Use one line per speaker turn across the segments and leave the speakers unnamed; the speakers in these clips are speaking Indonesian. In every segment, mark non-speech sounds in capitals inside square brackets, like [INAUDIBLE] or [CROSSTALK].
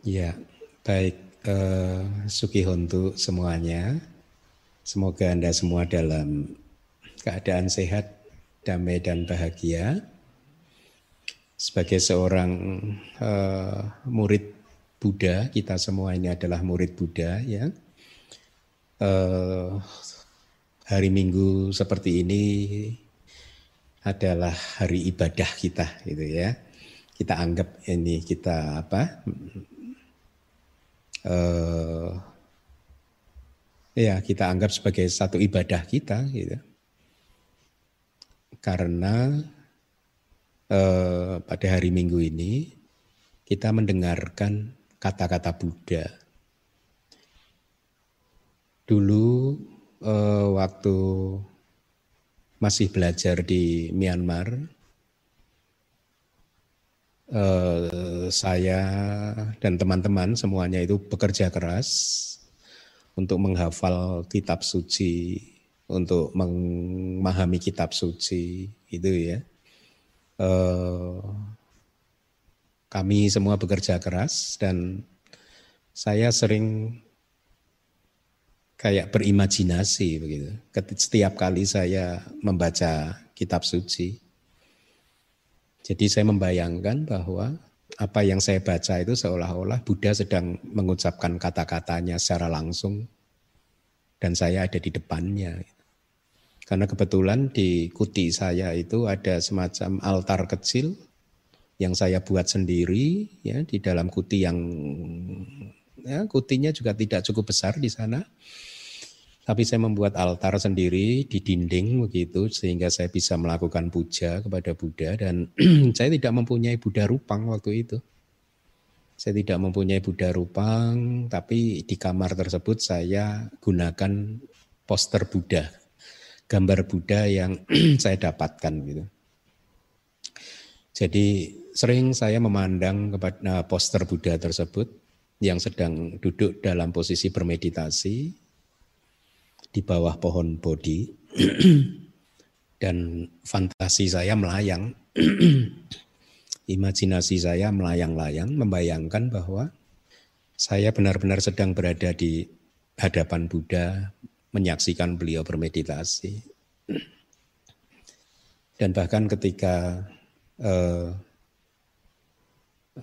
Ya, baik eh, Suki untuk semuanya. Semoga Anda semua dalam keadaan sehat, damai dan bahagia. Sebagai seorang eh, murid Buddha, kita semua ini adalah murid Buddha ya. Eh, hari Minggu seperti ini adalah hari ibadah kita gitu ya. Kita anggap ini kita apa? Uh, ya kita anggap sebagai satu ibadah kita gitu. Karena uh, pada hari Minggu ini kita mendengarkan kata-kata Buddha. Dulu uh, waktu masih belajar di Myanmar, uh, saya dan teman-teman semuanya itu bekerja keras untuk menghafal kitab suci, untuk memahami kitab suci, itu ya. Uh, kami semua bekerja keras dan saya sering kayak berimajinasi begitu. Setiap kali saya membaca kitab suci. Jadi saya membayangkan bahwa apa yang saya baca itu seolah-olah Buddha sedang mengucapkan kata-katanya secara langsung dan saya ada di depannya. Karena kebetulan di kuti saya itu ada semacam altar kecil yang saya buat sendiri ya di dalam kuti yang ya kutinya juga tidak cukup besar di sana tapi saya membuat altar sendiri di dinding begitu sehingga saya bisa melakukan puja kepada Buddha dan [CLEARS THROAT] saya tidak mempunyai Buddha Rupang waktu itu. Saya tidak mempunyai Buddha Rupang, tapi di kamar tersebut saya gunakan poster Buddha, gambar Buddha yang [CLEARS THROAT] saya dapatkan gitu. Jadi sering saya memandang kepada poster Buddha tersebut yang sedang duduk dalam posisi bermeditasi di bawah pohon bodi [CLEARS THROAT] dan fantasi saya melayang, [CLEARS THROAT] imajinasi saya melayang-layang, membayangkan bahwa saya benar-benar sedang berada di hadapan Buddha, menyaksikan beliau bermeditasi. [CLEARS THROAT] Dan bahkan ketika uh,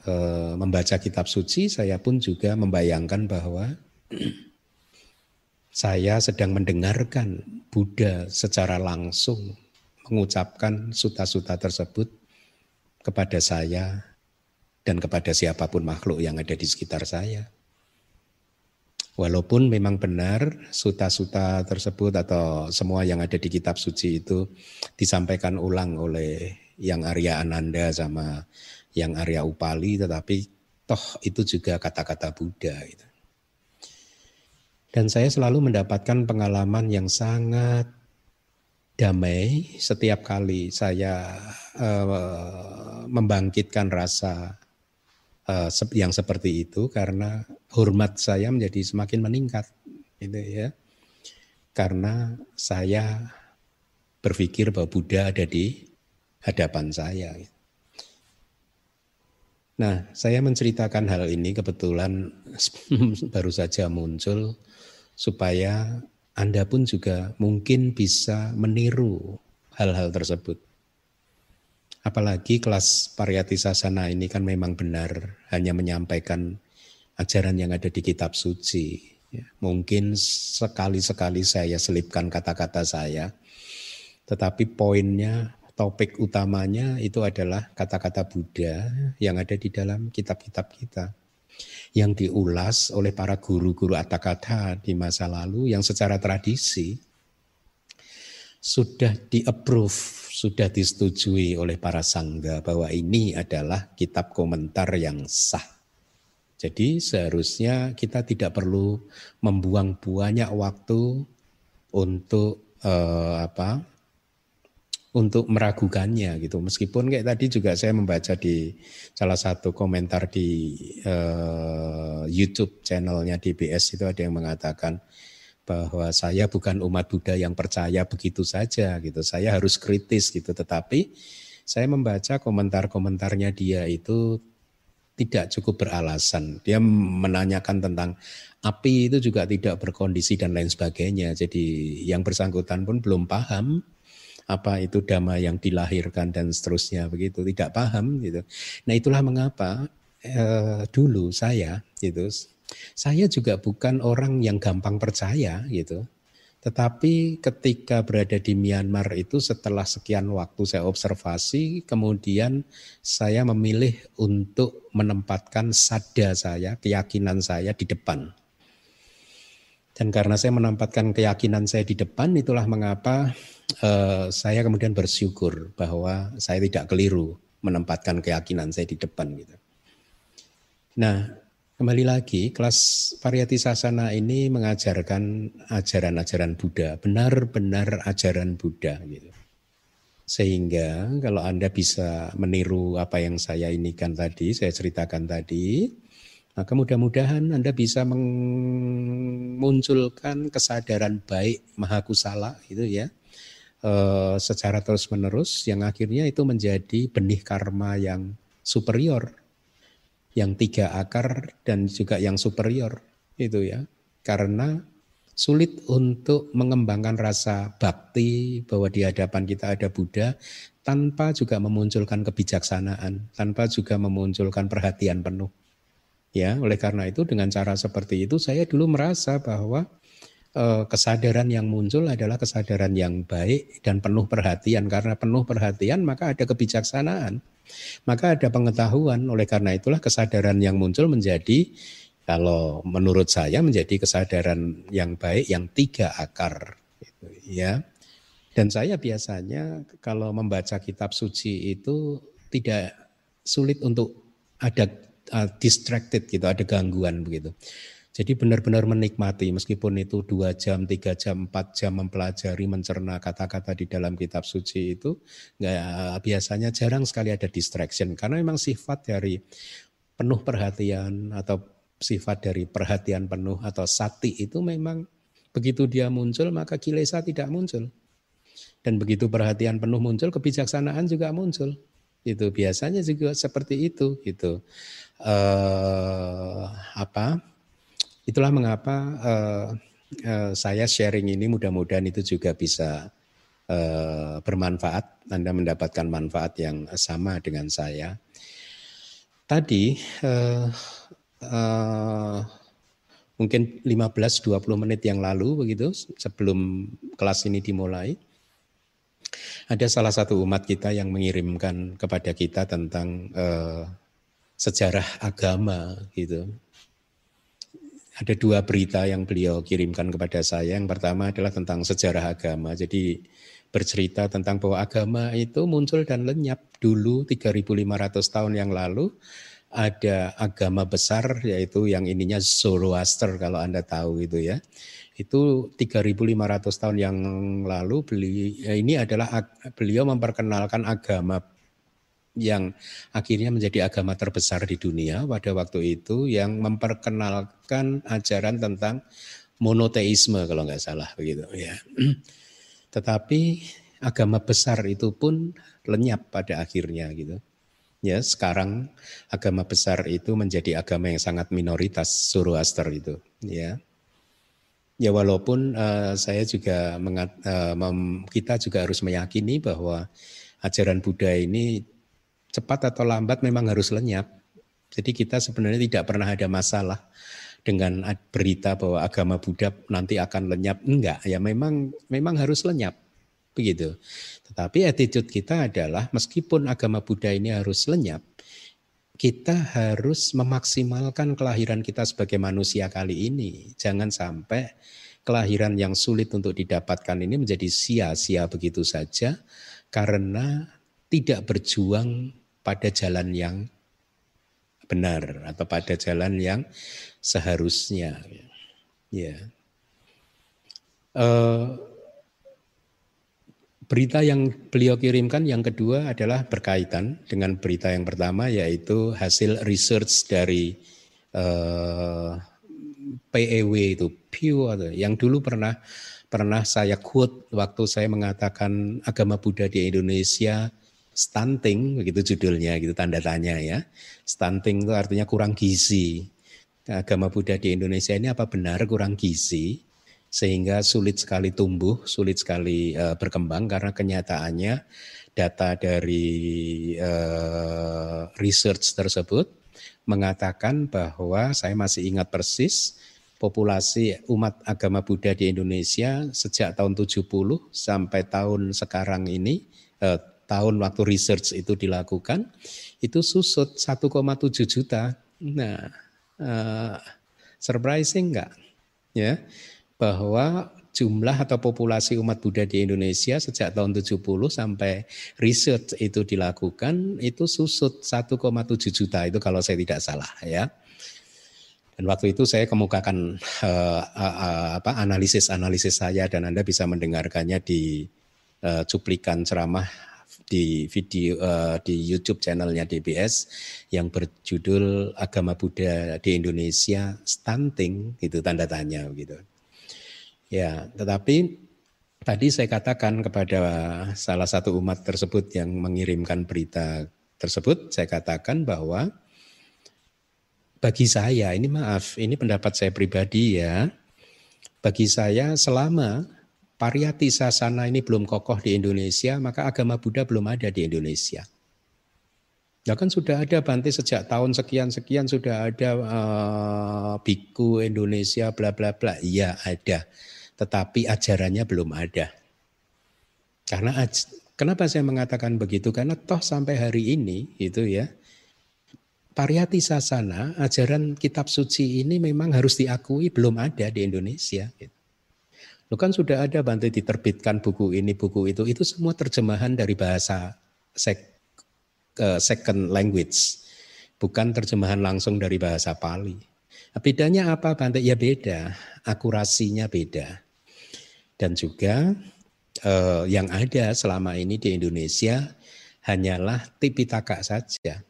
uh, membaca kitab suci, saya pun juga membayangkan bahwa saya sedang mendengarkan Buddha secara langsung mengucapkan suta-suta tersebut kepada saya dan kepada siapa pun makhluk yang ada di sekitar saya. Walaupun memang benar suta-suta tersebut atau semua yang ada di kitab suci itu disampaikan ulang oleh yang Arya Ananda sama yang Arya Upali tetapi toh itu juga kata-kata Buddha itu. Dan saya selalu mendapatkan pengalaman yang sangat damai setiap kali saya uh, membangkitkan rasa uh, yang seperti itu karena hormat saya menjadi semakin meningkat gitu ya. Karena saya berpikir bahwa Buddha ada di hadapan saya. Nah, saya menceritakan hal ini kebetulan [LAUGHS] baru saja muncul supaya Anda pun juga mungkin bisa meniru hal-hal tersebut. Apalagi kelas Pariyati Sasana ini kan memang benar hanya menyampaikan ajaran yang ada di kitab suci. Ya, mungkin sekali-sekali saya selipkan kata-kata saya, tetapi poinnya, topik utamanya itu adalah kata-kata Buddha yang ada di dalam kitab-kitab kita yang diulas oleh para guru-guru atakata di masa lalu yang secara tradisi sudah di-approve, sudah disetujui oleh para sangga bahwa ini adalah kitab komentar yang sah. Jadi seharusnya kita tidak perlu membuang banyak waktu untuk eh, apa untuk meragukannya gitu. Meskipun kayak tadi juga saya membaca di salah satu komentar di uh, YouTube channelnya DBS itu ada yang mengatakan bahwa saya bukan umat Buddha yang percaya begitu saja gitu. Saya harus kritis gitu. Tetapi saya membaca komentar-komentarnya dia itu tidak cukup beralasan. Dia menanyakan tentang api itu juga tidak berkondisi dan lain sebagainya. Jadi yang bersangkutan pun belum paham apa itu dhamma yang dilahirkan dan seterusnya begitu, tidak paham gitu. Nah itulah mengapa eh, dulu saya gitu, saya juga bukan orang yang gampang percaya gitu. Tetapi ketika berada di Myanmar itu setelah sekian waktu saya observasi, kemudian saya memilih untuk menempatkan sada saya, keyakinan saya di depan. Dan karena saya menempatkan keyakinan saya di depan, itulah mengapa uh, saya kemudian bersyukur bahwa saya tidak keliru menempatkan keyakinan saya di depan. Gitu. Nah, Kembali lagi, kelas variati sasana ini mengajarkan ajaran-ajaran Buddha, benar-benar ajaran Buddha gitu. Sehingga kalau Anda bisa meniru apa yang saya inikan tadi, saya ceritakan tadi, maka mudah-mudahan Anda bisa memunculkan kesadaran baik mahakusala gitu ya. E, secara terus-menerus yang akhirnya itu menjadi benih karma yang superior yang tiga akar dan juga yang superior itu ya. Karena sulit untuk mengembangkan rasa bakti bahwa di hadapan kita ada Buddha tanpa juga memunculkan kebijaksanaan tanpa juga memunculkan perhatian penuh. Ya oleh karena itu dengan cara seperti itu saya dulu merasa bahwa eh, kesadaran yang muncul adalah kesadaran yang baik dan penuh perhatian karena penuh perhatian maka ada kebijaksanaan maka ada pengetahuan, oleh karena itulah kesadaran yang muncul menjadi kalau menurut saya menjadi kesadaran yang baik yang tiga akar gitu, ya. Dan saya biasanya kalau membaca kitab suci itu tidak sulit untuk ada uh, distracted gitu, ada gangguan begitu. Jadi benar-benar menikmati meskipun itu dua jam, tiga jam, empat jam mempelajari, mencerna kata-kata di dalam kitab suci itu nggak biasanya jarang sekali ada distraction. Karena memang sifat dari penuh perhatian atau sifat dari perhatian penuh atau sati itu memang begitu dia muncul maka kilesa tidak muncul. Dan begitu perhatian penuh muncul kebijaksanaan juga muncul. Itu biasanya juga seperti itu gitu. Uh, apa Itulah mengapa uh, uh, saya sharing ini mudah-mudahan itu juga bisa uh, bermanfaat. Anda mendapatkan manfaat yang sama dengan saya. Tadi uh, uh, mungkin 15-20 menit yang lalu begitu sebelum kelas ini dimulai ada salah satu umat kita yang mengirimkan kepada kita tentang uh, sejarah agama gitu ada dua berita yang beliau kirimkan kepada saya. Yang pertama adalah tentang sejarah agama. Jadi bercerita tentang bahwa agama itu muncul dan lenyap dulu 3500 tahun yang lalu ada agama besar yaitu yang ininya Zoroaster kalau Anda tahu itu ya. Itu 3500 tahun yang lalu beli ini adalah beliau memperkenalkan agama yang akhirnya menjadi agama terbesar di dunia pada waktu itu yang memperkenalkan ajaran tentang monoteisme kalau nggak salah begitu ya. [CLEARS THROAT] Tetapi agama besar itu pun lenyap pada akhirnya gitu. Ya, sekarang agama besar itu menjadi agama yang sangat minoritas Zoroaster itu, ya. Ya walaupun uh, saya juga mengat, uh, kita juga harus meyakini bahwa ajaran Buddha ini cepat atau lambat memang harus lenyap. Jadi kita sebenarnya tidak pernah ada masalah dengan berita bahwa agama Buddha nanti akan lenyap. Enggak, ya memang memang harus lenyap. Begitu. Tetapi attitude kita adalah meskipun agama Buddha ini harus lenyap, kita harus memaksimalkan kelahiran kita sebagai manusia kali ini. Jangan sampai kelahiran yang sulit untuk didapatkan ini menjadi sia-sia begitu saja karena tidak berjuang pada jalan yang benar atau pada jalan yang seharusnya. Ya. Uh, berita yang beliau kirimkan yang kedua adalah berkaitan dengan berita yang pertama yaitu hasil research dari uh, eh, PEW itu Pew atau yang dulu pernah pernah saya quote waktu saya mengatakan agama Buddha di Indonesia stunting begitu judulnya gitu tanda tanya ya. Stunting itu artinya kurang gizi. Agama Buddha di Indonesia ini apa benar kurang gizi sehingga sulit sekali tumbuh, sulit sekali uh, berkembang karena kenyataannya data dari uh, research tersebut mengatakan bahwa saya masih ingat persis populasi umat agama Buddha di Indonesia sejak tahun 70 sampai tahun sekarang ini eh, tahun waktu research itu dilakukan itu susut 1,7 juta. Nah, eh, surprising enggak? Ya, bahwa jumlah atau populasi umat Buddha di Indonesia sejak tahun 70 sampai research itu dilakukan itu susut 1,7 juta itu kalau saya tidak salah ya. Dan waktu itu saya kemukakan uh, uh, apa analisis-analisis saya dan Anda bisa mendengarkannya di uh, cuplikan ceramah di video uh, di YouTube channelnya DBS yang berjudul Agama Buddha di Indonesia Stunting itu tanda tanya gitu. Ya, tetapi tadi saya katakan kepada salah satu umat tersebut yang mengirimkan berita tersebut, saya katakan bahwa bagi saya, ini maaf, ini pendapat saya pribadi ya. Bagi saya selama pariyati sasana ini belum kokoh di Indonesia, maka agama Buddha belum ada di Indonesia. Ya kan sudah ada Bante sejak tahun sekian-sekian sudah ada uh, biku Indonesia bla bla bla. Iya ada. Tetapi ajarannya belum ada. Karena kenapa saya mengatakan begitu? Karena toh sampai hari ini itu ya Pariyati Sasana, ajaran kitab suci ini memang harus diakui belum ada di Indonesia. Lo kan sudah ada bantu diterbitkan buku ini, buku itu, itu semua terjemahan dari bahasa sek, uh, second language, bukan terjemahan langsung dari bahasa Pali. Nah, bedanya apa Bante? Ya beda, akurasinya beda. Dan juga uh, yang ada selama ini di Indonesia hanyalah Tipitaka saja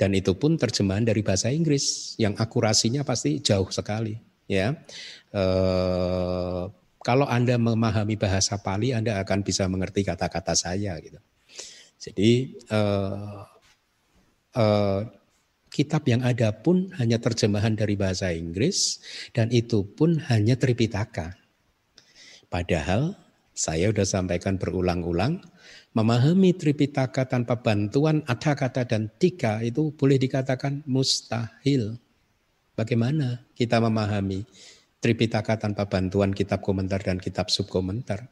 dan itu pun terjemahan dari bahasa Inggris yang akurasinya pasti jauh sekali ya e, kalau anda memahami bahasa Pali anda akan bisa mengerti kata-kata saya gitu jadi e, e, kitab yang ada pun hanya terjemahan dari bahasa Inggris dan itu pun hanya Tripitaka padahal saya sudah sampaikan berulang-ulang Memahami Tripitaka tanpa bantuan ada kata dan tika itu boleh dikatakan mustahil. Bagaimana kita memahami Tripitaka tanpa bantuan kitab komentar dan kitab subkomentar?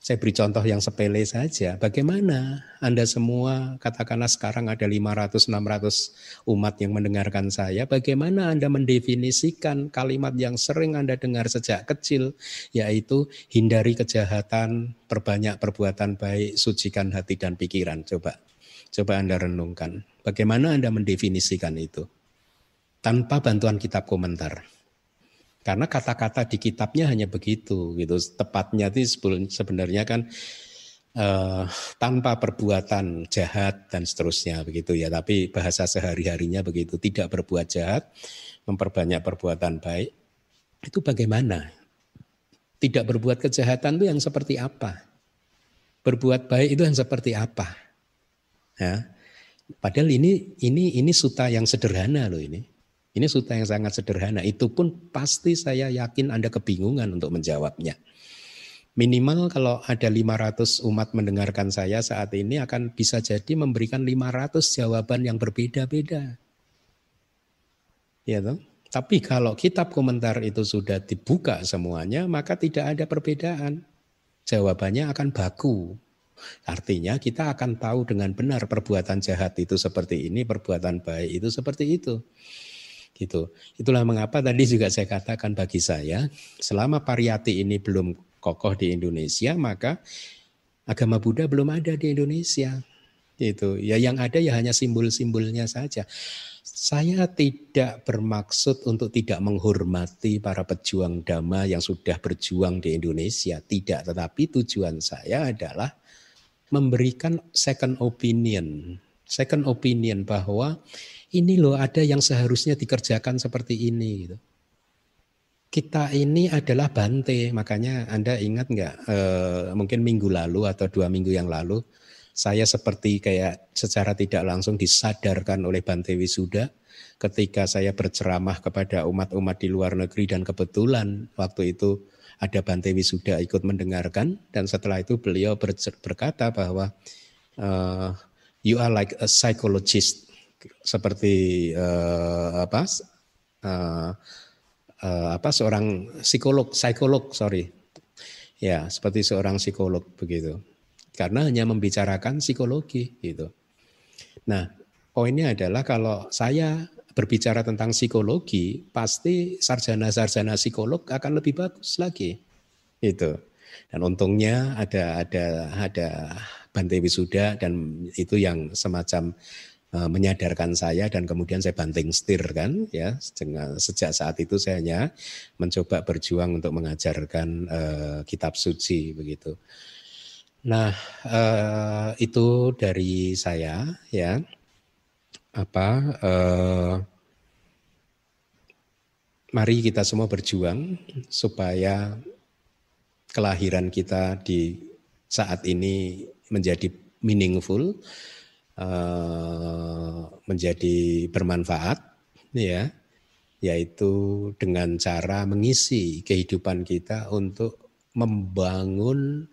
Saya beri contoh yang sepele saja. Bagaimana Anda semua, katakanlah sekarang ada 500-600 umat yang mendengarkan saya. Bagaimana Anda mendefinisikan kalimat yang sering Anda dengar sejak kecil, yaitu hindari kejahatan, perbanyak perbuatan baik, sucikan hati dan pikiran. Coba, coba Anda renungkan. Bagaimana Anda mendefinisikan itu? Tanpa bantuan kitab komentar. Karena kata-kata di kitabnya hanya begitu gitu. Tepatnya itu sebenarnya kan uh, tanpa perbuatan jahat dan seterusnya begitu ya. Tapi bahasa sehari-harinya begitu, tidak berbuat jahat, memperbanyak perbuatan baik. Itu bagaimana? Tidak berbuat kejahatan itu yang seperti apa? Berbuat baik itu yang seperti apa? Ya. Padahal ini ini ini suta yang sederhana loh ini. Ini suta yang sangat sederhana. Itu pun pasti saya yakin Anda kebingungan untuk menjawabnya. Minimal kalau ada 500 umat mendengarkan saya saat ini akan bisa jadi memberikan 500 jawaban yang berbeda-beda. Ya toh? Tapi kalau kitab komentar itu sudah dibuka semuanya, maka tidak ada perbedaan. Jawabannya akan baku. Artinya kita akan tahu dengan benar perbuatan jahat itu seperti ini, perbuatan baik itu seperti itu. Gitu. Itulah mengapa tadi juga saya katakan bagi saya, selama pariyati ini belum kokoh di Indonesia, maka agama Buddha belum ada di Indonesia. Itu ya yang ada ya hanya simbol-simbolnya saja. Saya tidak bermaksud untuk tidak menghormati para pejuang dhamma yang sudah berjuang di Indonesia, tidak. Tetapi tujuan saya adalah memberikan second opinion, second opinion bahwa ini loh ada yang seharusnya dikerjakan seperti ini gitu. Kita ini adalah bante, makanya Anda ingat nggak? E, mungkin minggu lalu atau dua minggu yang lalu saya seperti kayak secara tidak langsung disadarkan oleh Bante Wisuda ketika saya berceramah kepada umat-umat di luar negeri dan kebetulan waktu itu ada Bante Wisuda ikut mendengarkan dan setelah itu beliau berkata bahwa uh, you are like a psychologist seperti uh, apa uh, uh, apa seorang psikolog psikolog sorry. Ya seperti seorang psikolog begitu. Karena hanya membicarakan psikologi gitu. Nah poinnya adalah kalau saya berbicara tentang psikologi pasti sarjana-sarjana psikolog akan lebih bagus lagi itu dan untungnya ada ada ada Bante Wisuda dan itu yang semacam menyadarkan saya dan kemudian saya banting setir kan ya sejak saat itu saya hanya mencoba berjuang untuk mengajarkan uh, kitab suci begitu. Nah uh, itu dari saya ya apa uh, mari kita semua berjuang supaya kelahiran kita di saat ini menjadi meaningful, menjadi bermanfaat, ya, yaitu dengan cara mengisi kehidupan kita untuk membangun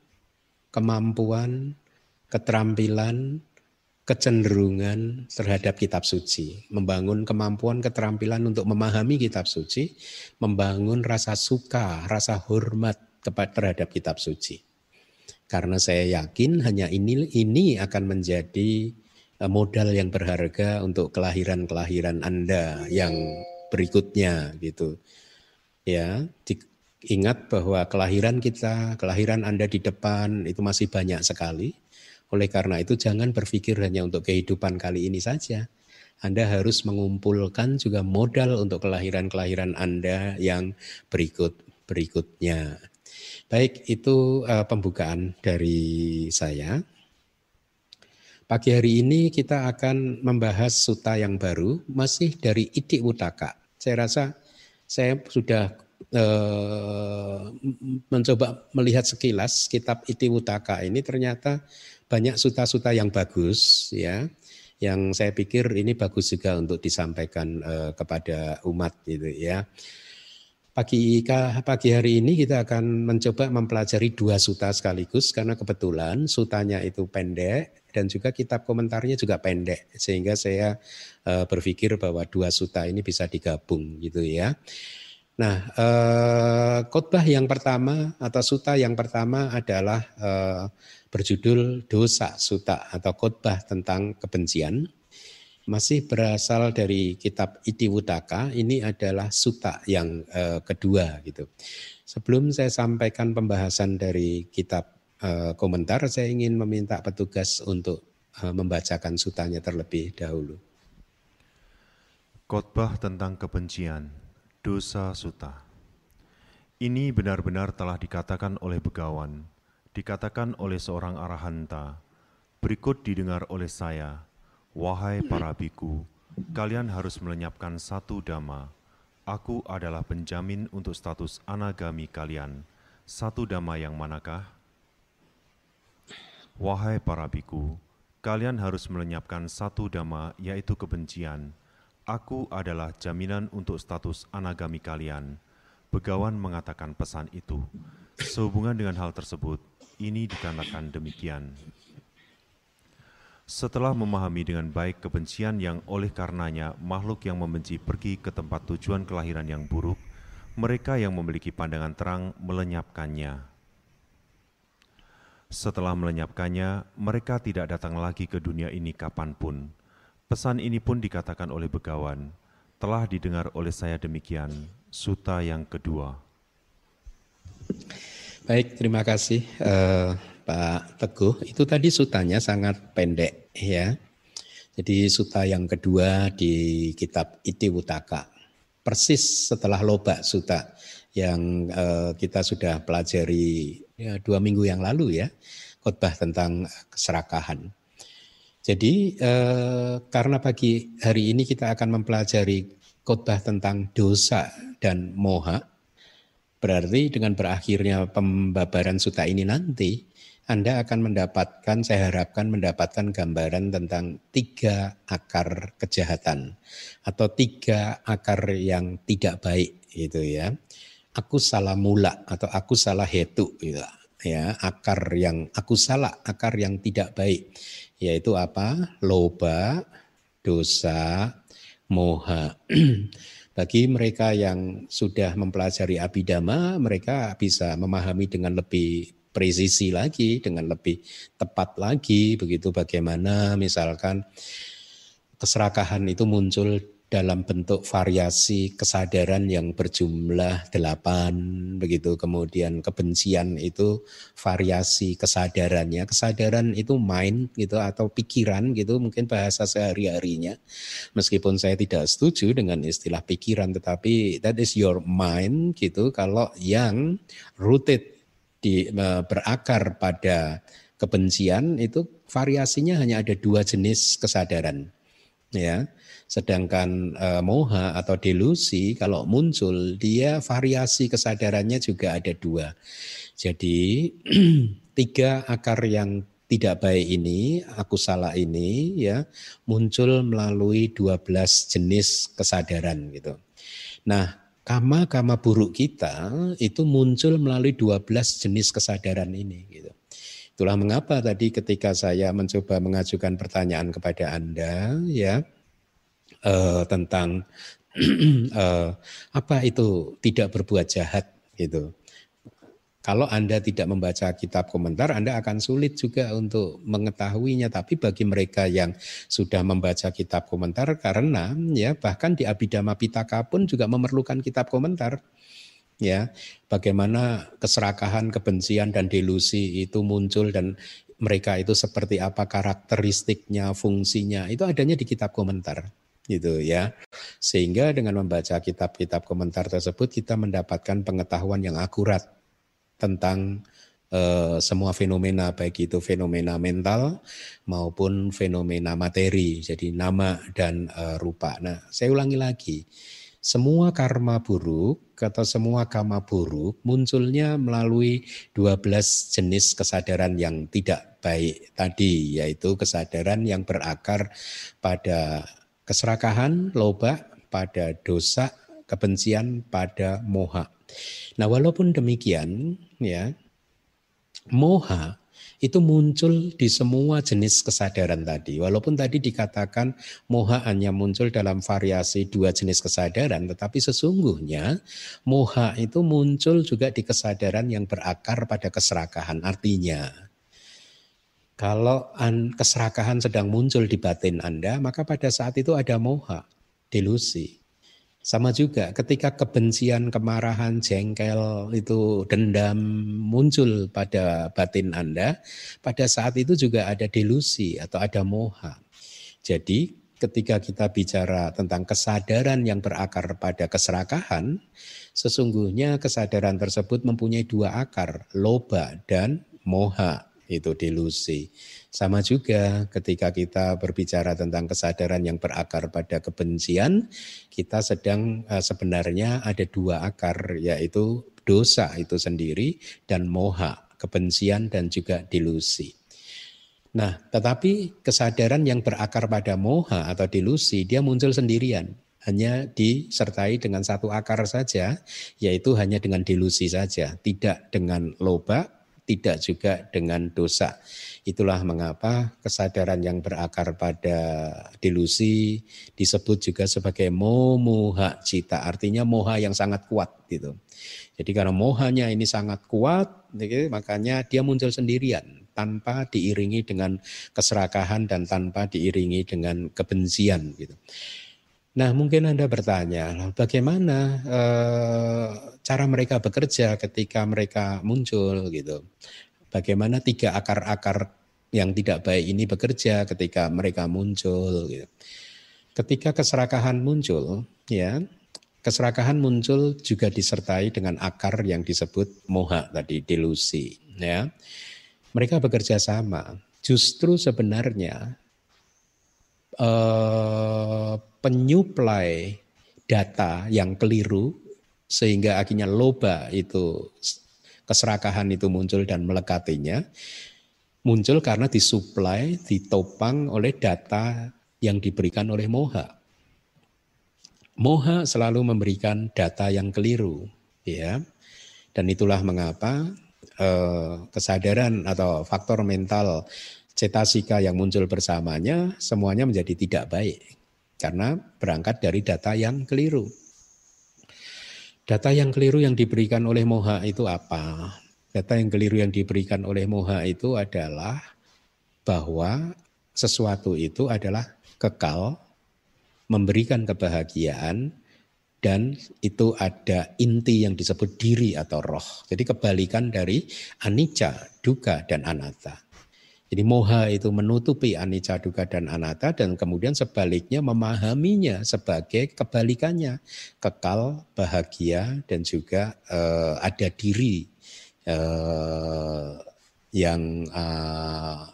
kemampuan, keterampilan, kecenderungan terhadap kitab suci, membangun kemampuan keterampilan untuk memahami kitab suci, membangun rasa suka, rasa hormat kepada terhadap kitab suci. Karena saya yakin hanya ini ini akan menjadi modal yang berharga untuk kelahiran-kelahiran Anda yang berikutnya gitu. Ya, ingat bahwa kelahiran kita, kelahiran Anda di depan itu masih banyak sekali. Oleh karena itu jangan berpikir hanya untuk kehidupan kali ini saja. Anda harus mengumpulkan juga modal untuk kelahiran-kelahiran Anda yang berikut berikutnya. Baik, itu uh, pembukaan dari saya. Pagi hari ini kita akan membahas suta yang baru, masih dari Idik Wutaka. Saya rasa saya sudah uh, mencoba melihat sekilas kitab Idik Wutaka ini ternyata banyak suta-suta yang bagus ya yang saya pikir ini bagus juga untuk disampaikan uh, kepada umat gitu ya. Pagi, pagi hari ini kita akan mencoba mempelajari dua suta sekaligus karena kebetulan sutanya itu pendek dan juga kitab komentarnya juga pendek sehingga saya uh, berpikir bahwa dua suta ini bisa digabung gitu ya. Nah, uh, khotbah yang pertama atau suta yang pertama adalah uh, berjudul dosa suta atau khotbah tentang kebencian masih berasal dari kitab Itiwutaka. Ini adalah suta yang uh, kedua gitu. Sebelum saya sampaikan pembahasan dari kitab uh, komentar, saya ingin meminta petugas untuk uh, membacakan sutanya terlebih dahulu.
Khotbah tentang kebencian, dosa suta. Ini benar-benar telah dikatakan oleh begawan, dikatakan oleh seorang arahanta, berikut didengar oleh saya, Wahai para biku, kalian harus melenyapkan satu dhamma. Aku adalah penjamin untuk status anagami kalian. Satu dhamma yang manakah? Wahai para biku, kalian harus melenyapkan satu dhamma yaitu kebencian. Aku adalah jaminan untuk status anagami kalian. Begawan mengatakan pesan itu. Sehubungan dengan hal tersebut, ini dikarenakan demikian. Setelah memahami dengan baik kebencian yang oleh karenanya makhluk yang membenci pergi ke tempat tujuan kelahiran yang buruk, mereka yang memiliki pandangan terang melenyapkannya. Setelah melenyapkannya, mereka tidak datang lagi ke dunia ini kapan pun. Pesan ini pun dikatakan oleh begawan, telah didengar oleh saya demikian, suta yang kedua.
Baik, terima kasih. Uh, Pak Teguh, itu tadi sutanya sangat pendek ya. Jadi suta yang kedua di kitab Iti Wutaka. Persis setelah loba suta yang uh, kita sudah pelajari ya, dua minggu yang lalu ya. Khotbah tentang keserakahan. Jadi uh, karena pagi hari ini kita akan mempelajari khotbah tentang dosa dan moha, berarti dengan berakhirnya pembabaran suta ini nanti Anda akan mendapatkan, saya harapkan mendapatkan gambaran tentang tiga akar kejahatan atau tiga akar yang tidak baik gitu ya. Aku salah mula atau aku salah hetu gitu. ya. Akar yang aku salah, akar yang tidak baik yaitu apa? Loba, dosa, moha. [CLEARS THROAT] Bagi mereka yang sudah mempelajari abidama, mereka bisa memahami dengan lebih presisi lagi, dengan lebih tepat lagi, begitu bagaimana misalkan keserakahan itu muncul dalam bentuk variasi kesadaran yang berjumlah delapan begitu. Kemudian kebencian itu variasi kesadarannya. Kesadaran itu mind gitu atau pikiran gitu mungkin bahasa sehari harinya meskipun saya tidak setuju dengan istilah pikiran tetapi that is your mind gitu. Kalau yang rooted di, berakar pada kebencian itu variasinya hanya ada dua jenis kesadaran ya. Sedangkan e, moha atau delusi kalau muncul dia variasi kesadarannya juga ada dua. Jadi [CLEARS THROAT] tiga akar yang tidak baik ini aku salah ini ya muncul melalui 12 jenis kesadaran gitu. Nah kama-kama buruk kita itu muncul melalui 12 jenis kesadaran ini gitu. Itulah mengapa tadi ketika saya mencoba mengajukan pertanyaan kepada Anda ya eh, tentang [CLEARS THROAT] eh, apa itu tidak berbuat jahat gitu. Kalau Anda tidak membaca kitab komentar, Anda akan sulit juga untuk mengetahuinya. Tapi bagi mereka yang sudah membaca kitab komentar, karena ya bahkan di Abhidhamma Pitaka pun juga memerlukan kitab komentar. Ya, bagaimana keserakahan, kebencian dan delusi itu muncul dan mereka itu seperti apa karakteristiknya, fungsinya, itu adanya di kitab komentar gitu ya. Sehingga dengan membaca kitab-kitab komentar tersebut kita mendapatkan pengetahuan yang akurat tentang uh, semua fenomena baik itu fenomena mental maupun fenomena materi jadi nama dan uh, rupa. Nah, saya ulangi lagi. Semua karma buruk atau semua karma buruk munculnya melalui 12 jenis kesadaran yang tidak baik tadi yaitu kesadaran yang berakar pada keserakahan, loba, pada dosa, kebencian, pada moha. Nah, walaupun demikian, ya, moha itu muncul di semua jenis kesadaran tadi. Walaupun tadi dikatakan moha hanya muncul dalam variasi dua jenis kesadaran, tetapi sesungguhnya moha itu muncul juga di kesadaran yang berakar pada keserakahan. Artinya, kalau keserakahan sedang muncul di batin Anda, maka pada saat itu ada moha, delusi. Sama juga ketika kebencian, kemarahan, jengkel, itu dendam muncul pada batin Anda, pada saat itu juga ada delusi atau ada moha. Jadi ketika kita bicara tentang kesadaran yang berakar pada keserakahan, sesungguhnya kesadaran tersebut mempunyai dua akar, loba dan moha itu delusi. Sama juga ketika kita berbicara tentang kesadaran yang berakar pada kebencian, kita sedang uh, sebenarnya ada dua akar yaitu dosa itu sendiri dan moha, kebencian dan juga delusi. Nah, tetapi kesadaran yang berakar pada moha atau delusi dia muncul sendirian, hanya disertai dengan satu akar saja, yaitu hanya dengan delusi saja, tidak dengan loba, tidak juga dengan dosa. Itulah mengapa kesadaran yang berakar pada delusi disebut juga sebagai momoha cita, artinya moha yang sangat kuat gitu. Jadi karena mohanya ini sangat kuat, gitu, makanya dia muncul sendirian tanpa diiringi dengan keserakahan dan tanpa diiringi dengan kebencian gitu. Nah, mungkin Anda bertanya, bagaimana eh, cara mereka bekerja ketika mereka muncul gitu? Bagaimana tiga akar-akar yang tidak baik ini bekerja ketika mereka muncul gitu. Ketika keserakahan muncul, ya, keserakahan muncul juga disertai dengan akar yang disebut moha tadi, delusi, ya. Mereka bekerja sama. Justru sebenarnya eh, penyuplai data yang keliru sehingga akhirnya loba itu keserakahan itu muncul dan melekatinya Muncul karena disuplai, ditopang oleh data yang diberikan oleh moha. Moha selalu memberikan data yang keliru, ya. Dan itulah mengapa eh, kesadaran atau faktor mental cetasika yang muncul bersamanya semuanya menjadi tidak baik karena berangkat dari data yang keliru. Data yang keliru yang diberikan oleh moha itu apa? Data yang keliru yang diberikan oleh moha itu adalah bahwa sesuatu itu adalah kekal, memberikan kebahagiaan, dan itu ada inti yang disebut diri atau roh. Jadi kebalikan dari anicca, duka, dan anatta. Jadi moha itu menutupi anicca, duka, dan anatta dan kemudian sebaliknya memahaminya sebagai kebalikannya. Kekal, bahagia, dan juga uh, ada diri uh, yang uh,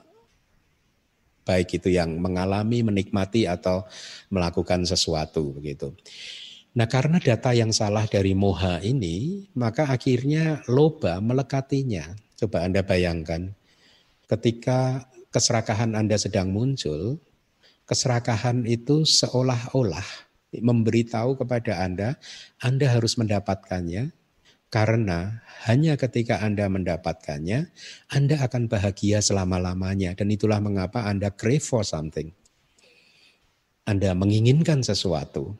baik itu yang mengalami, menikmati atau melakukan sesuatu begitu. Nah karena data yang salah dari moha ini, maka akhirnya loba melekatinya. Coba Anda bayangkan, ketika keserakahan Anda sedang muncul, keserakahan itu seolah-olah memberitahu kepada Anda, Anda harus mendapatkannya, karena hanya ketika Anda mendapatkannya, Anda akan bahagia selama-lamanya. Dan itulah mengapa Anda crave for something. Anda menginginkan sesuatu.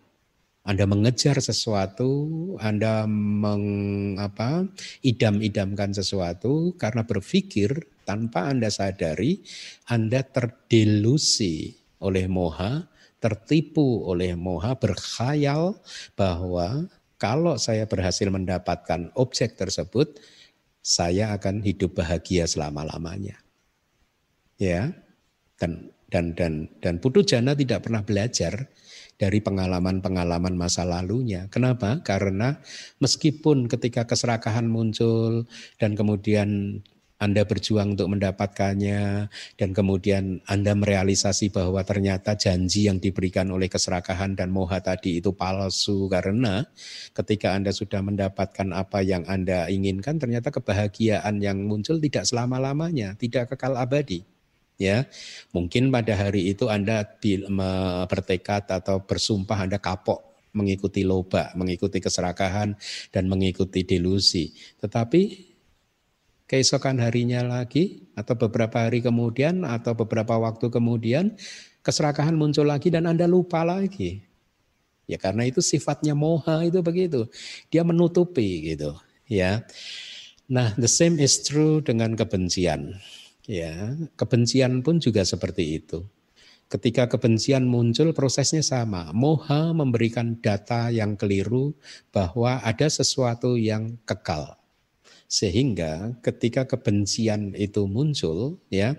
Anda mengejar sesuatu, Anda meng, apa, idam-idamkan sesuatu karena berpikir tanpa Anda sadari, Anda terdelusi oleh moha, tertipu oleh moha, berkhayal bahwa kalau saya berhasil mendapatkan objek tersebut, saya akan hidup bahagia selama-lamanya. Ya. Dan dan dan dan Putu Jana tidak pernah belajar dari pengalaman-pengalaman masa lalunya. Kenapa? Karena meskipun ketika keserakahan muncul dan kemudian anda berjuang untuk mendapatkannya dan kemudian Anda merealisasi bahwa ternyata janji yang diberikan oleh keserakahan dan moha tadi itu palsu karena ketika Anda sudah mendapatkan apa yang Anda inginkan ternyata kebahagiaan yang muncul tidak selama-lamanya, tidak kekal abadi. Ya, mungkin pada hari itu Anda bertekad atau bersumpah Anda kapok mengikuti loba, mengikuti keserakahan dan mengikuti delusi. Tetapi keesokan harinya lagi atau beberapa hari kemudian atau beberapa waktu kemudian keserakahan muncul lagi dan Anda lupa lagi. Ya karena itu sifatnya moha itu begitu. Dia menutupi gitu, ya. Nah, the same is true dengan kebencian. Ya, kebencian pun juga seperti itu. Ketika kebencian muncul prosesnya sama. Moha memberikan data yang keliru bahwa ada sesuatu yang kekal. Sehingga ketika kebencian itu muncul, ya,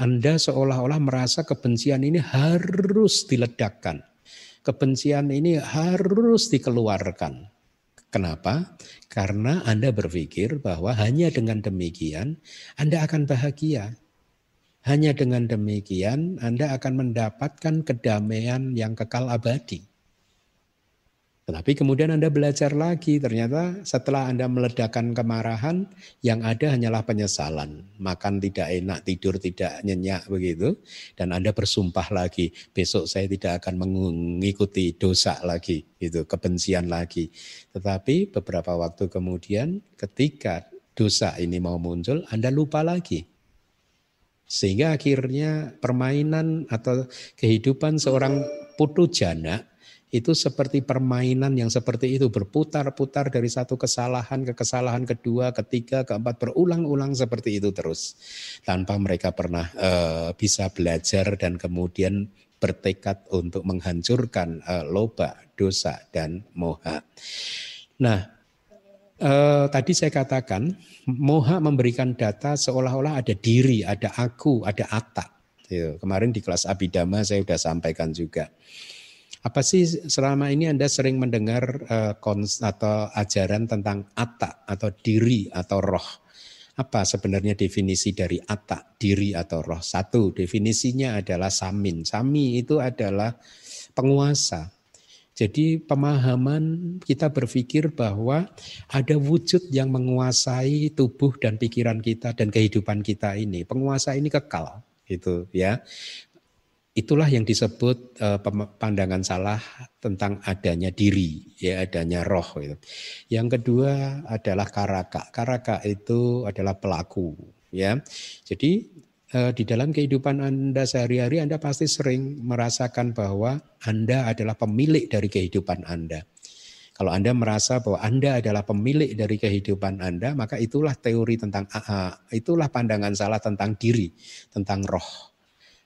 Anda seolah-olah merasa kebencian ini harus diledakkan. Kebencian ini harus dikeluarkan. Kenapa? Karena Anda berpikir bahwa hanya dengan demikian Anda akan bahagia. Hanya dengan demikian Anda akan mendapatkan kedamaian yang kekal abadi. Tetapi kemudian Anda belajar lagi, ternyata setelah Anda meledakkan kemarahan, yang ada hanyalah penyesalan. Makan tidak enak, tidur tidak nyenyak begitu. Dan Anda bersumpah lagi, besok saya tidak akan mengikuti dosa lagi, itu kebencian lagi. Tetapi beberapa waktu kemudian ketika dosa ini mau muncul, Anda lupa lagi. Sehingga akhirnya permainan atau kehidupan seorang putu jana itu seperti permainan yang seperti itu berputar-putar dari satu kesalahan ke kesalahan kedua, ketiga, keempat berulang-ulang seperti itu terus tanpa mereka pernah uh, bisa belajar dan kemudian bertekad untuk menghancurkan uh, loba, dosa dan moha. Nah, uh, tadi saya katakan moha memberikan data seolah-olah ada diri, ada aku, ada atak. Kemarin di kelas abidama saya sudah sampaikan juga. Apa sih selama ini Anda sering mendengar uh, kons atau ajaran tentang atak atau diri atau roh? Apa sebenarnya definisi dari atak, diri atau roh? Satu, definisinya adalah samin. Sami itu adalah penguasa. Jadi pemahaman kita berpikir bahwa ada wujud yang menguasai tubuh dan pikiran kita dan kehidupan kita ini. Penguasa ini kekal, gitu ya. Itulah yang disebut uh, pandangan salah tentang adanya diri, ya adanya roh. Gitu. Yang kedua adalah karaka. Karaka itu adalah pelaku, ya. Jadi uh, di dalam kehidupan Anda sehari-hari Anda pasti sering merasakan bahwa Anda adalah pemilik dari kehidupan Anda. Kalau Anda merasa bahwa Anda adalah pemilik dari kehidupan Anda, maka itulah teori tentang aha, itulah pandangan salah tentang diri, tentang roh.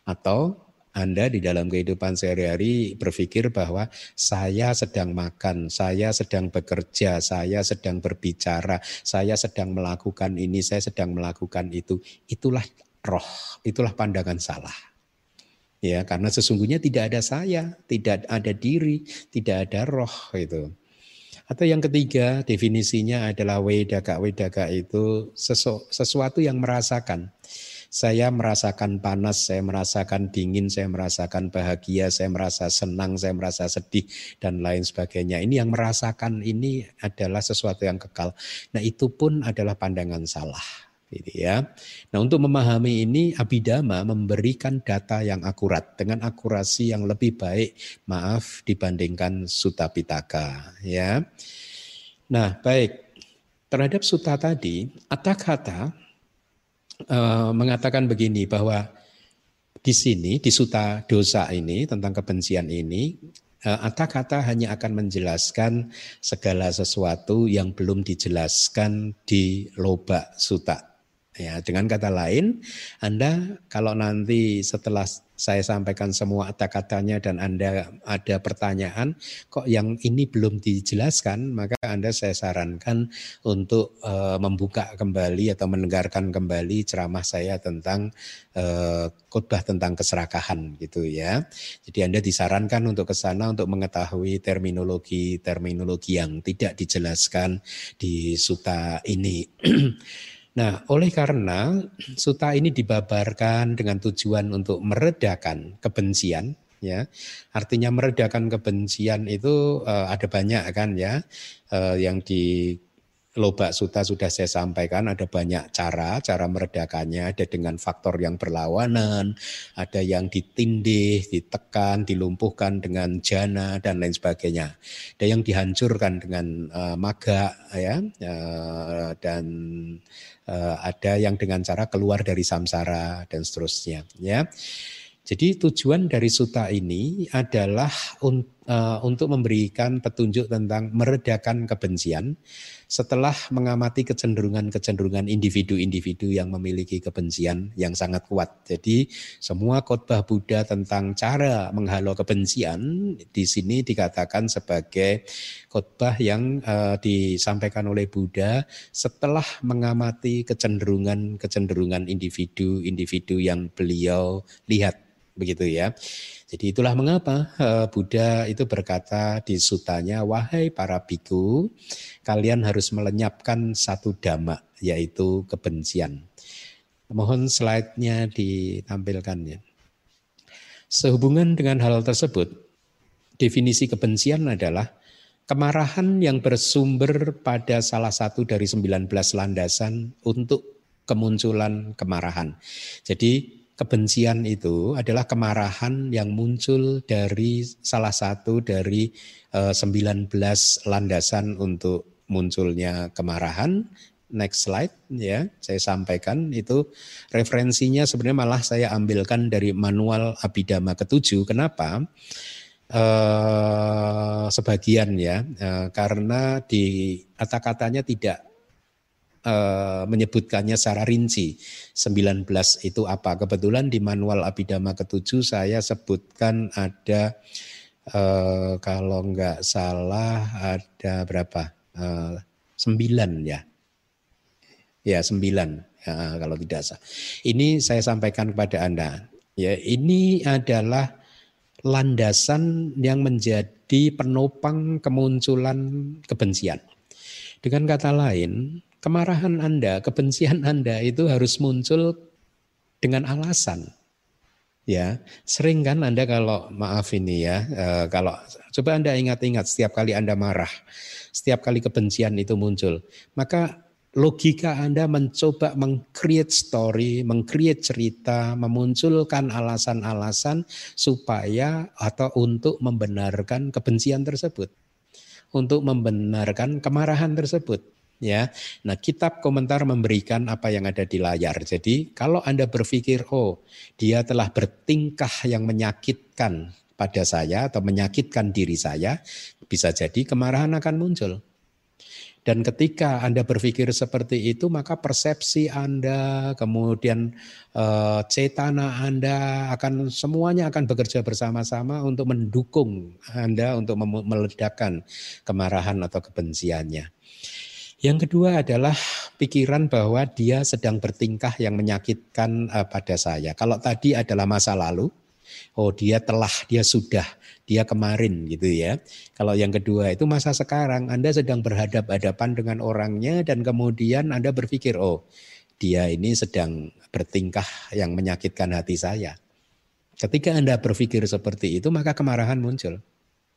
Atau anda di dalam kehidupan sehari-hari berpikir bahwa saya sedang makan, saya sedang bekerja, saya sedang berbicara, saya sedang melakukan ini, saya sedang melakukan itu. Itulah roh, itulah pandangan salah. Ya, karena sesungguhnya tidak ada saya, tidak ada diri, tidak ada roh itu. Atau yang ketiga definisinya adalah wedaka. Wedaka itu sesu, sesuatu yang merasakan. Saya merasakan panas, saya merasakan dingin, saya merasakan bahagia, saya merasa senang, saya merasa sedih dan lain sebagainya. Ini yang merasakan ini adalah sesuatu yang kekal. Nah, itu pun adalah pandangan salah gitu ya. Nah, untuk memahami ini Abhidhamma memberikan data yang akurat dengan akurasi yang lebih baik, maaf dibandingkan Sutta Pitaka ya. Nah, baik. Terhadap sutta tadi, kata uh, mengatakan begini bahwa di sini di suta dosa ini tentang kebencian ini uh, kata hanya akan menjelaskan segala sesuatu yang belum dijelaskan di loba suta. Ya, dengan kata lain, Anda kalau nanti setelah saya sampaikan semua kata-katanya dan Anda ada pertanyaan kok yang ini belum dijelaskan, maka Anda saya sarankan untuk uh, membuka kembali atau mendengarkan kembali ceramah saya tentang uh, khotbah tentang keserakahan gitu ya. Jadi Anda disarankan untuk ke sana untuk mengetahui terminologi-terminologi yang tidak dijelaskan di suta ini. [CLEARS THROAT] Nah, oleh karena suta ini dibabarkan dengan tujuan untuk meredakan kebencian, ya. Artinya meredakan kebencian itu uh, ada banyak kan ya, uh, yang di Lobak Suta sudah saya sampaikan ada banyak cara, cara meredakannya ada dengan faktor yang berlawanan, ada yang ditindih, ditekan, dilumpuhkan dengan jana dan lain sebagainya. Ada yang dihancurkan dengan uh, maga ya uh, dan uh, ada yang dengan cara keluar dari samsara dan seterusnya ya. Jadi tujuan dari suta ini adalah un, untuk memberikan petunjuk tentang meredakan kebencian setelah mengamati kecenderungan-kecenderungan individu-individu yang memiliki kebencian yang sangat kuat. Jadi semua khotbah Buddha tentang cara menghalau kebencian di sini dikatakan sebagai khotbah yang uh, disampaikan oleh Buddha setelah mengamati kecenderungan-kecenderungan individu-individu yang beliau lihat begitu ya. Jadi itulah mengapa uh, Buddha itu berkata di sutanya, wahai para biku, kalian harus melenyapkan satu dhamma, yaitu kebencian. Mohon slide-nya ditampilkan ya. Sehubungan dengan hal tersebut, definisi kebencian adalah kemarahan yang bersumber pada salah satu dari 19 landasan untuk kemunculan kemarahan. Jadi kebencian itu adalah kemarahan yang muncul dari salah satu dari 19 eh, landasan untuk munculnya kemarahan. Next slide ya, saya sampaikan itu referensinya sebenarnya malah saya ambilkan dari manual Abhidhamma ketujuh. Kenapa? Uh, sebagian ya, uh, karena di kata-katanya tidak uh, menyebutkannya secara rinci. 19 itu apa? Kebetulan di manual Abhidhamma ketujuh saya sebutkan ada uh, kalau nggak salah ada berapa? Uh, sembilan ya. Ya, sembilan ya, kalau tidak salah. Ini saya sampaikan kepada Anda. Ya, ini adalah landasan yang menjadi penopang kemunculan kebencian. Dengan kata lain, kemarahan Anda, kebencian Anda itu harus muncul dengan alasan. Ya, sering kan Anda kalau maaf ini ya, eh, kalau coba Anda ingat-ingat setiap kali Anda marah, setiap kali kebencian itu muncul, maka logika Anda mencoba mengcreate story, mengcreate cerita, memunculkan alasan-alasan supaya atau untuk membenarkan kebencian tersebut. Untuk membenarkan kemarahan tersebut ya. Nah, kitab komentar memberikan apa yang ada di layar. Jadi, kalau Anda berpikir, oh, dia telah bertingkah yang menyakitkan pada saya atau menyakitkan diri saya, bisa jadi kemarahan akan muncul. Dan ketika Anda berpikir seperti itu, maka persepsi Anda, kemudian e, cetana Anda akan semuanya akan bekerja bersama-sama untuk mendukung Anda untuk meledakkan kemarahan atau kebenciannya. Yang kedua adalah pikiran bahwa dia sedang bertingkah yang menyakitkan uh, pada saya. Kalau tadi adalah masa lalu, oh dia telah, dia sudah, dia kemarin gitu ya. Kalau yang kedua itu masa sekarang, Anda sedang berhadap-hadapan dengan orangnya dan kemudian Anda berpikir, oh dia ini sedang bertingkah yang menyakitkan hati saya. Ketika Anda berpikir seperti itu, maka kemarahan muncul.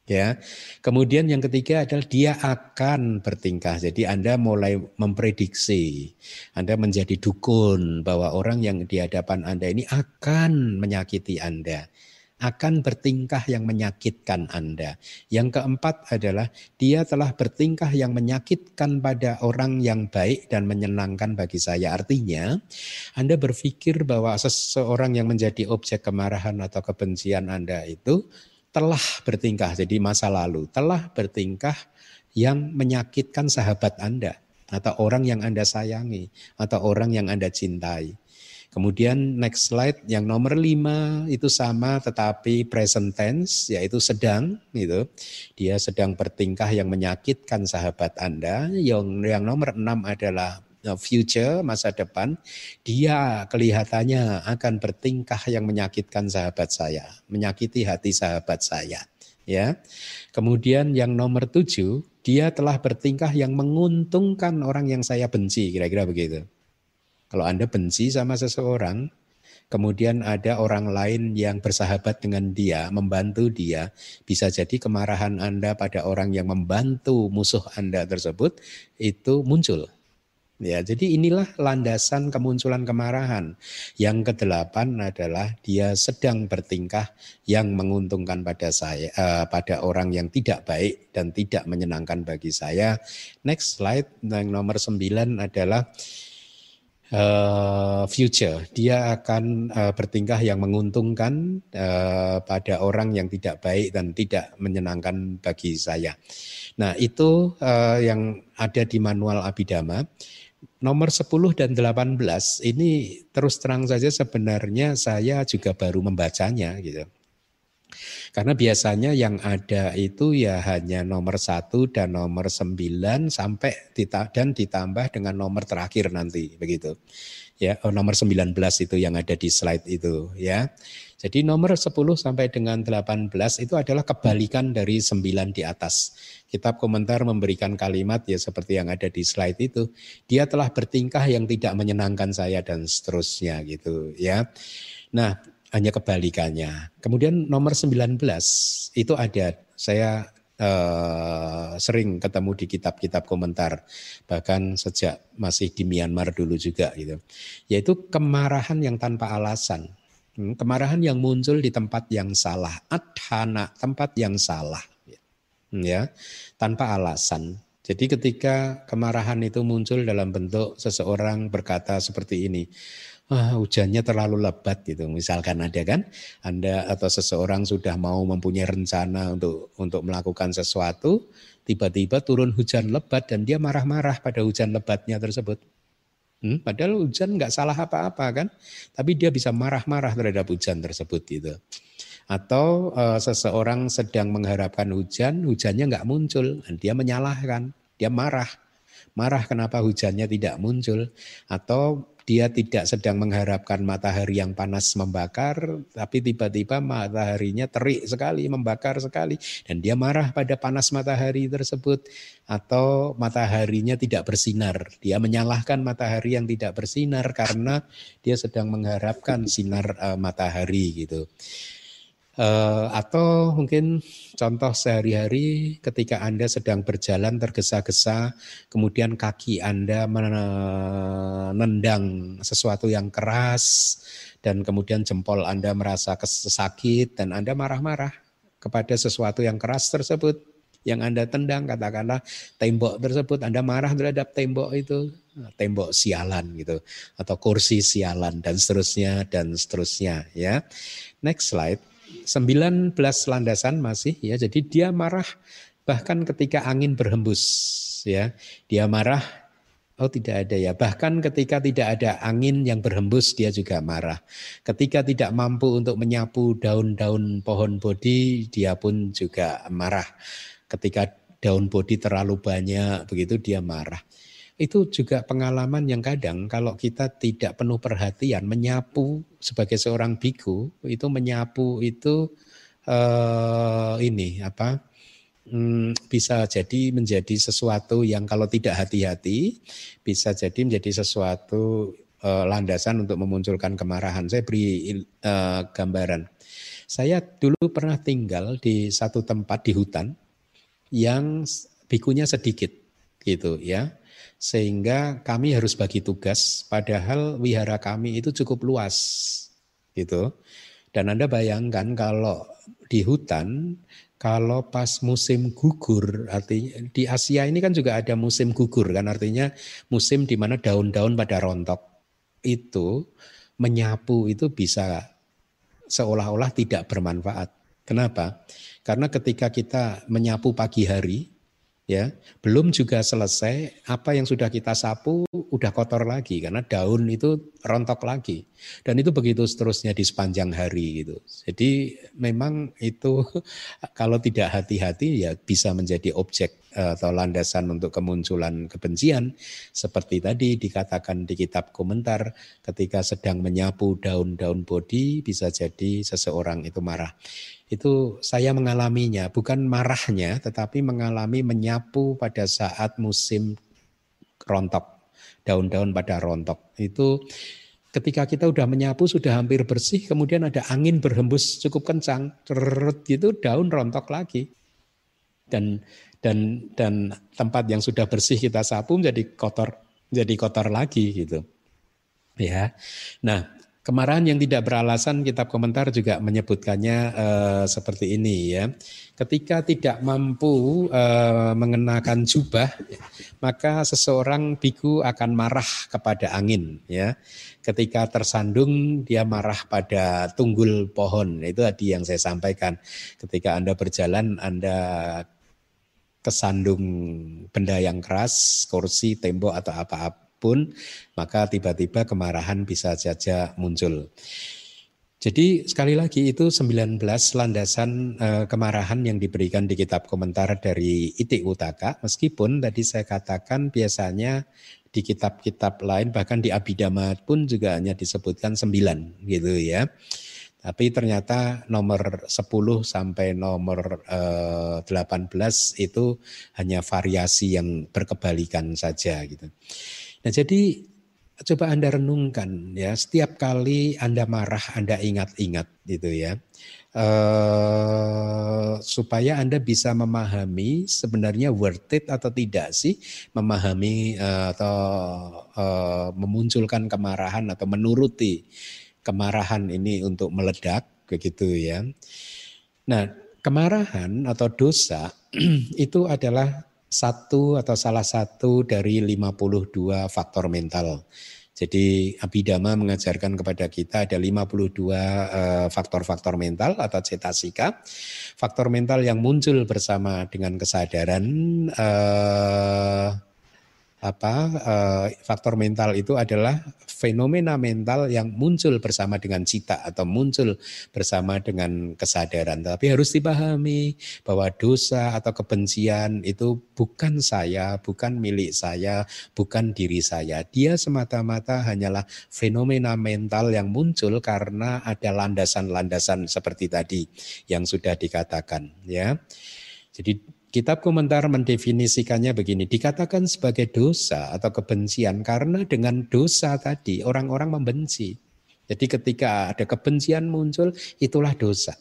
Ya. Kemudian yang ketiga adalah dia akan bertingkah. Jadi Anda mulai memprediksi. Anda menjadi dukun bahwa orang yang di hadapan Anda ini akan menyakiti Anda akan bertingkah yang menyakitkan Anda. Yang keempat adalah dia telah bertingkah yang menyakitkan pada orang yang baik dan menyenangkan bagi saya. Artinya, Anda berpikir bahwa seseorang yang menjadi objek kemarahan atau kebencian Anda itu telah bertingkah, jadi masa lalu, telah bertingkah yang menyakitkan sahabat Anda atau orang yang Anda sayangi atau orang yang Anda cintai. Kemudian next slide yang nomor lima itu sama tetapi present tense yaitu sedang itu dia sedang bertingkah yang menyakitkan sahabat Anda. Yang yang nomor enam adalah future masa depan dia kelihatannya akan bertingkah yang menyakitkan sahabat saya, menyakiti hati sahabat saya. Ya, kemudian yang nomor tujuh dia telah bertingkah yang menguntungkan orang yang saya benci, kira-kira begitu. Kalau anda benci sama seseorang, kemudian ada orang lain yang bersahabat dengan dia, membantu dia, bisa jadi kemarahan Anda pada orang yang membantu musuh Anda tersebut itu muncul. Ya, jadi inilah landasan kemunculan kemarahan. Yang kedelapan adalah dia sedang bertingkah yang menguntungkan pada saya, uh, pada orang yang tidak baik dan tidak menyenangkan bagi saya. Next slide, yang nomor sembilan adalah uh, future. Dia akan uh, bertingkah yang menguntungkan uh, pada orang yang tidak baik dan tidak menyenangkan bagi saya. Nah, itu uh, yang ada di manual Abidama nomor 10 dan 18 ini terus terang saja sebenarnya saya juga baru membacanya gitu. Karena biasanya yang ada itu ya hanya nomor 1 dan nomor 9 sampai dan ditambah dengan nomor terakhir nanti begitu. Ya, oh, nomor 19 itu yang ada di slide itu ya. Jadi nomor 10 sampai dengan 18 itu adalah kebalikan dari 9 di atas. Kitab komentar memberikan kalimat ya seperti yang ada di slide itu. Dia telah bertingkah yang tidak menyenangkan saya dan seterusnya gitu ya. Nah hanya kebalikannya. Kemudian nomor 19 itu ada saya Uh, sering ketemu di kitab-kitab komentar bahkan sejak masih di Myanmar dulu juga gitu yaitu kemarahan yang tanpa alasan kemarahan yang muncul di tempat yang salah, adhana, tempat yang salah. Hmm, ya, tanpa alasan. Jadi ketika kemarahan itu muncul dalam bentuk seseorang berkata seperti ini, ah, hujannya terlalu lebat gitu. Misalkan ada kan, Anda atau seseorang sudah mau mempunyai rencana untuk untuk melakukan sesuatu, tiba-tiba turun hujan lebat dan dia marah-marah pada hujan lebatnya tersebut. Hmm, padahal hujan nggak salah apa-apa kan, tapi dia bisa marah-marah terhadap hujan tersebut gitu. Atau uh, seseorang sedang mengharapkan hujan, hujannya nggak muncul, dan dia menyalahkan, dia marah. marah kenapa hujannya tidak muncul atau dia tidak sedang mengharapkan matahari yang panas membakar, tapi tiba-tiba mataharinya terik sekali, membakar sekali, dan dia marah pada panas matahari tersebut, atau mataharinya tidak bersinar. Dia menyalahkan matahari yang tidak bersinar karena dia sedang mengharapkan sinar uh, matahari gitu. Uh, atau mungkin contoh sehari-hari ketika Anda sedang berjalan tergesa-gesa, kemudian kaki Anda menendang sesuatu yang keras, dan kemudian jempol Anda merasa sakit, dan Anda marah-marah kepada sesuatu yang keras tersebut, yang Anda tendang, katakanlah tembok tersebut, Anda marah terhadap tembok itu, tembok sialan gitu, atau kursi sialan, dan seterusnya, dan seterusnya. ya. Next slide. 19 landasan masih ya. Jadi dia marah bahkan ketika angin berhembus ya. Dia marah Oh tidak ada ya. Bahkan ketika tidak ada angin yang berhembus dia juga marah. Ketika tidak mampu untuk menyapu daun-daun pohon bodi dia pun juga marah. Ketika daun bodi terlalu banyak begitu dia marah. Itu juga pengalaman yang kadang kalau kita tidak penuh perhatian menyapu sebagai seorang biku itu menyapu itu uh, ini apa hmm, bisa jadi menjadi sesuatu yang kalau tidak hati-hati bisa jadi menjadi sesuatu uh, landasan untuk memunculkan kemarahan. Saya beri uh, gambaran. Saya dulu pernah tinggal di satu tempat di hutan yang bikunya sedikit gitu ya sehingga kami harus bagi tugas padahal wihara kami itu cukup luas gitu. Dan Anda bayangkan kalau di hutan kalau pas musim gugur artinya di Asia ini kan juga ada musim gugur kan artinya musim di mana daun-daun pada rontok itu menyapu itu bisa seolah-olah tidak bermanfaat. Kenapa? Karena ketika kita menyapu pagi hari ya belum juga selesai apa yang sudah kita sapu udah kotor lagi karena daun itu rontok lagi. Dan itu begitu seterusnya di sepanjang hari gitu. Jadi memang itu [LAUGHS] kalau tidak hati-hati ya bisa menjadi objek eh, atau landasan untuk kemunculan kebencian. Seperti tadi dikatakan di kitab komentar ketika sedang menyapu daun-daun bodi bisa jadi seseorang itu marah itu saya mengalaminya, bukan marahnya, tetapi mengalami menyapu pada saat musim rontok, daun-daun pada rontok. Itu ketika kita udah menyapu sudah hampir bersih, kemudian ada angin berhembus cukup kencang, terut gitu daun rontok lagi. Dan dan dan tempat yang sudah bersih kita sapu menjadi kotor, jadi kotor lagi gitu. Ya. Nah, Kemarahan yang tidak beralasan kitab komentar juga menyebutkannya uh, seperti ini ya. Ketika tidak mampu uh, mengenakan jubah, maka seseorang biku akan marah kepada angin ya. Ketika tersandung dia marah pada tunggul pohon. Itu tadi yang saya sampaikan. Ketika Anda berjalan Anda kesandung benda yang keras, kursi, tembok atau apa-apa pun, maka tiba-tiba kemarahan bisa saja muncul. Jadi sekali lagi itu 19 landasan e, kemarahan yang diberikan di kitab komentar dari Iti Utaka. Meskipun tadi saya katakan biasanya di kitab-kitab lain bahkan di Abhidhamma pun juga hanya disebutkan 9 gitu ya. Tapi ternyata nomor 10 sampai nomor e, eh, 18 itu hanya variasi yang berkebalikan saja gitu. Nah jadi coba Anda renungkan ya setiap kali Anda marah Anda ingat-ingat gitu ya. Uh, supaya Anda bisa memahami sebenarnya worth it atau tidak sih memahami uh, atau uh, memunculkan kemarahan atau menuruti kemarahan ini untuk meledak begitu ya. Nah, kemarahan atau dosa [CLEARS THROAT] itu adalah satu atau salah satu dari 52 faktor mental. Jadi Abhidhamma mengajarkan kepada kita ada 52 eh, faktor-faktor mental atau cetasika. Faktor mental yang muncul bersama dengan kesadaran eh, apa uh, faktor mental itu adalah fenomena mental yang muncul bersama dengan cita atau muncul bersama dengan kesadaran. Tapi harus dipahami bahwa dosa atau kebencian itu bukan saya, bukan milik saya, bukan diri saya. Dia semata-mata hanyalah fenomena mental yang muncul karena ada landasan-landasan seperti tadi yang sudah dikatakan ya. Jadi Kitab komentar mendefinisikannya begini, dikatakan sebagai dosa atau kebencian karena dengan dosa tadi orang-orang membenci. Jadi ketika ada kebencian muncul itulah dosa.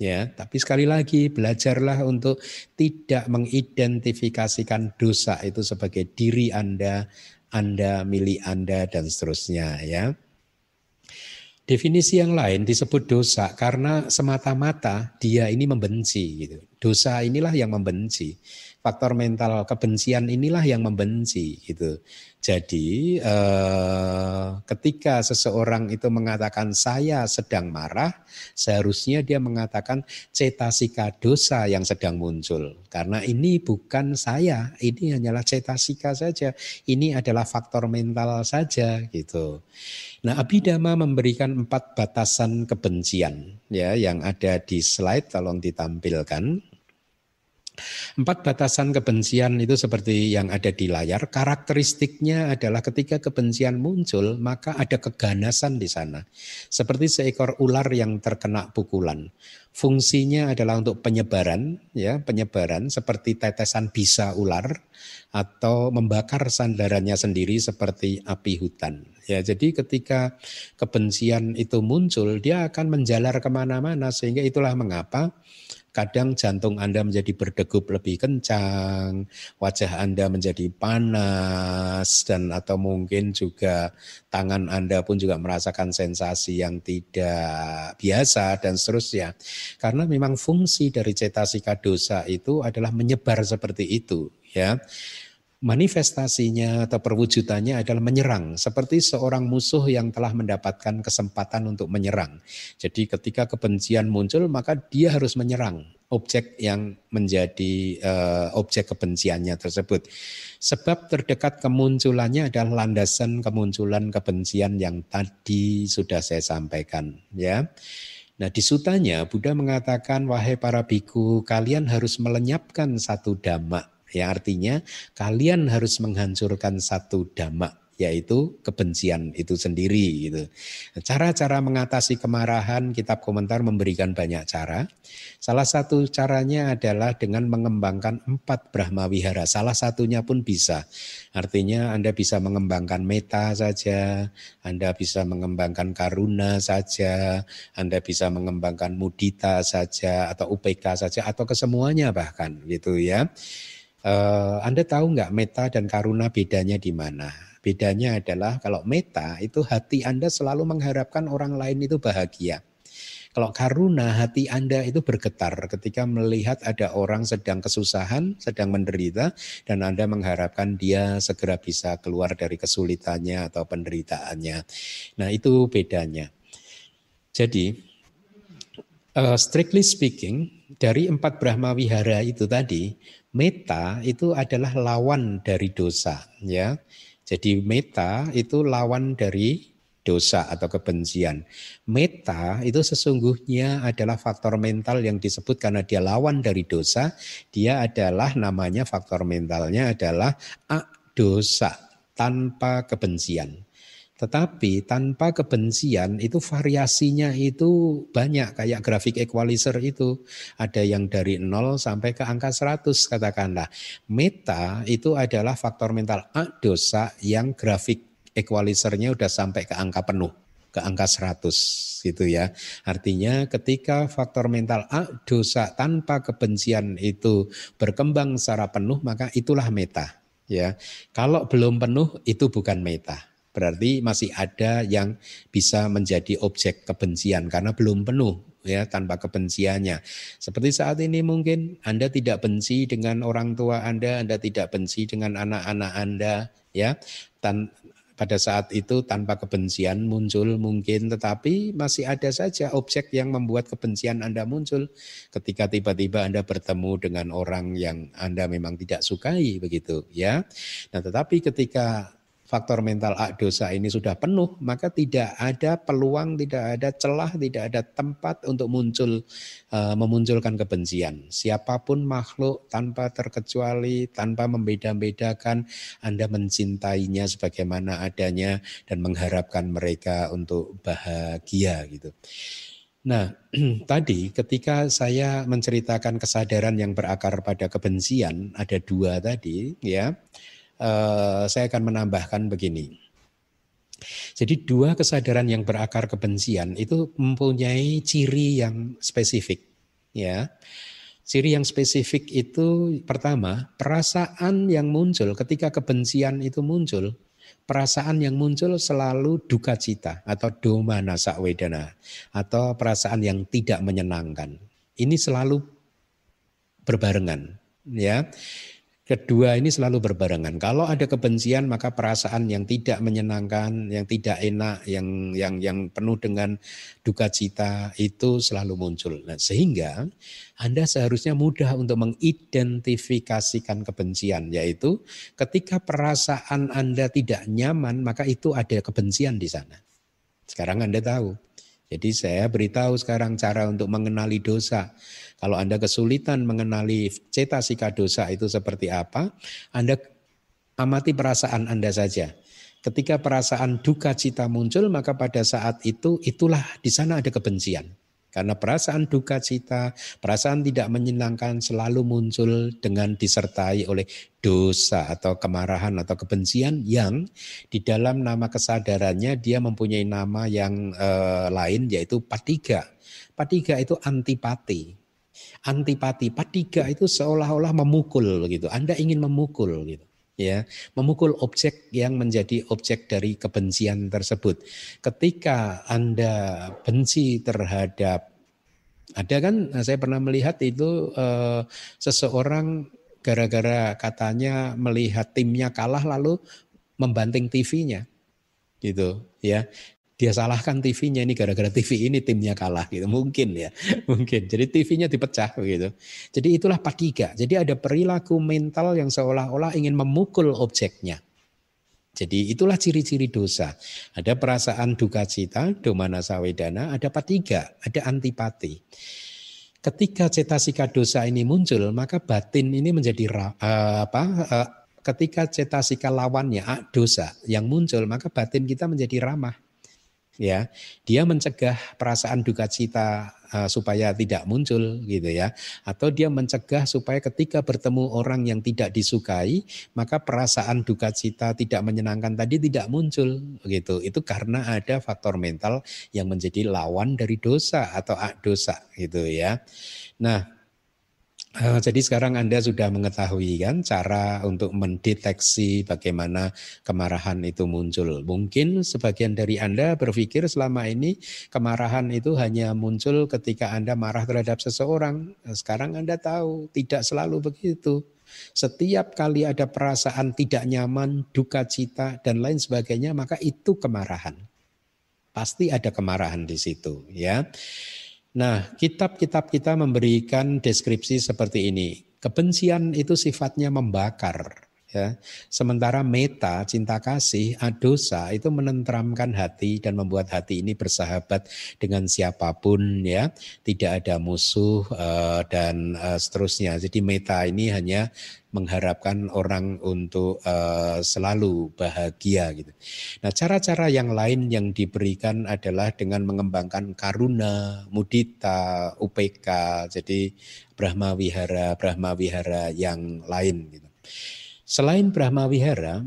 Ya, tapi sekali lagi belajarlah untuk tidak mengidentifikasikan dosa itu sebagai diri Anda, Anda, milik Anda dan seterusnya ya. Definisi yang lain disebut dosa karena semata-mata dia ini membenci gitu. Dosa inilah yang membenci. Faktor mental kebencian inilah yang membenci gitu. Jadi eh, ketika seseorang itu mengatakan saya sedang marah, seharusnya dia mengatakan cetasika dosa yang sedang muncul. Karena ini bukan saya, ini hanyalah cetasika saja. Ini adalah faktor mental saja gitu. Nah, Abhidhamma memberikan empat batasan kebencian ya yang ada di slide tolong ditampilkan. Empat batasan kebencian itu seperti yang ada di layar. Karakteristiknya adalah ketika kebencian muncul, maka ada keganasan di sana. Seperti seekor ular yang terkena pukulan. Fungsinya adalah untuk penyebaran, ya penyebaran seperti tetesan bisa ular atau membakar sandarannya sendiri seperti api hutan. Ya, jadi ketika kebencian itu muncul, dia akan menjalar ke mana-mana sehingga itulah mengapa Kadang jantung Anda menjadi berdegup lebih kencang, wajah Anda menjadi panas dan atau mungkin juga tangan Anda pun juga merasakan sensasi yang tidak biasa dan seterusnya. Karena memang fungsi dari cetasika dosa itu adalah menyebar seperti itu, ya manifestasinya atau perwujudannya adalah menyerang seperti seorang musuh yang telah mendapatkan kesempatan untuk menyerang. Jadi ketika kebencian muncul maka dia harus menyerang objek yang menjadi uh, objek kebenciannya tersebut. Sebab terdekat kemunculannya adalah landasan kemunculan kebencian yang tadi sudah saya sampaikan ya. Nah di sutanya Buddha mengatakan wahai para biku kalian harus melenyapkan satu dhamma Ya artinya kalian harus menghancurkan satu dhamma yaitu kebencian itu sendiri gitu. Cara-cara mengatasi kemarahan kitab komentar memberikan banyak cara. Salah satu caranya adalah dengan mengembangkan empat Brahma Wihara. Salah satunya pun bisa. Artinya Anda bisa mengembangkan meta saja, Anda bisa mengembangkan karuna saja, Anda bisa mengembangkan mudita saja atau UPK saja atau kesemuanya bahkan gitu ya. Uh, Anda tahu nggak meta dan karuna bedanya di mana? Bedanya adalah kalau meta itu hati Anda selalu mengharapkan orang lain itu bahagia. Kalau karuna hati Anda itu bergetar ketika melihat ada orang sedang kesusahan, sedang menderita dan Anda mengharapkan dia segera bisa keluar dari kesulitannya atau penderitaannya. Nah, itu bedanya. Jadi uh, strictly speaking dari empat Brahma Wihara itu tadi Meta itu adalah lawan dari dosa, ya. Jadi meta itu lawan dari dosa atau kebencian. Meta itu sesungguhnya adalah faktor mental yang disebut karena dia lawan dari dosa, dia adalah namanya faktor mentalnya adalah dosa tanpa kebencian. Tetapi tanpa kebencian itu variasinya itu banyak kayak grafik equalizer itu. Ada yang dari 0 sampai ke angka 100 katakanlah. Meta itu adalah faktor mental A dosa yang grafik equalizernya udah sampai ke angka penuh ke angka 100 gitu ya. Artinya ketika faktor mental A dosa tanpa kebencian itu berkembang secara penuh maka itulah meta ya. Kalau belum penuh itu bukan meta. Berarti masih ada yang bisa menjadi objek kebencian karena belum penuh ya tanpa kebenciannya. Seperti saat ini mungkin Anda tidak benci dengan orang tua Anda, Anda tidak benci dengan anak-anak Anda ya. Tan pada saat itu tanpa kebencian muncul mungkin tetapi masih ada saja objek yang membuat kebencian Anda muncul ketika tiba-tiba Anda bertemu dengan orang yang Anda memang tidak sukai begitu ya. Nah, tetapi ketika faktor mental A dosa ini sudah penuh, maka tidak ada peluang, tidak ada celah, tidak ada tempat untuk muncul uh, memunculkan kebencian. Siapa pun makhluk tanpa terkecuali, tanpa membeda-bedakan, Anda mencintainya sebagaimana adanya dan mengharapkan mereka untuk bahagia gitu. Nah, [CLEARS THROAT] tadi ketika saya menceritakan kesadaran yang berakar pada kebencian, ada dua tadi ya uh, saya akan menambahkan begini. Jadi dua kesadaran yang berakar kebencian itu mempunyai ciri yang spesifik, ya. Ciri yang spesifik itu pertama, perasaan yang muncul ketika kebencian itu muncul, perasaan yang muncul selalu duka cita atau doma nasa wedana atau perasaan yang tidak menyenangkan. Ini selalu berbarengan, ya. Kedua ini selalu berbarengan. Kalau ada kebencian maka perasaan yang tidak menyenangkan, yang tidak enak, yang yang yang penuh dengan duka cita itu selalu muncul. Nah, sehingga Anda seharusnya mudah untuk mengidentifikasikan kebencian yaitu ketika perasaan Anda tidak nyaman maka itu ada kebencian di sana. Sekarang Anda tahu. Jadi saya beritahu sekarang cara untuk mengenali dosa. Kalau Anda kesulitan mengenali cetasika dosa itu seperti apa, Anda amati perasaan Anda saja. Ketika perasaan duka cita muncul, maka pada saat itu itulah di sana ada kebencian. Karena perasaan duka cita, perasaan tidak menyenangkan selalu muncul dengan disertai oleh dosa atau kemarahan atau kebencian yang di dalam nama kesadarannya dia mempunyai nama yang eh, lain yaitu patiga. Patiga itu antipati. Antipati, patiga itu seolah-olah memukul gitu. Anda ingin memukul gitu ya memukul objek yang menjadi objek dari kebencian tersebut. Ketika Anda benci terhadap ada kan saya pernah melihat itu eh, seseorang gara-gara katanya melihat timnya kalah lalu membanting TV-nya gitu ya dia salahkan TV-nya ini gara-gara TV ini timnya kalah gitu. Mungkin ya [LAUGHS] mungkin. Jadi TV-nya dipecah begitu jadi itulah patiga jadi ada perilaku mental yang seolah-olah ingin memukul objeknya. Jadi itulah ciri-ciri dosa. Ada perasaan duka cita domana sawedana ada patiga ada antipati. Ketika cetasika dosa ini muncul maka batin ini menjadi uh, apa uh, ketika cetasika lawannya dosa yang muncul maka batin kita menjadi ramah ya. Dia mencegah perasaan duka cita uh, supaya tidak muncul gitu ya. Atau dia mencegah supaya ketika bertemu orang yang tidak disukai maka perasaan duka cita tidak menyenangkan tadi tidak muncul gitu. Itu karena ada faktor mental yang menjadi lawan dari dosa atau dosa gitu ya. Nah jadi sekarang Anda sudah mengetahui kan cara untuk mendeteksi bagaimana kemarahan itu muncul. Mungkin sebagian dari Anda berpikir selama ini kemarahan itu hanya muncul ketika Anda marah terhadap seseorang. Sekarang Anda tahu tidak selalu begitu. Setiap kali ada perasaan tidak nyaman, duka cita dan lain sebagainya, maka itu kemarahan. Pasti ada kemarahan di situ, ya. Nah, kitab-kitab kita memberikan deskripsi seperti ini. Kebencian itu sifatnya membakar, ya. Sementara meta, cinta kasih, adosa itu menenteramkan hati dan membuat hati ini bersahabat dengan siapa pun ya, tidak ada musuh uh, dan uh, seterusnya. Jadi meta ini hanya mengharapkan orang untuk uh, selalu bahagia gitu. Nah, cara-cara yang lain yang diberikan adalah dengan mengembangkan karuna, mudita, UPK, jadi Brahma Wihara, Brahma Wihara yang lain gitu. Selain Brahma Wihara,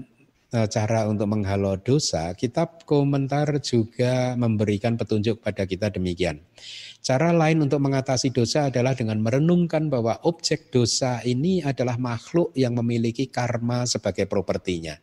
eh, cara untuk menghalau dosa, kitab komentar juga memberikan petunjuk pada kita demikian. Cara lain untuk mengatasi dosa adalah dengan merenungkan bahwa objek dosa ini adalah makhluk yang memiliki karma sebagai propertinya.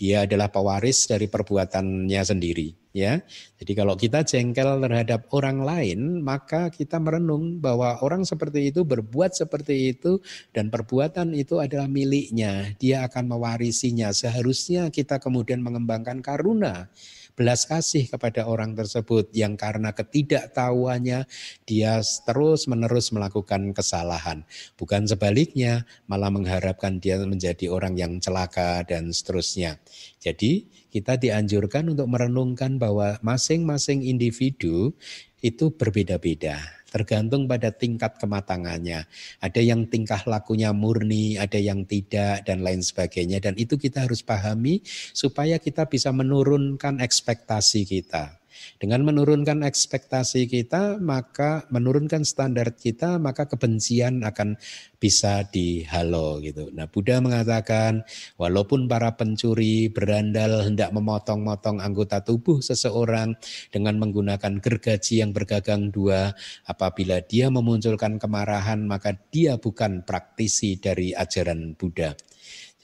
Dia adalah pewaris dari perbuatannya sendiri. Ya. Jadi kalau kita jengkel terhadap orang lain, maka kita merenung bahwa orang seperti itu berbuat seperti itu dan perbuatan itu adalah miliknya. Dia akan mewarisinya. Seharusnya kita kemudian mengembangkan karuna belas kasih kepada orang tersebut yang karena ketidaktahuannya dia terus menerus melakukan kesalahan. Bukan sebaliknya, malah mengharapkan dia menjadi orang yang celaka dan seterusnya. Jadi kita dianjurkan untuk merenungkan bahwa masing-masing individu itu berbeda-beda tergantung pada tingkat kematangannya. Ada yang tingkah lakunya murni, ada yang tidak dan lain sebagainya dan itu kita harus pahami supaya kita bisa menurunkan ekspektasi kita. Dengan menurunkan ekspektasi kita, maka menurunkan standar kita, maka kebencian akan bisa dihalau gitu. Nah, Buddha mengatakan walaupun para pencuri berandal hendak memotong-motong anggota tubuh seseorang dengan menggunakan gergaji yang bergagang dua, apabila dia memunculkan kemarahan, maka dia bukan praktisi dari ajaran Buddha.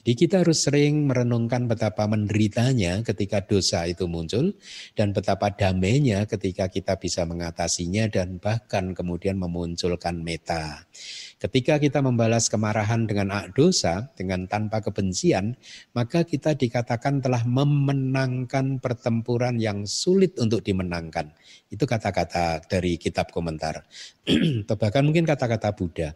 Jadi kita harus sering merenungkan betapa menderitanya ketika dosa itu muncul dan betapa damainya ketika kita bisa mengatasinya dan bahkan kemudian memunculkan meta. Ketika kita membalas kemarahan dengan ak dosa, dengan tanpa kebencian, maka kita dikatakan telah memenangkan pertempuran yang sulit untuk dimenangkan. Itu kata-kata dari kitab komentar. [CLEARS THROAT] Atau bahkan mungkin kata-kata Buddha.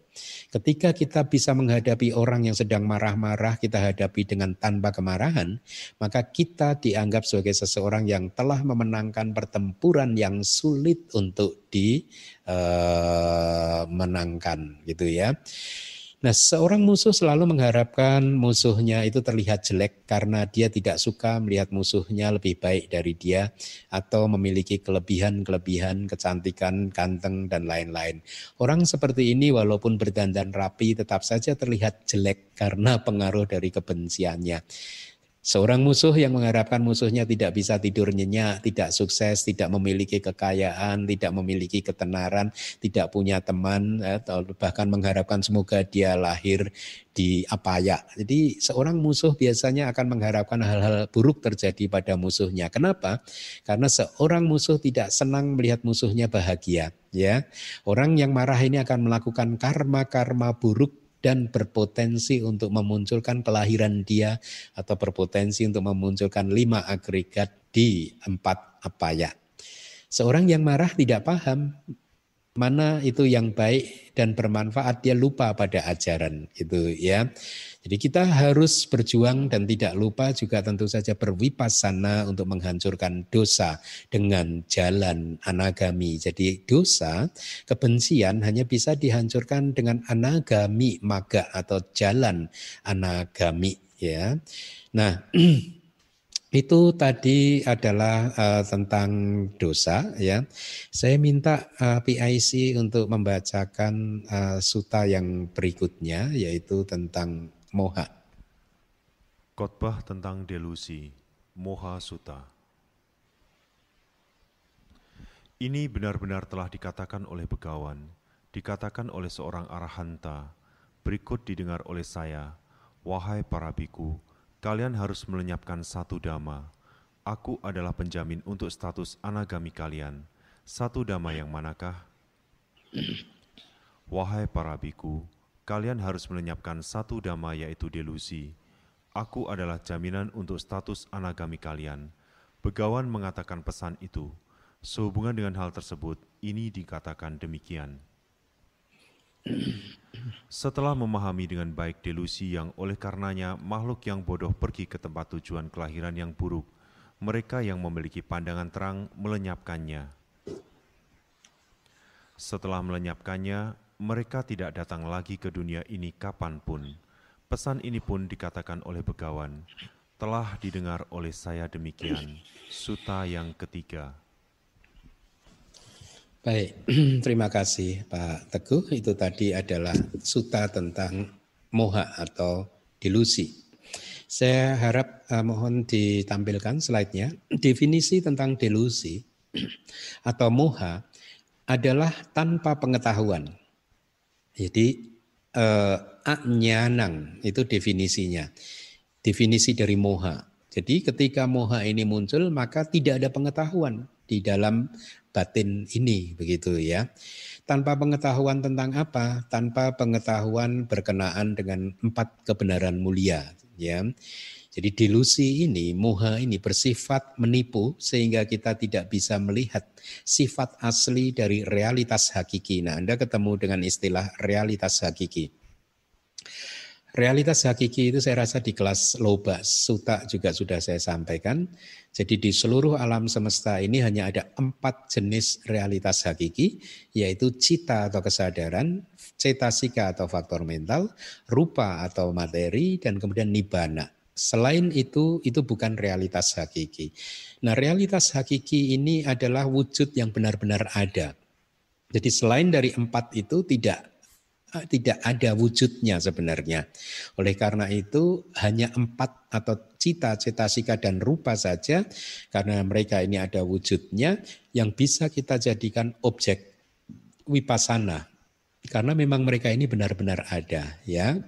Ketika kita bisa menghadapi orang yang sedang marah-marah, kita hadapi dengan tanpa kemarahan, maka kita dianggap sebagai seseorang yang telah memenangkan pertempuran yang sulit untuk di uh, menangkan gitu ya. Nah, seorang musuh selalu mengharapkan musuhnya itu terlihat jelek karena dia tidak suka melihat musuhnya lebih baik dari dia atau memiliki kelebihan-kelebihan, kecantikan, ganteng dan lain-lain. Orang seperti ini walaupun berdandan rapi tetap saja terlihat jelek karena pengaruh dari kebenciannya. Seorang musuh yang mengharapkan musuhnya tidak bisa tidur nyenyak, tidak sukses, tidak memiliki kekayaan, tidak memiliki ketenaran, tidak punya teman, atau bahkan mengharapkan semoga dia lahir di apaya. Jadi seorang musuh biasanya akan mengharapkan hal-hal buruk terjadi pada musuhnya. Kenapa? Karena seorang musuh tidak senang melihat musuhnya bahagia. Ya, orang yang marah ini akan melakukan karma-karma buruk dan berpotensi untuk memunculkan kelahiran dia atau berpotensi untuk memunculkan lima agregat di empat apaya. Seorang yang marah tidak paham mana itu yang baik dan bermanfaat dia lupa pada ajaran itu ya. Jadi kita harus berjuang dan tidak lupa juga tentu saja berwipasana untuk menghancurkan dosa dengan jalan anagami. Jadi dosa, kebencian hanya bisa dihancurkan dengan anagami maga atau jalan anagami ya. Nah, [CLEARS THROAT] Itu tadi adalah uh, tentang dosa ya. Saya minta uh, eh, PIC untuk membacakan uh, suta yang berikutnya yaitu tentang moha.
Khotbah tentang delusi, moha suta. Ini benar-benar telah dikatakan oleh begawan, dikatakan oleh seorang arahanta, berikut didengar oleh saya, wahai para biku, kalian harus melenyapkan satu dama. Aku adalah penjamin untuk status anagami kalian. Satu dama yang manakah? [CLEARS THROAT] Wahai para biku, kalian harus melenyapkan satu dama yaitu delusi. Aku adalah jaminan untuk status anagami kalian. Begawan mengatakan pesan itu. Sehubungan dengan hal tersebut, ini dikatakan demikian. Setelah memahami dengan baik delusi yang oleh karenanya makhluk yang bodoh pergi ke tempat tujuan kelahiran yang buruk, mereka yang memiliki pandangan terang melenyapkannya. Setelah melenyapkannya, mereka tidak datang lagi ke dunia ini kapan pun. Pesan ini pun dikatakan oleh begawan, telah didengar oleh saya demikian. Suta yang ketiga.
Baik, [CLEARS THROAT] terima kasih Pak Teguh. Itu tadi adalah suta tentang moha atau delusi. Saya harap uh, mohon ditampilkan slide-nya. [CLEARS THROAT] Definisi tentang delusi [CLEARS THROAT] atau moha adalah tanpa pengetahuan. Jadi anyanang itu definisinya. Definisi dari moha. Jadi ketika moha ini muncul maka tidak ada pengetahuan di dalam batin ini begitu ya. Tanpa pengetahuan tentang apa? Tanpa pengetahuan berkenaan dengan empat kebenaran mulia ya. Jadi delusi ini, moha ini bersifat menipu sehingga kita tidak bisa melihat sifat asli dari realitas hakiki. Nah, Anda ketemu dengan istilah realitas hakiki. Realitas hakiki itu saya rasa di kelas loba suta juga sudah saya sampaikan. Jadi di seluruh alam semesta ini hanya ada empat jenis realitas hakiki, yaitu cita atau kesadaran, cetasika atau faktor mental, rupa atau materi, dan kemudian nibana. Selain itu, itu bukan realitas hakiki. Nah realitas hakiki ini adalah wujud yang benar-benar ada. Jadi selain dari empat itu tidak Eh, tidak ada wujudnya sebenarnya. Oleh karena itu hanya empat atau cita, cetasika dan rupa saja karena mereka ini ada wujudnya yang bisa kita jadikan objek wipasana. Karena memang mereka ini benar-benar ada ya.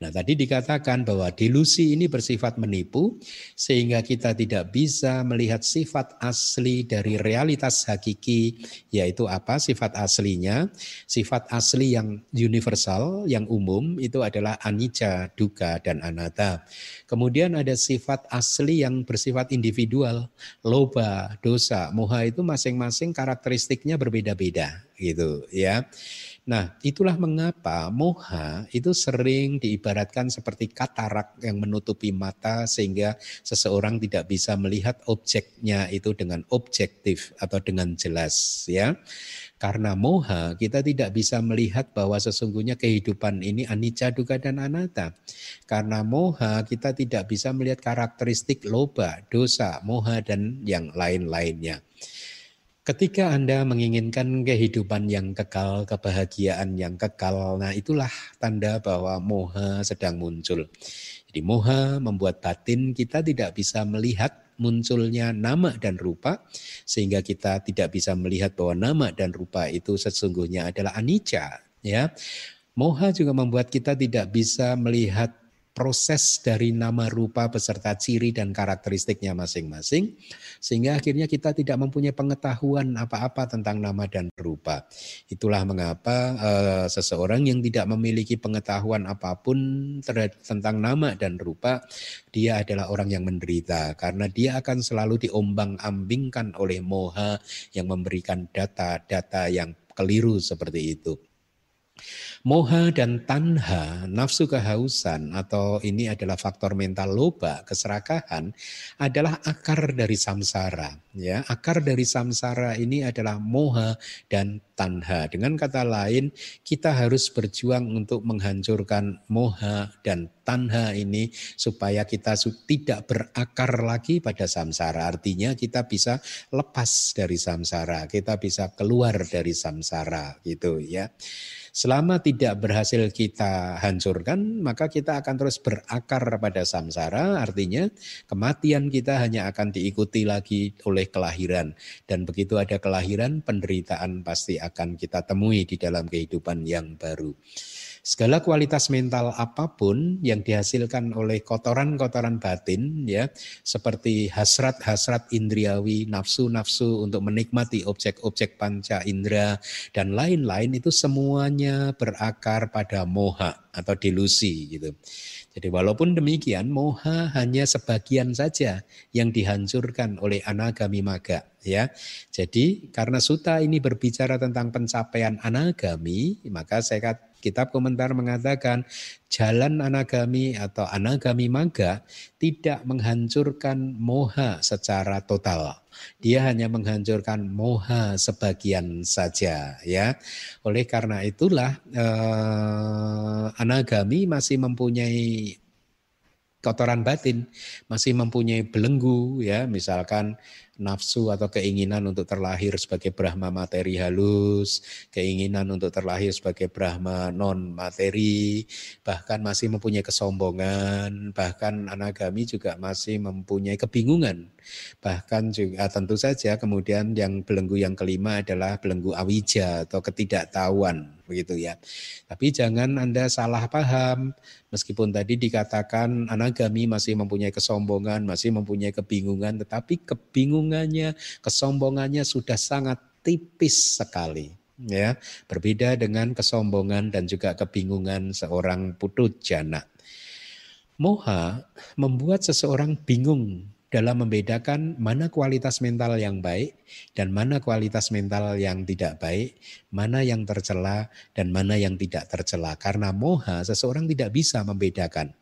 Nah, tadi dikatakan bahwa delusi ini bersifat menipu sehingga kita tidak bisa melihat sifat asli dari realitas hakiki yaitu apa sifat aslinya? Sifat asli yang universal, yang umum itu adalah anicca, duka dan anatta. Kemudian ada sifat asli yang bersifat individual, loba, dosa, moha itu masing-masing karakteristiknya berbeda-beda gitu ya. Nah, itulah mengapa moha itu sering diibaratkan seperti katarak yang menutupi mata sehingga seseorang tidak bisa melihat objeknya itu dengan objektif atau dengan jelas ya. Karena moha kita tidak bisa melihat bahwa sesungguhnya kehidupan ini anicca, duga dan anatta. Karena moha kita tidak bisa melihat karakteristik loba, dosa, moha dan yang lain-lainnya. Ketika Anda menginginkan kehidupan yang kekal, kebahagiaan yang kekal, nah itulah tanda bahwa moha sedang muncul. Jadi moha membuat batin kita tidak bisa melihat munculnya nama dan rupa sehingga kita tidak bisa melihat bahwa nama dan rupa itu sesungguhnya adalah anicca ya. Moha juga membuat kita tidak bisa melihat proses dari nama rupa beserta ciri dan karakteristiknya masing-masing sehingga akhirnya kita tidak mempunyai pengetahuan apa-apa tentang nama dan rupa. Itulah mengapa uh, seseorang yang tidak memiliki pengetahuan apa pun tentang nama dan rupa dia adalah orang yang menderita karena dia akan selalu diombang-ambingkan oleh moha yang memberikan data-data yang keliru seperti itu. Moha dan tanha, nafsu kehausan atau ini adalah faktor mental loba, keserakahan adalah akar dari samsara. Ya, akar dari samsara ini adalah moha dan tanha. Dengan kata lain, kita harus berjuang untuk menghancurkan moha dan tanha ini supaya kita tidak berakar lagi pada samsara. Artinya kita bisa lepas dari samsara, kita bisa keluar dari samsara gitu ya. Selama tidak berhasil kita hancurkan, maka kita akan terus berakar pada samsara, artinya kematian kita hanya akan diikuti lagi oleh kelahiran. Dan begitu ada kelahiran, penderitaan pasti akan kita temui di dalam kehidupan yang baru. Segala kualitas mental apa pun yang dihasilkan oleh kotoran-kotoran batin ya seperti hasrat-hasrat indriawi, nafsu-nafsu untuk menikmati objek-objek panca indera dan lain-lain itu semuanya berakar pada moha atau delusi gitu. Jadi walaupun demikian moha hanya sebagian saja yang dihancurkan oleh anagami maga ya. Jadi karena suta ini berbicara tentang pencapaian anagami, maka saya Kitab komentar mengatakan jalan anagami atau anagami maga tidak menghancurkan moha secara total. Dia hanya menghancurkan moha sebagian saja ya. Oleh karena itulah eh, anagami masih mempunyai kotoran batin, masih mempunyai belenggu ya, misalkan nafsu atau keinginan untuk terlahir sebagai Brahma materi halus, keinginan untuk terlahir sebagai Brahma non materi, bahkan masih mempunyai kesombongan, bahkan anagami juga masih mempunyai kebingungan. Bahkan juga tentu saja kemudian yang belenggu yang kelima adalah belenggu awija atau ketidaktahuan begitu ya. Tapi jangan Anda salah paham. Meskipun tadi dikatakan anagami masih mempunyai kesombongan, masih mempunyai kebingungan, tetapi kebingungannya, kesombongannya sudah sangat tipis sekali. Ya, berbeda dengan kesombongan dan juga kebingungan seorang putu jana. Moha membuat seseorang bingung dalam membedakan mana kualitas mental yang baik dan mana kualitas mental yang tidak baik, mana yang tercela dan mana yang tidak tercela. Karena moha seseorang tidak bisa membedakan.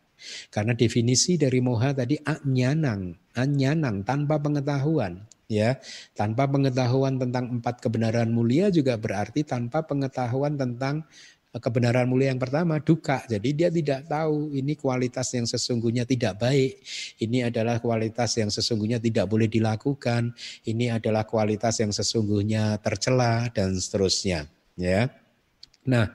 Karena definisi dari moha tadi anyanang, anyanang tanpa pengetahuan ya tanpa pengetahuan tentang empat kebenaran mulia juga berarti tanpa pengetahuan tentang kebenaran mulia yang pertama duka. Jadi dia tidak tahu ini kualitas yang sesungguhnya tidak baik. Ini adalah kualitas yang sesungguhnya tidak boleh dilakukan. Ini adalah kualitas yang sesungguhnya tercela dan seterusnya, ya. Nah,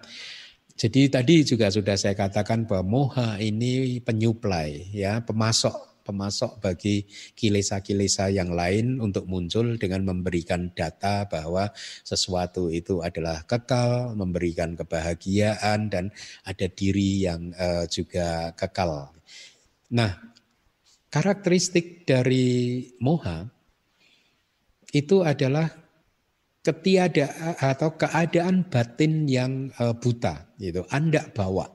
jadi tadi juga sudah saya katakan bahwa moha ini penyuplai ya, pemasok pemasok bagi kilesa-kilesa yang lain untuk muncul dengan memberikan data bahwa sesuatu itu adalah kekal, memberikan kebahagiaan dan ada diri yang uh, juga kekal. Nah, karakteristik dari moha itu adalah ketiadaan atau keadaan batin yang uh, buta gitu anda bawa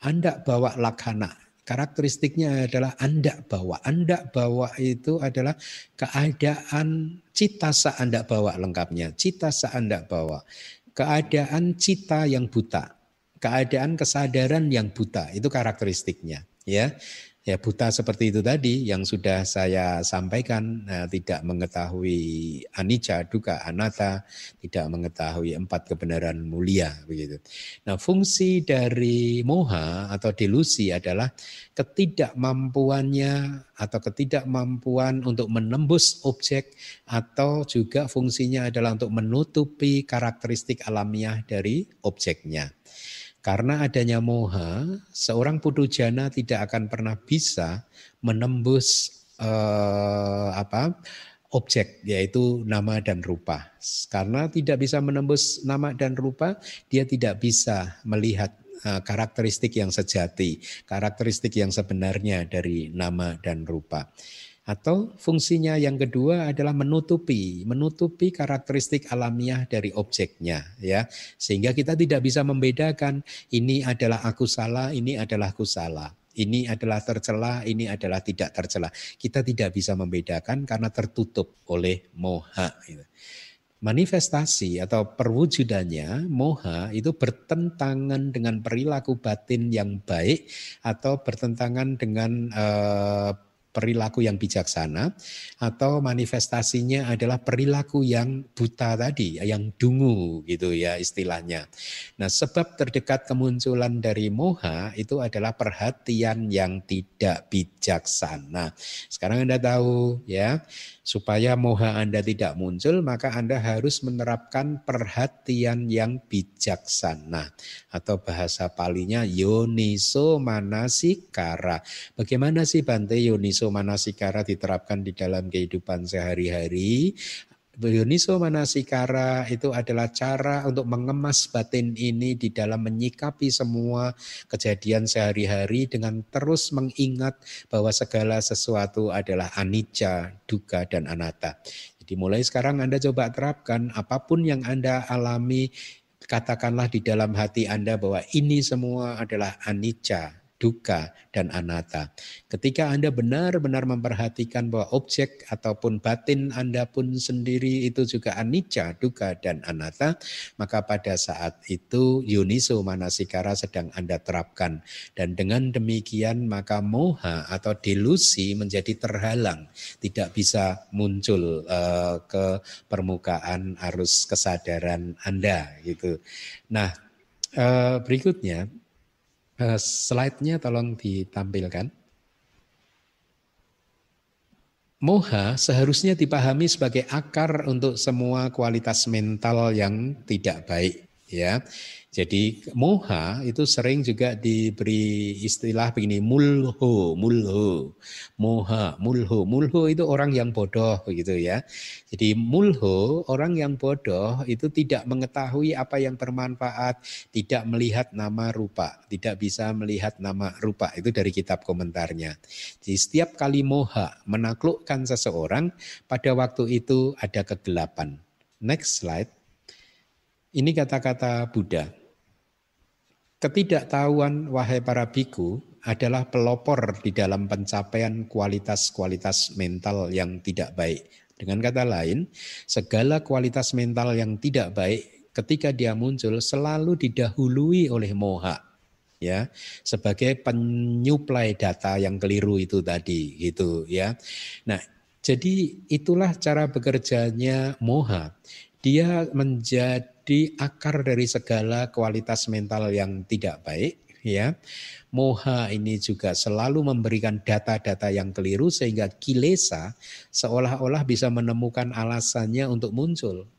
anda bawa laksana Karakteristiknya adalah anda bawa. Anda bawa itu adalah keadaan cita anda bawa lengkapnya. Cita anda bawa. Keadaan cita yang buta. Keadaan kesadaran yang buta. Itu karakteristiknya. Ya, ya buta seperti itu tadi yang sudah saya sampaikan nah, tidak mengetahui anicca duka anatta tidak mengetahui empat kebenaran mulia begitu. Nah, fungsi dari moha atau delusi adalah ketidakmampuannya atau ketidakmampuan untuk menembus objek atau juga fungsinya adalah untuk menutupi karakteristik alamiah dari objeknya. Karena adanya moha, seorang putu jana tidak akan pernah bisa menembus eh, apa objek yaitu nama dan rupa. Karena tidak bisa menembus nama dan rupa, dia tidak bisa melihat eh, karakteristik yang sejati, karakteristik yang sebenarnya dari nama dan rupa. Atau fungsinya yang kedua adalah menutupi, menutupi karakteristik alamiah dari objeknya ya. Sehingga kita tidak bisa membedakan ini adalah aku salah, ini adalah aku salah. Ini adalah tercela, ini adalah tidak tercela. Kita tidak bisa membedakan karena tertutup oleh moha. Gitu. Manifestasi atau perwujudannya moha itu bertentangan dengan perilaku batin yang baik atau bertentangan dengan uh, perilaku yang bijaksana atau manifestasinya adalah perilaku yang buta tadi, yang dungu gitu ya istilahnya. Nah, sebab terdekat kemunculan dari moha itu adalah perhatian yang tidak bijaksana. Sekarang Anda tahu ya, Supaya moha Anda tidak muncul, maka Anda harus menerapkan perhatian yang bijaksana. Atau bahasa palinya yoniso manasikara. Bagaimana sih Bante yoniso manasikara diterapkan di dalam kehidupan sehari-hari? Yoniso manasikara itu adalah cara untuk mengemas batin ini di dalam menyikapi semua kejadian sehari-hari dengan terus mengingat bahwa segala sesuatu adalah anicca, duka dan anatta. Jadi mulai sekarang Anda coba terapkan apa pun yang Anda alami katakanlah di dalam hati Anda bahwa ini semua adalah anicca, duka, dan anatta. Ketika Anda benar-benar memperhatikan bahwa objek ataupun batin Anda pun sendiri itu juga anicca, duka, dan anatta, maka pada saat itu yuniso manasikara sedang Anda terapkan. Dan dengan demikian maka moha atau delusi menjadi terhalang, tidak bisa muncul uh, ke permukaan arus kesadaran Anda gitu. Nah, uh, berikutnya Slide-nya tolong ditampilkan. moha seharusnya dipahami sebagai akar untuk semua kualitas mental yang tidak baik ya jadi moha itu sering juga diberi istilah begini mulho, mulho, moha, mulho, mulho itu orang yang bodoh gitu ya. Jadi mulho orang yang bodoh itu tidak mengetahui apa yang bermanfaat, tidak melihat nama rupa, tidak bisa melihat nama rupa itu dari kitab komentarnya. Jadi setiap kali moha menaklukkan seseorang pada waktu itu ada kegelapan. Next slide. Ini kata-kata Buddha. Ketidaktahuan wahai para biku adalah pelopor di dalam pencapaian kualitas-kualitas mental yang tidak baik. Dengan kata lain, segala kualitas mental yang tidak baik ketika dia muncul selalu didahului oleh moha ya sebagai penyuplai data yang keliru itu tadi gitu ya. Nah, jadi itulah cara bekerjanya moha. Dia menjadi di akar dari segala kualitas mental yang tidak baik ya. Moha ini juga selalu memberikan data-data yang keliru sehingga kilesa seolah-olah bisa menemukan alasannya untuk muncul.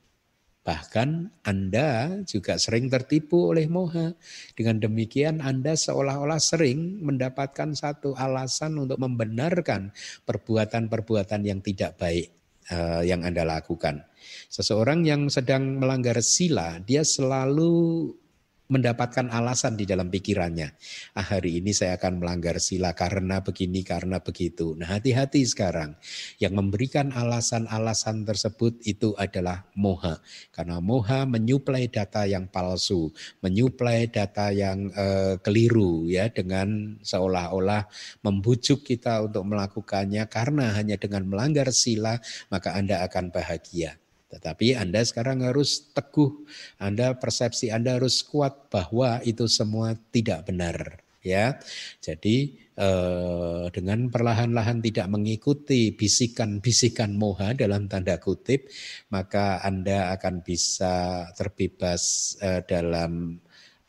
Bahkan Anda juga sering tertipu oleh moha. Dengan demikian Anda seolah-olah sering mendapatkan satu alasan untuk membenarkan perbuatan-perbuatan yang tidak baik uh, yang Anda lakukan. Seseorang yang sedang melanggar sila, dia selalu mendapatkan alasan di dalam pikirannya. Ah, hari ini saya akan melanggar sila karena begini, karena begitu. Nah, hati-hati sekarang. Yang memberikan alasan-alasan tersebut itu adalah moha. Karena moha menyuplai data yang palsu, menyuplai data yang uh, keliru ya dengan seolah-olah membujuk kita untuk melakukannya karena hanya dengan melanggar sila maka Anda akan bahagia. Tetapi Anda sekarang harus teguh, Anda persepsi Anda harus kuat bahwa itu semua tidak benar ya. Jadi eh, dengan perlahan-lahan tidak mengikuti bisikan-bisikan moha dalam tanda kutip, maka Anda akan bisa terbebas eh, dalam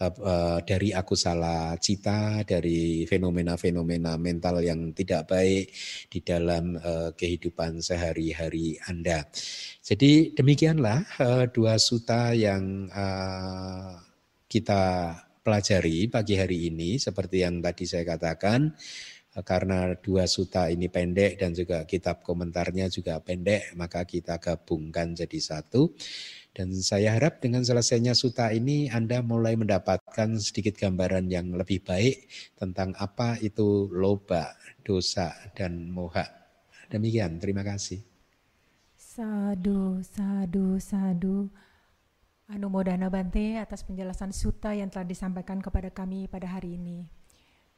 uh, dari aku salah cita, dari fenomena-fenomena mental yang tidak baik di dalam uh, kehidupan sehari-hari Anda. Jadi demikianlah uh, dua suta yang uh, kita pelajari pagi hari ini seperti yang tadi saya katakan karena dua suta ini pendek dan juga kitab komentarnya juga pendek maka kita gabungkan jadi satu dan saya harap dengan selesainya suta ini Anda mulai mendapatkan sedikit gambaran yang lebih baik tentang apa itu loba, dosa, dan moha. Demikian, terima kasih.
Sadu, sadu, sadu. Anu Modana Bante atas penjelasan suta yang telah disampaikan kepada kami pada hari ini.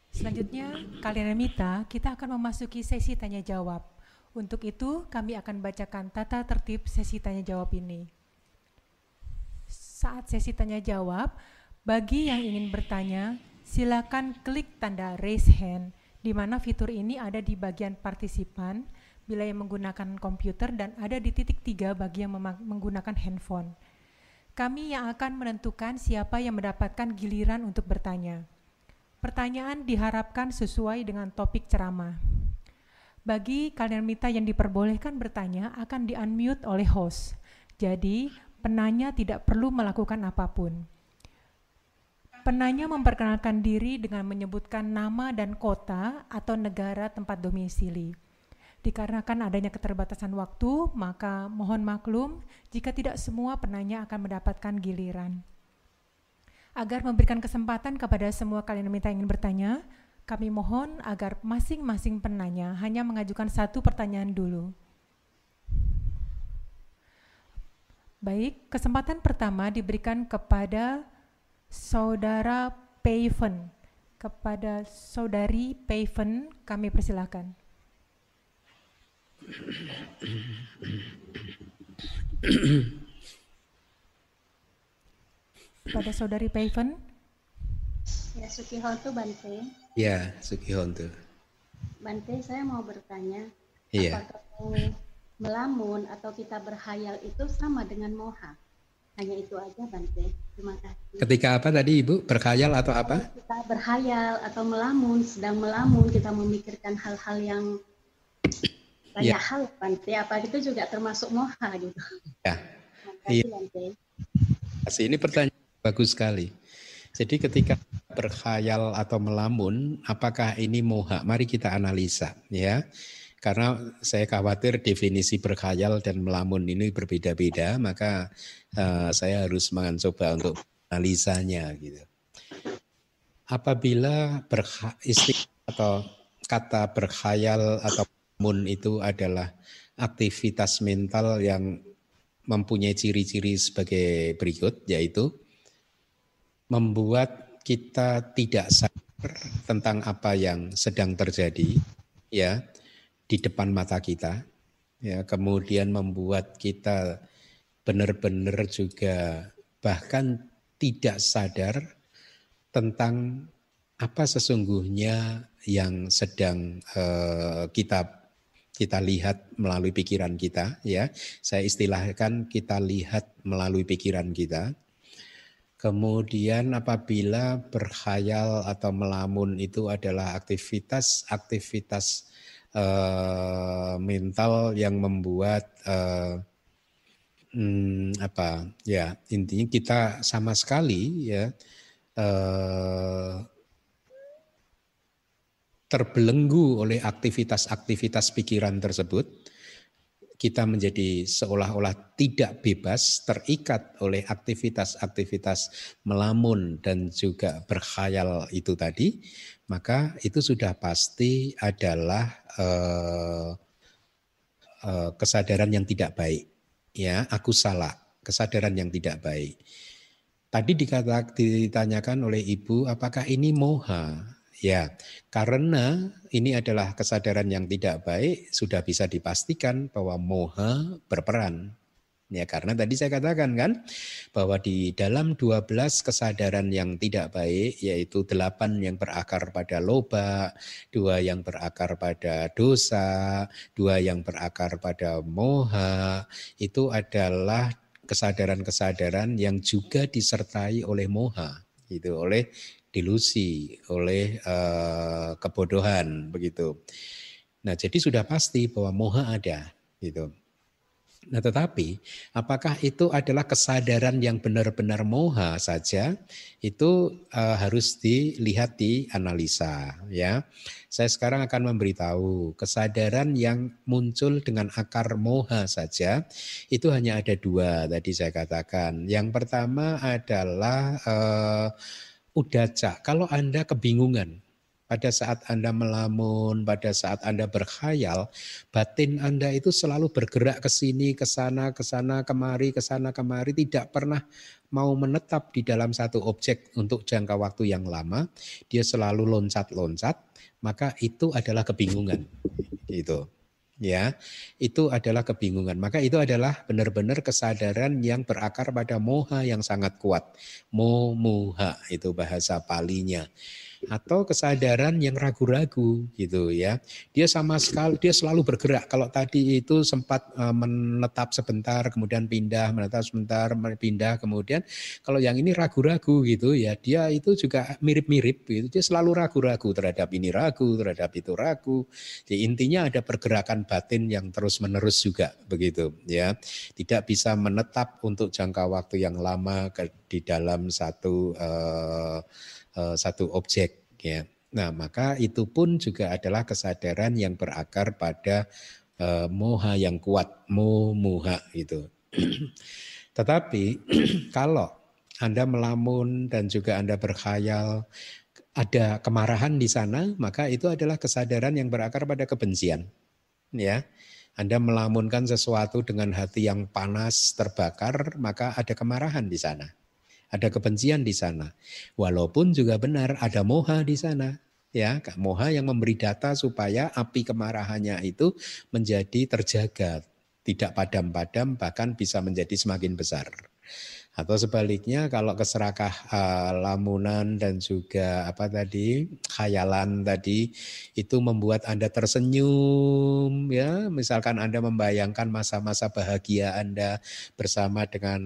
Selanjutnya, kalian Mita, kita akan memasuki sesi tanya jawab. Untuk itu, kami akan bacakan tata tertib sesi tanya jawab ini saat sesi tanya jawab, bagi yang ingin bertanya, silakan klik tanda raise hand, di mana fitur ini ada di bagian partisipan bila yang menggunakan komputer dan ada di titik tiga bagi yang menggunakan handphone. Kami yang akan menentukan siapa yang mendapatkan giliran untuk bertanya. Pertanyaan diharapkan sesuai dengan topik ceramah. Bagi kalian mita yang diperbolehkan bertanya akan di-unmute oleh host. Jadi, penanya tidak perlu melakukan apa pun. Penanya memperkenalkan diri dengan menyebutkan nama dan kota atau negara tempat domisili. Dikarenakan adanya keterbatasan waktu, maka mohon maklum jika tidak semua penanya akan mendapatkan giliran. Agar memberikan kesempatan kepada semua kalian minta ingin bertanya, kami mohon agar masing-masing penanya hanya mengajukan satu pertanyaan dulu. Baik, kesempatan pertama diberikan kepada saudara Paven. Kepada saudari Paven, kami persilahkan. Pada saudari Paven.
Ya, Sukihontu Bante.
Ya, Sukihontu.
Bante, saya mau bertanya.
Iya.
Apakah melamun atau kita berhayal itu sama dengan moha. Hanya itu aja Bante. Terima kasih.
Ketika apa tadi Ibu? Berkhayal atau apa?
Kita berhayal atau melamun, sedang melamun, kita memikirkan hal-hal yang banyak ya. hal Bante apa itu juga termasuk moha gitu.
Ya. Iya. ini pertanyaan bagus sekali. Jadi ketika berkhayal atau melamun apakah ini moha? Mari kita analisa ya. Karena saya khawatir definisi berkhayal dan melamun ini berbeda-beda maka uh, saya harus mencoba untuk analisanya gitu. Apabila berha, atau kata berkhayal atau mun itu adalah aktivitas mental yang mempunyai ciri-ciri sebagai berikut yaitu membuat kita tidak sadar tentang apa yang sedang terjadi ya di depan mata kita ya. Kemudian membuat kita benar-benar juga bahkan tidak sadar tentang apa sesungguhnya yang sedang uh, kita kita lihat melalui pikiran kita ya. Saya istilahkan kita lihat melalui pikiran kita. Kemudian apabila berkhayal atau melamun itu adalah aktivitas-aktivitas uh, mental yang membuat uh, hmm, apa ya intinya kita sama sekali ya uh, terbelenggu oleh aktivitas-aktivitas pikiran tersebut, kita menjadi seolah-olah tidak bebas, terikat oleh aktivitas-aktivitas melamun dan juga berkhayal itu tadi, maka itu sudah pasti adalah uh, uh, kesadaran yang tidak baik. Ya, aku salah, kesadaran yang tidak baik. Tadi dikata, ditanyakan oleh ibu, apakah ini moha? Ya, karena ini adalah kesadaran yang tidak baik, sudah bisa dipastikan bahwa moha berperan. Ya, karena tadi saya katakan kan bahwa di dalam 12 kesadaran yang tidak baik yaitu 8 yang berakar pada loba, dua yang berakar pada dosa, dua yang berakar pada moha, itu adalah kesadaran-kesadaran yang juga disertai oleh moha itu oleh dilusi, oleh uh, kebodohan begitu. Nah, jadi sudah pasti bahwa moha ada gitu. Nah, tetapi apakah itu adalah kesadaran yang benar-benar moha saja? Itu uh, harus dilihat di analisa ya. Saya sekarang akan memberitahu kesadaran yang muncul dengan akar moha saja itu hanya ada dua tadi saya katakan. Yang pertama adalah uh, udaca. Kalau Anda kebingungan pada saat Anda melamun, pada saat Anda berkhayal, batin Anda itu selalu bergerak ke sini, ke sana, ke sana, kemari, ke sana, kemari, tidak pernah mau menetap di dalam satu objek untuk jangka waktu yang lama, dia selalu loncat-loncat, maka itu adalah kebingungan. Itu ya itu adalah kebingungan. Maka itu adalah benar-benar kesadaran yang berakar pada moha yang sangat kuat. Mo moha itu bahasa palinya atau kesadaran yang ragu-ragu gitu ya. Dia sama sekali dia selalu bergerak. Kalau tadi itu sempat uh, menetap sebentar kemudian pindah, menetap sebentar, pindah kemudian kalau yang ini ragu-ragu gitu ya. Dia itu juga mirip-mirip gitu. Dia selalu ragu-ragu terhadap ini ragu, terhadap itu ragu. Jadi intinya ada pergerakan batin yang terus-menerus juga begitu ya. Tidak bisa menetap untuk jangka waktu yang lama di dalam satu uh, satu objek ya. Nah, maka itu pun juga adalah kesadaran yang berakar pada uh, moha yang kuat, mo moha itu. Tetapi [CLEARS THROAT] kalau Anda melamun dan juga Anda berkhayal ada kemarahan di sana, maka itu adalah kesadaran yang berakar pada kebencian. Ya. Anda melamunkan sesuatu dengan hati yang panas, terbakar, maka ada kemarahan di sana. Ada kebencian di sana. Walaupun juga benar ada moha di sana. Ya, moha yang memberi data supaya api kemarahannya itu menjadi terjaga, tidak padam-padam bahkan bisa menjadi semakin besar. Atau sebaliknya kalau keserakah uh, lamunan dan juga apa tadi khayalan tadi itu membuat Anda tersenyum ya, misalkan Anda membayangkan masa-masa bahagia Anda bersama dengan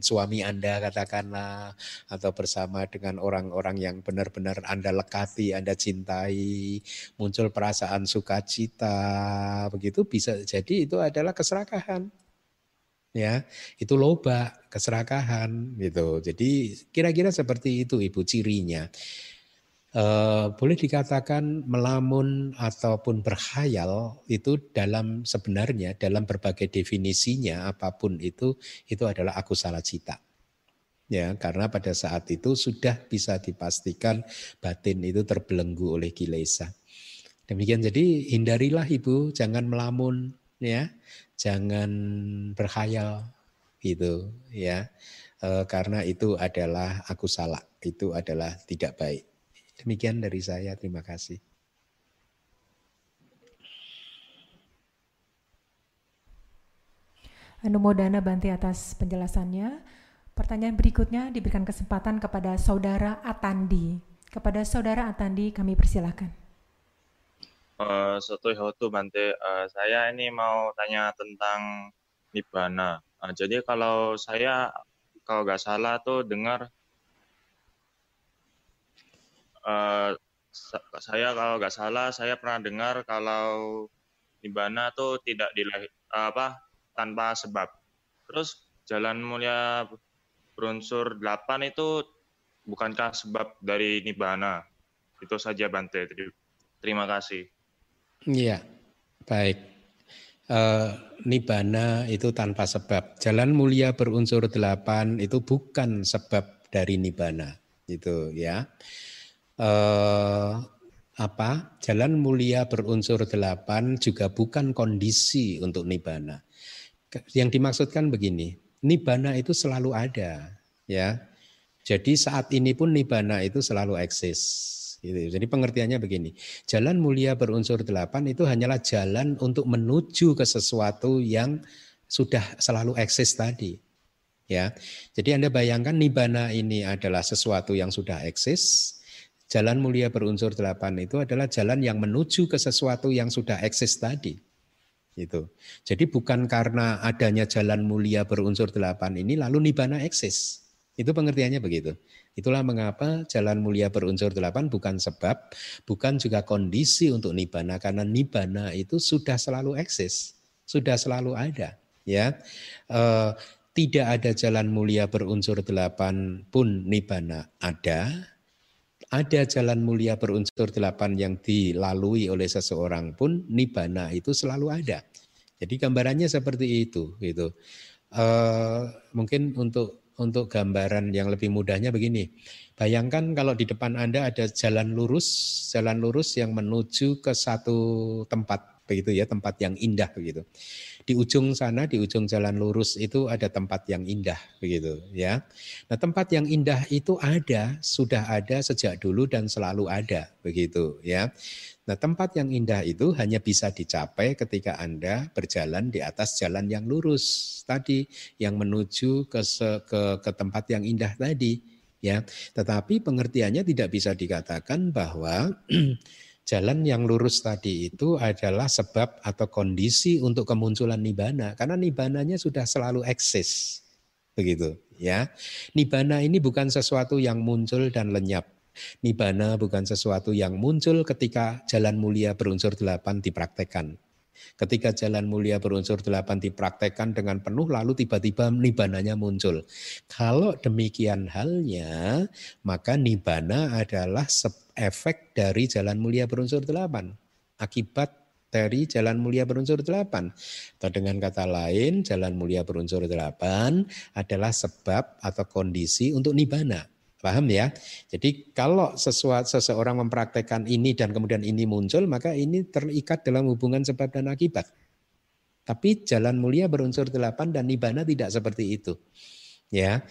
suami Anda katakanlah atau bersama dengan orang-orang yang benar-benar Anda lekati, Anda cintai, muncul perasaan sukacita, begitu bisa jadi itu adalah keserakahan ya. Itu loba keserakahan gitu. Jadi kira-kira seperti itu ibu cirinya. E, boleh dikatakan melamun ataupun berkhayal itu dalam sebenarnya dalam berbagai definisinya apa pun itu itu adalah aku salah cita. Ya karena pada saat itu sudah bisa dipastikan batin itu terbelenggu oleh kilesa demikian jadi hindarilah ibu jangan melamun ya jangan berkhayal gitu ya e, karena itu adalah aku salah itu adalah tidak baik demikian dari saya terima kasih
Anumodana Banti atas penjelasannya. Pertanyaan berikutnya diberikan kesempatan kepada Saudara Atandi. Kepada Saudara Atandi kami persilahkan.
Hotu Bante, uh, saya ini mau tanya tentang Nibbana. Uh, jadi kalau saya kalau nggak salah tuh dengar uh, saya kalau nggak salah saya pernah dengar kalau Nibbana tuh tidak dilahir apa tanpa sebab. Terus jalan mulia berunsur delapan itu bukankah sebab dari Nibbana? Itu saja Bante. Terima kasih.
Iya, baik. E, nibana itu tanpa sebab. Jalan mulia berunsur delapan itu bukan sebab dari nibana, itu ya. E, apa? Jalan mulia berunsur delapan juga bukan kondisi untuk nibana. Yang dimaksudkan begini, nibana itu selalu ada, ya. Jadi saat ini pun nibana itu selalu eksis Gitu. Jadi pengertiannya begini, jalan mulia berunsur delapan itu hanyalah jalan untuk menuju ke sesuatu yang sudah selalu eksis tadi. Ya, jadi Anda bayangkan nibana ini adalah sesuatu yang sudah eksis. Jalan mulia berunsur delapan itu adalah jalan yang menuju ke sesuatu yang sudah eksis tadi. Itu. Jadi bukan karena adanya jalan mulia berunsur delapan ini lalu nibana eksis. Itu pengertiannya begitu. Itulah mengapa jalan mulia berunsur delapan bukan sebab, bukan juga kondisi untuk nibana karena nibana itu sudah selalu eksis, sudah selalu ada. Ya, e, tidak ada jalan mulia berunsur delapan pun nibana ada. Ada jalan mulia berunsur delapan yang dilalui oleh seseorang pun nibana itu selalu ada. Jadi gambarannya seperti itu, gitu. E, mungkin untuk untuk gambaran yang lebih mudahnya begini. Bayangkan kalau di depan Anda ada jalan lurus, jalan lurus yang menuju ke satu tempat begitu ya, tempat yang indah begitu. Di ujung sana, di ujung jalan lurus itu ada tempat yang indah begitu ya. Nah, tempat yang indah itu ada, sudah ada sejak dulu dan selalu ada begitu ya. Nah, tempat yang indah itu hanya bisa dicapai ketika Anda berjalan di atas jalan yang lurus tadi, yang menuju ke ke, ke tempat yang indah tadi, ya. Tetapi pengertiannya tidak bisa dikatakan bahwa [CLEARS THROAT] jalan yang lurus tadi itu adalah sebab atau kondisi untuk kemunculan nibana, karena nibananya sudah selalu eksis, begitu, ya. Nibana ini bukan sesuatu yang muncul dan lenyap Nibana bukan sesuatu yang muncul ketika jalan mulia berunsur delapan dipraktekkan. Ketika jalan mulia berunsur delapan dipraktekkan dengan penuh lalu tiba-tiba nibananya muncul. Kalau demikian halnya maka nibana adalah efek dari jalan mulia berunsur delapan. Akibat dari jalan mulia berunsur delapan. Atau dengan kata lain, jalan mulia berunsur delapan adalah sebab atau kondisi untuk nibana. Paham ya? Jadi kalau sesuatu seseorang mempraktekkan ini dan kemudian ini muncul, maka ini terikat dalam hubungan sebab dan akibat. Tapi jalan mulia berunsur delapan dan nibana tidak seperti itu. Ya,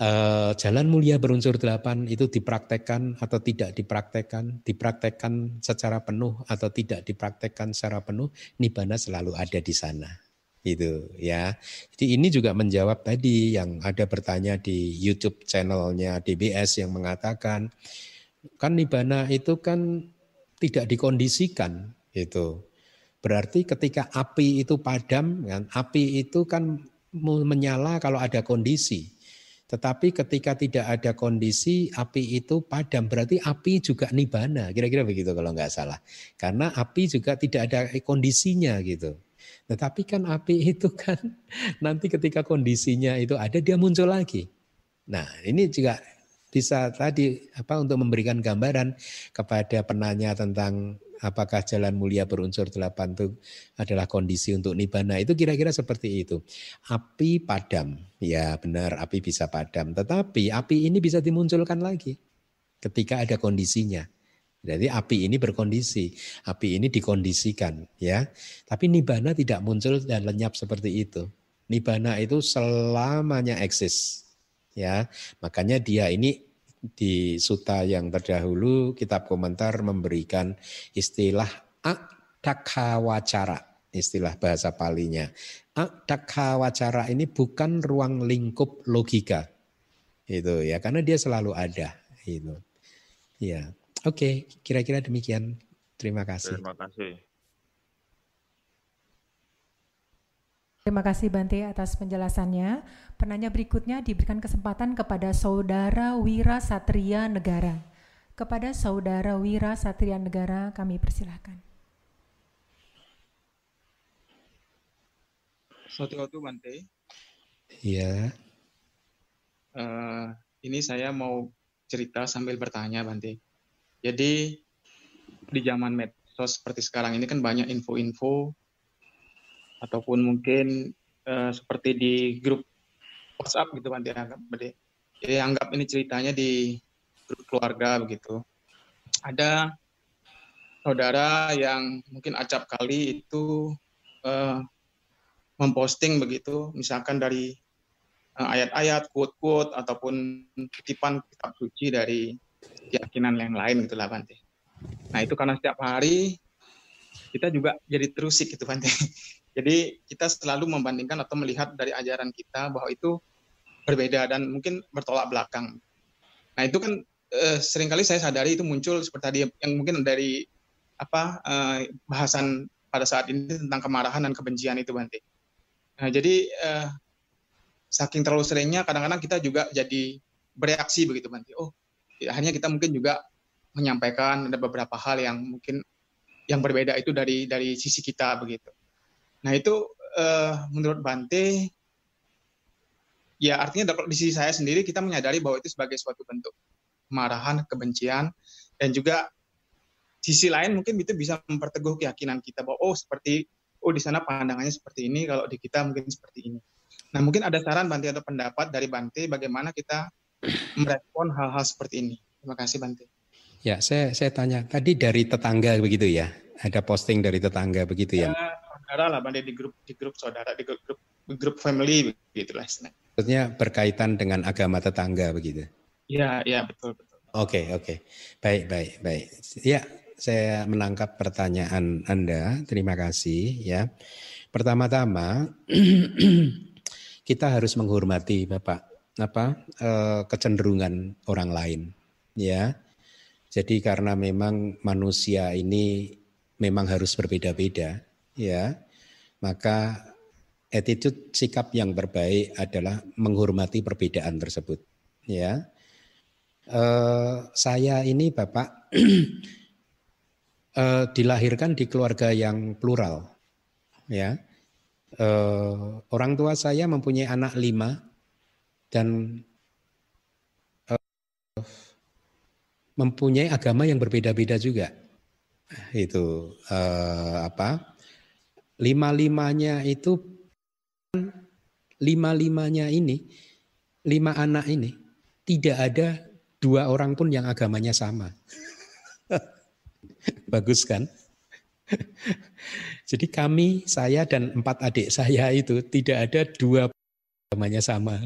e, jalan mulia berunsur delapan itu dipraktekkan atau tidak dipraktekkan, dipraktekkan secara penuh atau tidak dipraktekkan secara penuh, nibana selalu ada di sana. Itu ya. Jadi ini juga menjawab tadi yang ada bertanya di YouTube channelnya DBS yang mengatakan kan nibana itu kan tidak dikondisikan itu. Berarti ketika api itu padam kan api itu kan menyala kalau ada kondisi. Tetapi ketika tidak ada kondisi, api itu padam. Berarti api juga nibana. Kira-kira begitu kalau nggak salah. Karena api juga tidak ada kondisinya gitu. Tetapi kan api itu kan nanti ketika kondisinya itu ada dia muncul lagi. Nah ini juga bisa tadi apa untuk memberikan gambaran kepada penanya tentang apakah jalan mulia berunsur delapan itu adalah kondisi untuk nibana itu kira-kira seperti itu. Api padam, ya benar api bisa padam, tetapi api ini bisa dimunculkan lagi ketika ada kondisinya. Jadi api ini berkondisi, api ini dikondisikan ya. Tapi nibana tidak muncul dan lenyap seperti itu. Nibana itu selamanya eksis. Ya, makanya dia ini di suta yang terdahulu kitab komentar memberikan istilah adakawacara, istilah bahasa palinya. Adakawacara ini bukan ruang lingkup logika. Itu ya, karena dia selalu ada itu. Ya. Oke, kira-kira demikian. Terima kasih.
Terima kasih.
Terima kasih Bante atas penjelasannya. Penanya berikutnya diberikan kesempatan kepada Saudara Wira Satria Negara. Kepada Saudara Wira Satria Negara kami persilahkan.
Suatu waktu Bante.
Iya.
Uh, ini saya mau cerita sambil bertanya Bante. Jadi di zaman medsos seperti sekarang ini kan banyak info-info ataupun mungkin uh, seperti di grup WhatsApp gitu kan dianggap Jadi anggap ini ceritanya di grup keluarga begitu. Ada saudara yang mungkin acap kali itu uh, memposting begitu, misalkan dari uh, ayat-ayat, quote-quote ataupun kutipan kitab suci dari keyakinan yang lain gitu lah Bante. Nah itu karena setiap hari kita juga jadi terusik gitu Bante. [LAUGHS] Jadi kita selalu membandingkan atau melihat dari ajaran kita bahwa itu berbeda dan mungkin bertolak belakang. Nah itu kan eh, sering kali saya sadari itu muncul seperti tadi yang mungkin dari apa eh, bahasan pada saat ini tentang kemarahan dan kebencian itu Bante. Nah jadi eh, saking terlalu seringnya kadang-kadang kita juga jadi bereaksi begitu Bante. Oh hanya kita mungkin juga menyampaikan ada beberapa hal yang mungkin yang berbeda itu dari dari sisi kita begitu. Nah itu uh, menurut Bante ya artinya di sisi saya sendiri kita menyadari bahwa itu sebagai suatu bentuk kemarahan, kebencian dan juga sisi lain mungkin itu bisa memperteguh keyakinan kita bahwa oh seperti oh di sana pandangannya seperti ini kalau di kita mungkin seperti ini. Nah mungkin ada saran Bante atau pendapat dari Bante bagaimana kita merespon hal-hal seperti ini. Terima kasih Bante.
Ya, saya saya tanya tadi dari tetangga begitu ya. Ada posting dari tetangga begitu ya.
ya saudara lah Bante di grup di grup saudara di grup grup, grup family begitu lah.
Maksudnya berkaitan dengan agama tetangga begitu.
Iya, iya betul betul.
Oke, oke. Baik, baik, baik. Ya, saya menangkap pertanyaan Anda. Terima kasih ya. Pertama-tama [CLEARS THROAT] kita harus menghormati Bapak apa eh, kecenderungan orang lain ya. Jadi karena memang manusia ini memang harus berbeda-beda ya. Maka attitude sikap yang terbaik adalah menghormati perbedaan tersebut ya. Eh, saya ini bapak [CLEARS THROAT] eh, dilahirkan di keluarga yang plural ya. Orang tua saya mempunyai anak lima dan uh, mempunyai agama yang berbeda-beda juga. Itu uh, apa? Lima-limanya itu lima-limanya ini, lima anak ini tidak ada dua orang pun yang agamanya sama. [LAUGHS] Bagus kan? Jadi kami, saya dan empat adik saya itu tidak ada dua agamanya sama.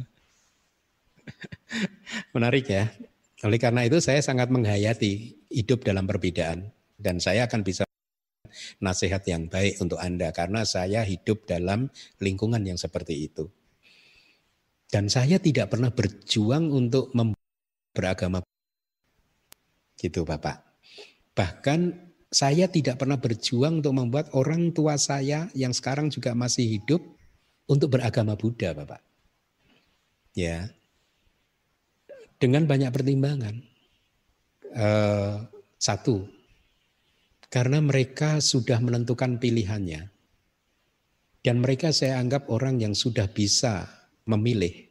[LAUGHS] Menarik ya. Oleh karena itu saya sangat menghayati hidup dalam perbedaan dan saya akan bisa nasihat yang baik untuk Anda karena saya hidup dalam lingkungan yang seperti itu. Dan saya tidak pernah berjuang untuk beragama gitu Bapak. Bahkan saya tidak pernah berjuang untuk membuat orang tua saya yang sekarang juga masih hidup untuk beragama Buddha, Bapak. Ya. Dengan banyak pertimbangan. Uh, satu, karena mereka sudah menentukan pilihannya. Dan mereka saya anggap orang yang sudah bisa memilih.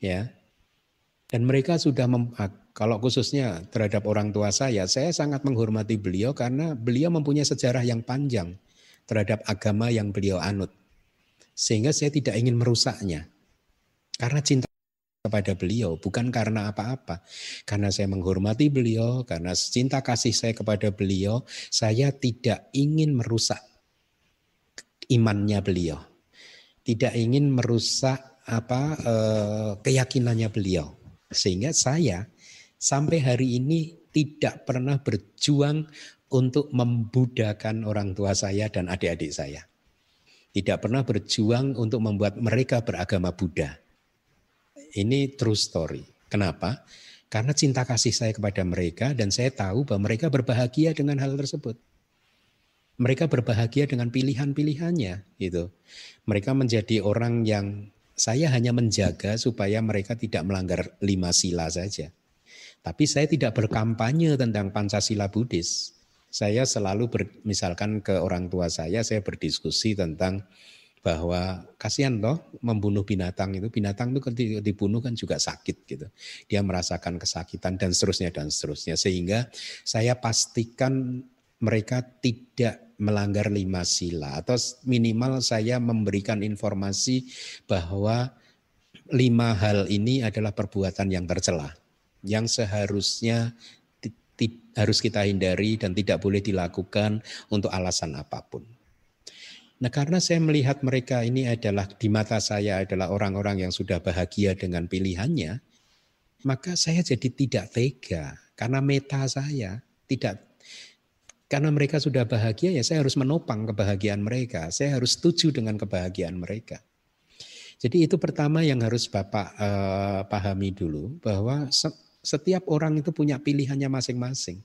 Ya. Dan mereka sudah mem, kalau khususnya terhadap orang tua saya, saya sangat menghormati beliau karena beliau mempunyai sejarah yang panjang terhadap agama yang beliau anut. Sehingga saya tidak ingin merusaknya. Karena cinta kepada beliau, bukan karena apa-apa. Karena saya menghormati beliau, karena cinta kasih saya kepada beliau, saya tidak ingin merusak imannya beliau. Tidak ingin merusak apa eh, keyakinannya beliau. Sehingga saya sampai hari ini tidak pernah berjuang untuk membudakan orang tua saya dan adik-adik saya. Tidak pernah berjuang untuk membuat mereka beragama Buddha. Ini true story. Kenapa? Karena cinta kasih saya kepada mereka dan saya tahu bahwa mereka berbahagia dengan hal tersebut. Mereka berbahagia dengan pilihan-pilihannya gitu. Mereka menjadi orang yang saya hanya menjaga supaya mereka tidak melanggar lima sila saja. Tapi saya tidak berkampanye tentang Pancasila Buddhis. Saya selalu ber, misalkan ke orang tua saya, saya berdiskusi tentang bahwa kasihan toh membunuh binatang itu. Binatang itu ketika dibunuh kan juga sakit gitu. Dia merasakan kesakitan dan seterusnya dan seterusnya. Sehingga saya pastikan mereka tidak melanggar lima sila. Atau minimal saya memberikan informasi bahwa lima hal ini adalah perbuatan yang tercela yang seharusnya harus kita hindari dan tidak boleh dilakukan untuk alasan apa pun. Nah, karena saya melihat mereka ini adalah di mata saya adalah orang-orang yang sudah bahagia dengan pilihannya, maka saya jadi tidak tega karena meta saya tidak karena mereka sudah bahagia ya saya harus menopang kebahagiaan mereka. Saya harus setuju dengan kebahagiaan mereka. Jadi itu pertama yang harus Bapak uh, pahami dulu bahwa setiap orang itu punya pilihannya masing-masing.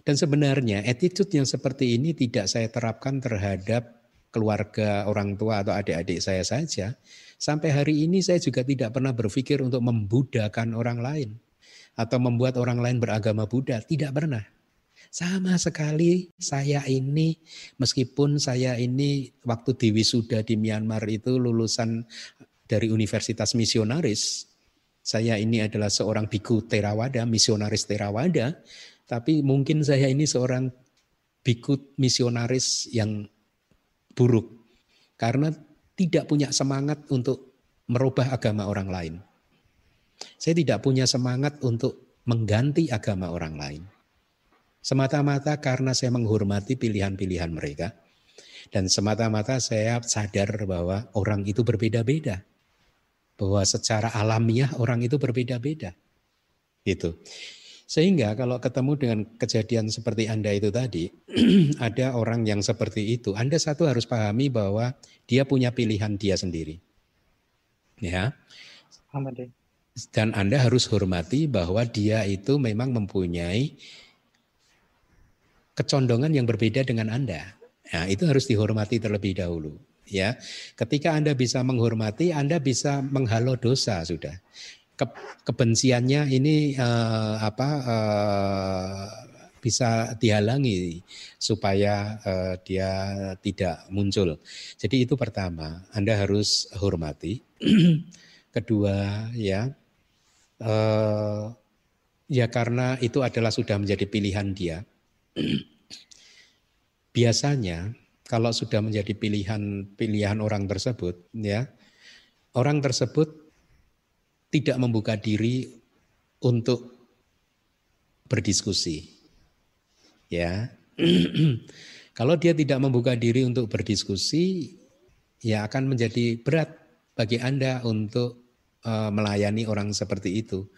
Dan sebenarnya attitude yang seperti ini tidak saya terapkan terhadap keluarga orang tua atau adik-adik saya saja. Sampai hari ini saya juga tidak pernah berpikir untuk membudakan orang lain atau membuat orang lain beragama Buddha, tidak pernah. Sama sekali saya ini meskipun saya ini waktu di wisuda di Myanmar itu lulusan dari Universitas Misionaris. Saya ini adalah seorang biku Terawada, misionaris Terawada, tapi mungkin saya ini seorang biku misionaris yang buruk karena tidak punya semangat untuk merubah agama orang lain. Saya tidak punya semangat untuk mengganti agama orang lain. Semata-mata karena saya menghormati pilihan-pilihan mereka. Dan semata-mata saya sadar bahwa orang itu berbeda-beda. Bahwa secara alamiah orang itu berbeda-beda. Gitu. Sehingga kalau ketemu dengan kejadian seperti Anda itu tadi, [CLEARS THROAT] ada orang yang seperti itu, Anda satu harus pahami bahwa dia punya pilihan dia sendiri. Ya. Dan Anda harus hormati bahwa dia itu memang mempunyai kecondongan yang berbeda dengan Anda. Nah, itu harus dihormati terlebih dahulu. Ya, ketika Anda bisa menghormati, Anda bisa menghalau dosa sudah. Ke, kebenciannya ini uh, apa uh, bisa dihalangi supaya uh, dia tidak muncul. Jadi itu pertama, Anda harus hormati. [CLEARS THROAT] Kedua, ya, uh, ya karena itu adalah sudah menjadi pilihan dia. [CLEARS THROAT] Biasanya kalau sudah menjadi pilihan pilihan orang tersebut, ya orang tersebut tidak membuka diri untuk berdiskusi. Ya. [CLEARS THROAT] Kalau dia tidak membuka diri untuk berdiskusi, ya akan menjadi berat bagi Anda untuk uh, melayani orang seperti itu.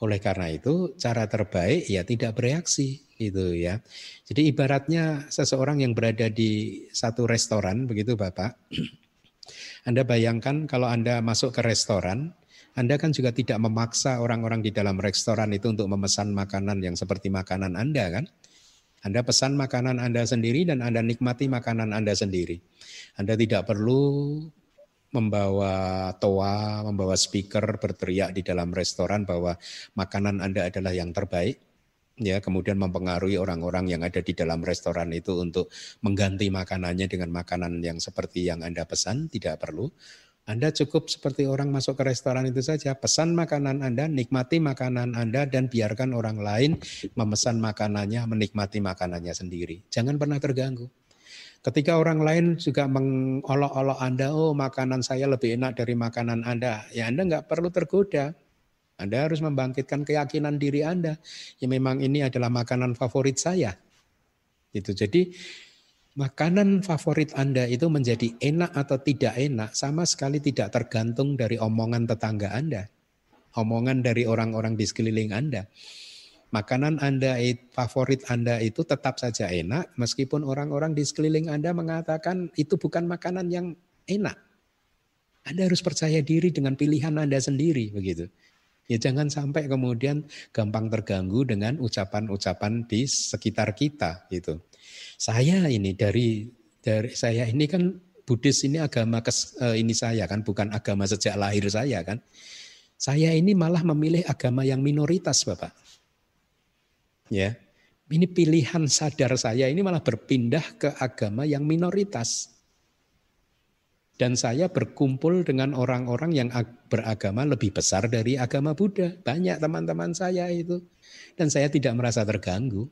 Oleh karena itu, cara terbaik ya tidak bereaksi itu ya. Jadi ibaratnya seseorang yang berada di satu restoran begitu Bapak. [CLEARS THROAT] Anda bayangkan kalau Anda masuk ke restoran, Anda kan juga tidak memaksa orang-orang di dalam restoran itu untuk memesan makanan yang seperti makanan Anda kan? Anda pesan makanan Anda sendiri dan Anda nikmati makanan Anda sendiri. Anda tidak perlu membawa toa, membawa speaker berteriak di dalam restoran bahwa makanan Anda adalah yang terbaik. Ya, kemudian mempengaruhi orang-orang yang ada di dalam restoran itu untuk mengganti makanannya dengan makanan yang seperti yang Anda pesan, tidak perlu. Anda cukup seperti orang masuk ke restoran itu saja, pesan makanan Anda, nikmati makanan Anda dan biarkan orang lain memesan makanannya, menikmati makanannya sendiri. Jangan pernah terganggu. Ketika orang lain juga mengolok-olok Anda, oh makanan saya lebih enak dari makanan Anda, ya Anda nggak perlu tergoda. Anda harus membangkitkan keyakinan diri Anda. Ya memang ini adalah makanan favorit saya. Itu jadi makanan favorit Anda itu menjadi enak atau tidak enak sama sekali tidak tergantung dari omongan tetangga Anda. Omongan dari orang-orang di sekeliling Anda. Makanan Anda favorit Anda itu tetap saja enak meskipun orang-orang di sekeliling Anda mengatakan itu bukan makanan yang enak. Anda harus percaya diri dengan pilihan Anda sendiri begitu. Ya jangan sampai kemudian gampang terganggu dengan ucapan-ucapan di sekitar kita gitu. Saya ini dari dari saya ini kan Buddhis ini agama kes, uh, ini saya kan bukan agama sejak lahir saya kan. Saya ini malah memilih agama yang minoritas Bapak. Ya. Ini pilihan sadar saya ini malah berpindah ke agama yang minoritas. Dan saya berkumpul dengan orang-orang yang beragama lebih besar dari agama Buddha. Banyak teman-teman saya itu. Dan saya tidak merasa terganggu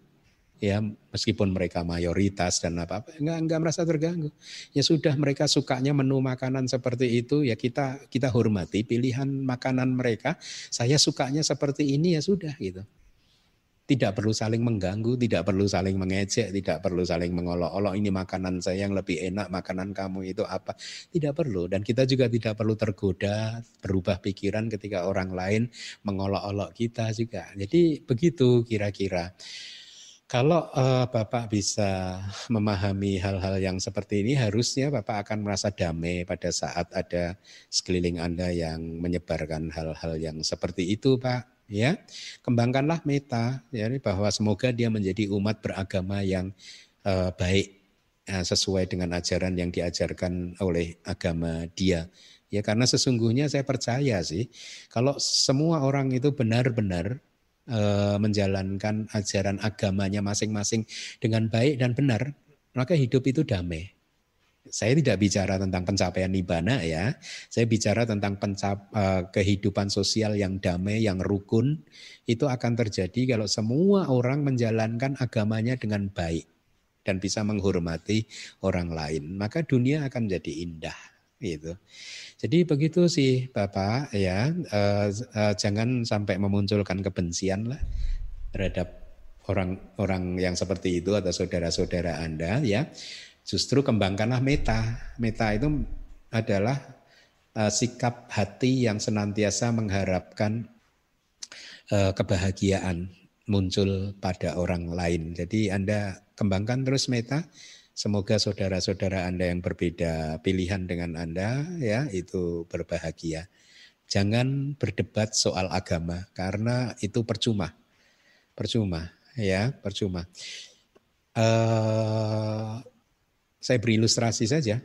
ya meskipun mereka mayoritas dan apa apa enggak enggak merasa terganggu ya sudah mereka sukanya menu makanan seperti itu ya kita kita hormati pilihan makanan mereka saya sukanya seperti ini ya sudah gitu tidak perlu saling mengganggu, tidak perlu saling mengejek, tidak perlu saling mengolok-olok ini makanan saya yang lebih enak, makanan kamu itu apa. Tidak perlu dan kita juga tidak perlu tergoda, berubah pikiran ketika orang lain mengolok-olok kita juga. Jadi begitu kira-kira. Kalau uh, Bapak bisa memahami hal-hal yang seperti ini, harusnya Bapak akan merasa damai pada saat ada sekeliling Anda yang menyebarkan hal-hal yang seperti itu, Pak. Ya, kembangkanlah meta, ya, bahwa semoga dia menjadi umat beragama yang uh, baik, uh, sesuai dengan ajaran yang diajarkan oleh agama dia. Ya, karena sesungguhnya saya percaya sih, kalau semua orang itu benar-benar Eh, menjalankan ajaran agamanya masing-masing dengan baik dan benar, maka hidup itu damai. Saya tidak bicara tentang pencapaian nibana ya, saya bicara tentang uh, kehidupan sosial yang damai, yang rukun. Itu akan terjadi kalau semua orang menjalankan agamanya dengan baik dan bisa menghormati orang lain. Maka dunia akan menjadi indah gitu. Jadi begitu sih Bapak ya, uh, uh, jangan sampai memunculkan kebencian lah terhadap orang-orang yang seperti itu atau saudara-saudara Anda ya. Justru kembangkanlah meta. Meta itu adalah uh, sikap hati yang senantiasa mengharapkan uh, kebahagiaan muncul pada orang lain. Jadi Anda kembangkan terus meta Semoga saudara-saudara Anda yang berbeda pilihan dengan Anda ya itu berbahagia. Jangan berdebat soal agama karena itu percuma. Percuma ya, percuma. Uh, saya beri ilustrasi saja.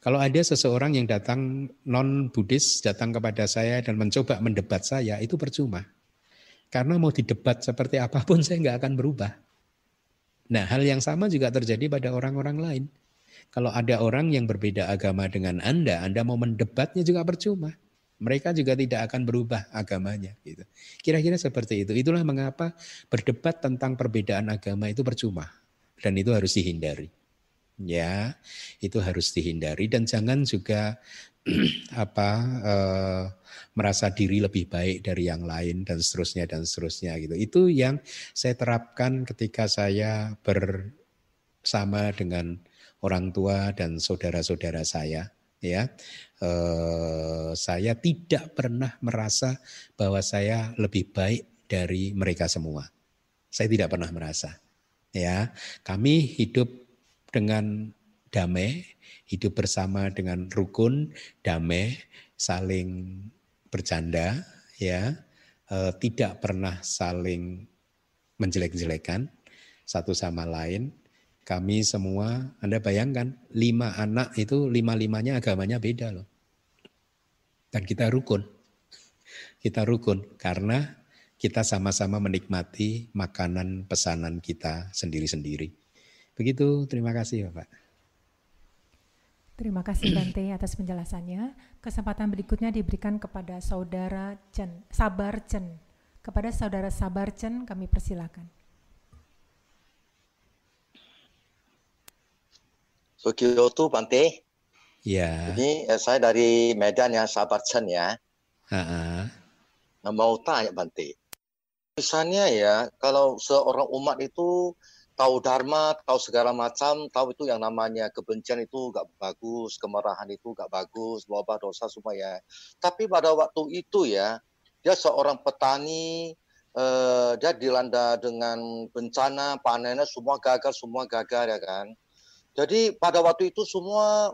Kalau ada seseorang yang datang non Buddhis datang kepada saya dan mencoba mendebat saya, itu percuma. Karena mau didebat seperti apa pun [LAUGHS] saya nggak akan berubah. Nah, hal yang sama juga terjadi pada orang-orang lain. Kalau ada orang yang berbeda agama dengan Anda, Anda mau mendebatnya juga percuma. Mereka juga tidak akan berubah agamanya. Gitu. Kira-kira seperti itu. Itulah mengapa berdebat tentang perbedaan agama itu percuma. Dan itu harus dihindari. Ya, itu harus dihindari dan jangan juga [CLEARS THROAT] apa uh, merasa diri lebih baik dari yang lain dan seterusnya dan seterusnya gitu. Itu yang saya terapkan ketika saya bersama dengan orang tua dan saudara-saudara saya ya eh, saya tidak pernah merasa bahwa saya lebih baik dari mereka semua. Saya tidak pernah merasa. Ya, kami hidup dengan damai, hidup bersama dengan rukun, damai, saling bercanda, ya, eh, tidak pernah saling menjelek-jelekan satu sama lain. Kami semua, Anda bayangkan, lima anak itu lima-limanya agamanya beda loh. Dan kita rukun. Kita rukun karena kita sama-sama menikmati makanan pesanan kita sendiri-sendiri. Begitu, terima kasih Bapak.
Terima kasih Bante atas penjelasannya. Kesempatan berikutnya diberikan kepada Saudara Chen, Sabar Chen. Kepada Saudara Sabar Chen kami persilakan.
Sugioto Bante.
Ya.
Ini eh, saya dari Medan yang sabar Chen ya.
Ha-ha.
Nah, mau tanya Bante. Misalnya ya, kalau seorang umat itu tahu dharma, tahu segala macam, tahu itu yang namanya kebencian itu gak bagus, kemarahan itu gak bagus, wabah dosa semua ya. Tapi pada waktu itu ya, dia seorang petani, eh, dia dilanda dengan bencana, panennya semua gagal, semua gagal ya kan. Jadi pada waktu itu semua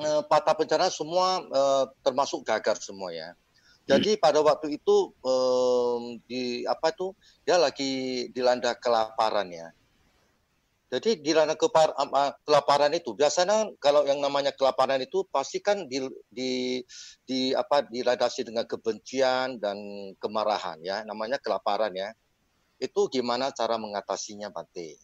eh, patah bencana semua eh, termasuk gagal semua ya. Jadi pada waktu itu eh, di apa itu dia lagi dilanda kelaparan ya. Jadi dilanda kepar, apa, kelaparan itu biasanya kalau yang namanya kelaparan itu pasti kan di, di, di apa dilandasi dengan kebencian dan kemarahan ya, namanya kelaparan ya. Itu gimana cara mengatasinya Bante?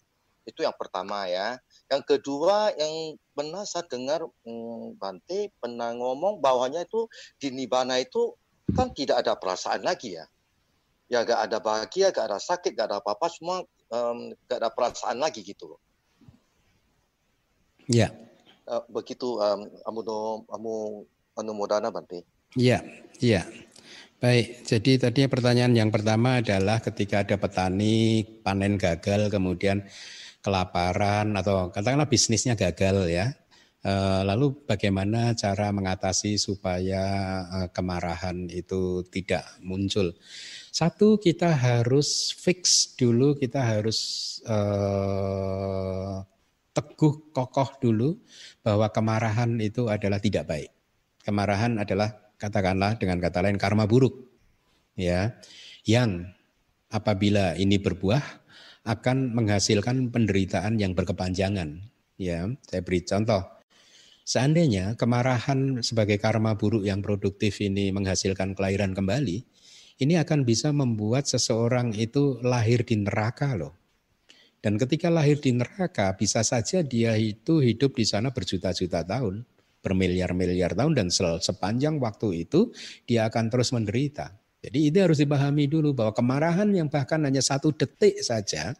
Itu yang pertama ya. Yang kedua yang pernah saya dengar hmm, Bante pernah ngomong bahwanya itu di Nibana itu kan tidak ada perasaan lagi ya. Ya gak ada bahagia, gak ada sakit, gak ada apa-apa, semua um, gak ada perasaan lagi gitu loh.
Ya.
Uh, begitu um, amu amu anumodana Bante.
Ya, ya. Baik, jadi tadi pertanyaan yang pertama adalah ketika ada petani panen gagal kemudian kelaparan atau katakanlah bisnisnya gagal ya. Eh, lalu bagaimana cara mengatasi supaya eh, kemarahan itu tidak muncul? Satu kita harus fix dulu, kita harus eh, teguh kokoh dulu bahwa kemarahan itu adalah tidak baik. Kemarahan adalah katakanlah dengan kata lain karma buruk. Ya. Yang apabila ini berbuah akan menghasilkan penderitaan yang berkepanjangan. Ya, saya beri contoh. Seandainya kemarahan sebagai karma buruk yang produktif ini menghasilkan kelahiran kembali, ini akan bisa membuat seseorang itu lahir di neraka loh. Dan ketika lahir di neraka, bisa saja dia itu hidup di sana berjuta-juta tahun, bermiliar-miliar tahun, dan sepanjang waktu itu dia akan terus menderita. Jadi itu harus dipahami dulu bahwa kemarahan yang bahkan hanya satu detik saja,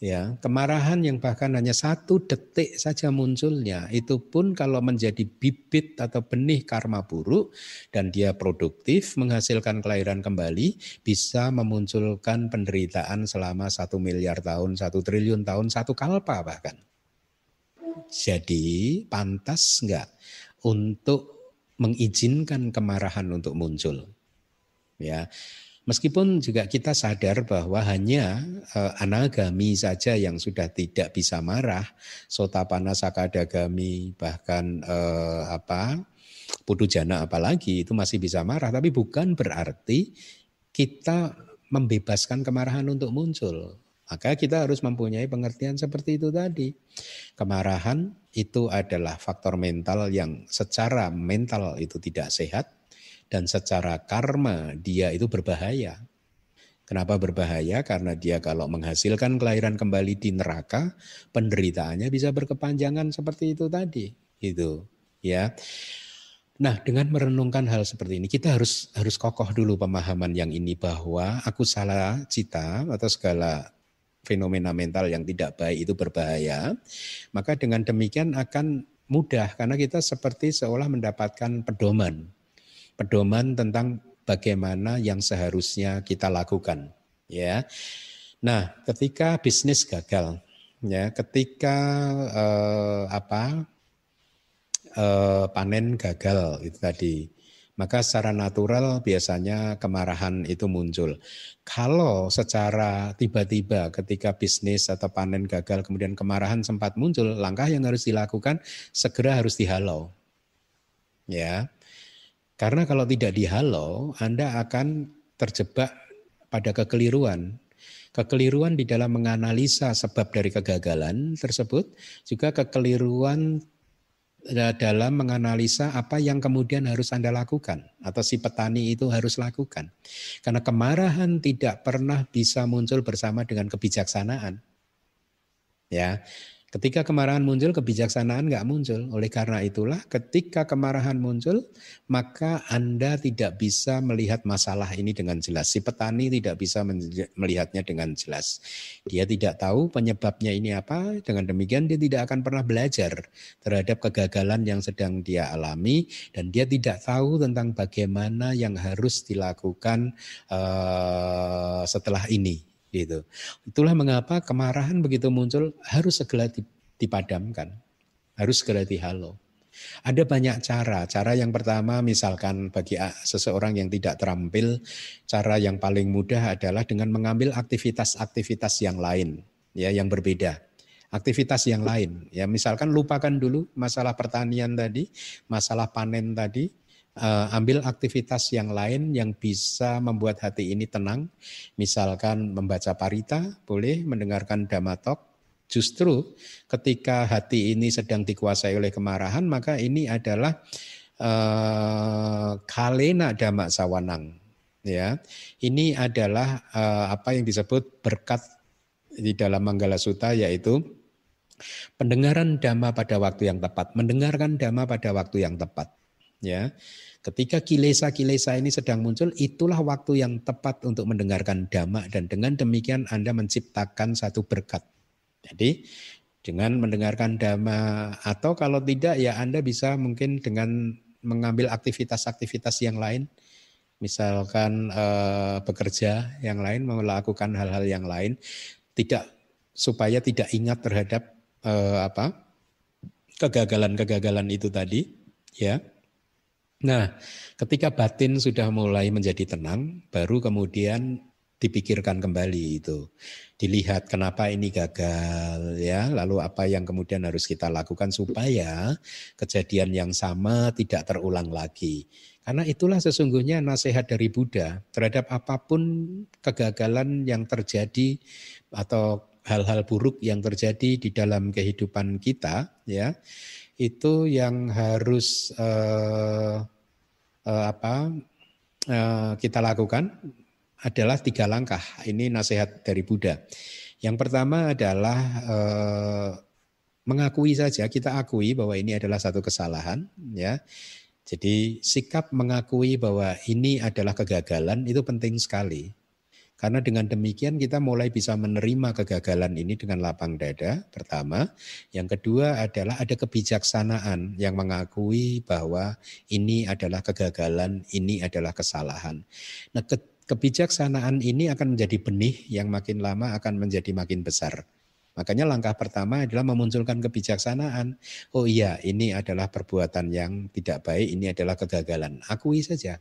ya kemarahan yang bahkan hanya satu detik saja munculnya itu pun kalau menjadi bibit atau benih karma buruk dan dia produktif menghasilkan kelahiran kembali bisa memunculkan penderitaan selama satu miliar tahun satu triliun tahun satu kalpa bahkan. Jadi pantas enggak untuk mengizinkan kemarahan untuk muncul? Ya Meskipun juga kita sadar bahwa hanya uh, anagami saja yang sudah tidak bisa marah, sotapana sakadagami bahkan uh, apa putu jana apalagi itu masih bisa marah, tapi bukan berarti kita membebaskan kemarahan untuk muncul. Maka kita harus mempunyai pengertian seperti itu tadi. Kemarahan itu adalah faktor mental yang secara mental itu tidak sehat, dan secara karma dia itu berbahaya. Kenapa berbahaya? Karena dia kalau menghasilkan kelahiran kembali di neraka, penderitaannya bisa berkepanjangan seperti itu tadi, itu ya. Nah, dengan merenungkan hal seperti ini, kita harus harus kokoh dulu pemahaman yang ini bahwa aku salah cita atau segala fenomena mental yang tidak baik itu berbahaya. Maka dengan demikian akan mudah karena kita seperti seolah mendapatkan pedoman pedoman tentang bagaimana yang seharusnya kita lakukan ya. Nah, ketika bisnis gagal ya, ketika eh, apa eh, panen gagal itu tadi. Maka secara natural biasanya kemarahan itu muncul. Kalau secara tiba-tiba ketika bisnis atau panen gagal kemudian kemarahan sempat muncul, langkah yang harus dilakukan segera harus dihalau. Ya. Karena kalau tidak dihalau, Anda akan terjebak pada kekeliruan. Kekeliruan di dalam menganalisa sebab dari kegagalan tersebut, juga kekeliruan dalam menganalisa apa yang kemudian harus Anda lakukan atau si petani itu harus lakukan. Karena kemarahan tidak pernah bisa muncul bersama dengan kebijaksanaan. Ya, Ketika kemarahan muncul, kebijaksanaan nggak muncul. Oleh karena itulah, ketika kemarahan muncul, maka Anda tidak bisa melihat masalah ini dengan jelas. Si petani tidak bisa melihatnya dengan jelas. Dia tidak tahu penyebabnya ini apa. Dengan demikian, dia tidak akan pernah belajar terhadap kegagalan yang sedang dia alami, dan dia tidak tahu tentang bagaimana yang harus dilakukan uh, setelah ini gitu. Itulah mengapa kemarahan begitu muncul harus segera dipadamkan, harus segera dihalau. Ada banyak cara. Cara yang pertama misalkan bagi seseorang yang tidak terampil, cara yang paling mudah adalah dengan mengambil aktivitas-aktivitas yang lain, ya yang berbeda. Aktivitas yang lain, ya misalkan lupakan dulu masalah pertanian tadi, masalah panen tadi, uh, ambil aktivitas yang lain yang bisa membuat hati ini tenang. Misalkan membaca parita, boleh mendengarkan damatok. Justru ketika hati ini sedang dikuasai oleh kemarahan, maka ini adalah uh, kalena damak sawanang. Ya, ini adalah uh, apa yang disebut berkat di dalam Manggala Sutta yaitu pendengaran dhamma pada waktu yang tepat, mendengarkan dhamma pada waktu yang tepat. Ya, ketika kilesa-kilesa ini sedang muncul, itulah waktu yang tepat untuk mendengarkan dhamma dan dengan demikian Anda menciptakan satu berkat. Jadi dengan mendengarkan dhamma atau kalau tidak ya Anda bisa mungkin dengan mengambil aktivitas-aktivitas yang lain, misalkan eh, bekerja yang lain, melakukan hal-hal yang lain, tidak supaya tidak ingat terhadap eh, apa kegagalan-kegagalan itu tadi, ya Nah, ketika batin sudah mulai menjadi tenang, baru kemudian dipikirkan kembali itu. Dilihat kenapa ini gagal ya, lalu apa yang kemudian harus kita lakukan supaya kejadian yang sama tidak terulang lagi. Karena itulah sesungguhnya nasihat dari Buddha terhadap apa pun kegagalan yang terjadi atau hal-hal buruk yang terjadi di dalam kehidupan kita ya itu yang harus uh, uh, apa uh, kita lakukan adalah tiga langkah. Ini nasihat dari Buddha. Yang pertama adalah mengakui saja kita akui bahwa ini adalah satu kesalahan, ya. Jadi sikap mengakui bahwa ini adalah kegagalan itu penting sekali. Karena dengan demikian kita mulai bisa menerima kegagalan ini dengan lapang dada, pertama. Yang kedua adalah ada kebijaksanaan yang mengakui bahwa ini adalah kegagalan, ini adalah kesalahan. Nah ke, kebijaksanaan ini akan menjadi benih yang makin lama akan menjadi makin besar. Makanya langkah pertama adalah memunculkan kebijaksanaan. Oh iya, ini adalah perbuatan yang tidak baik, ini adalah kegagalan. Akui saja.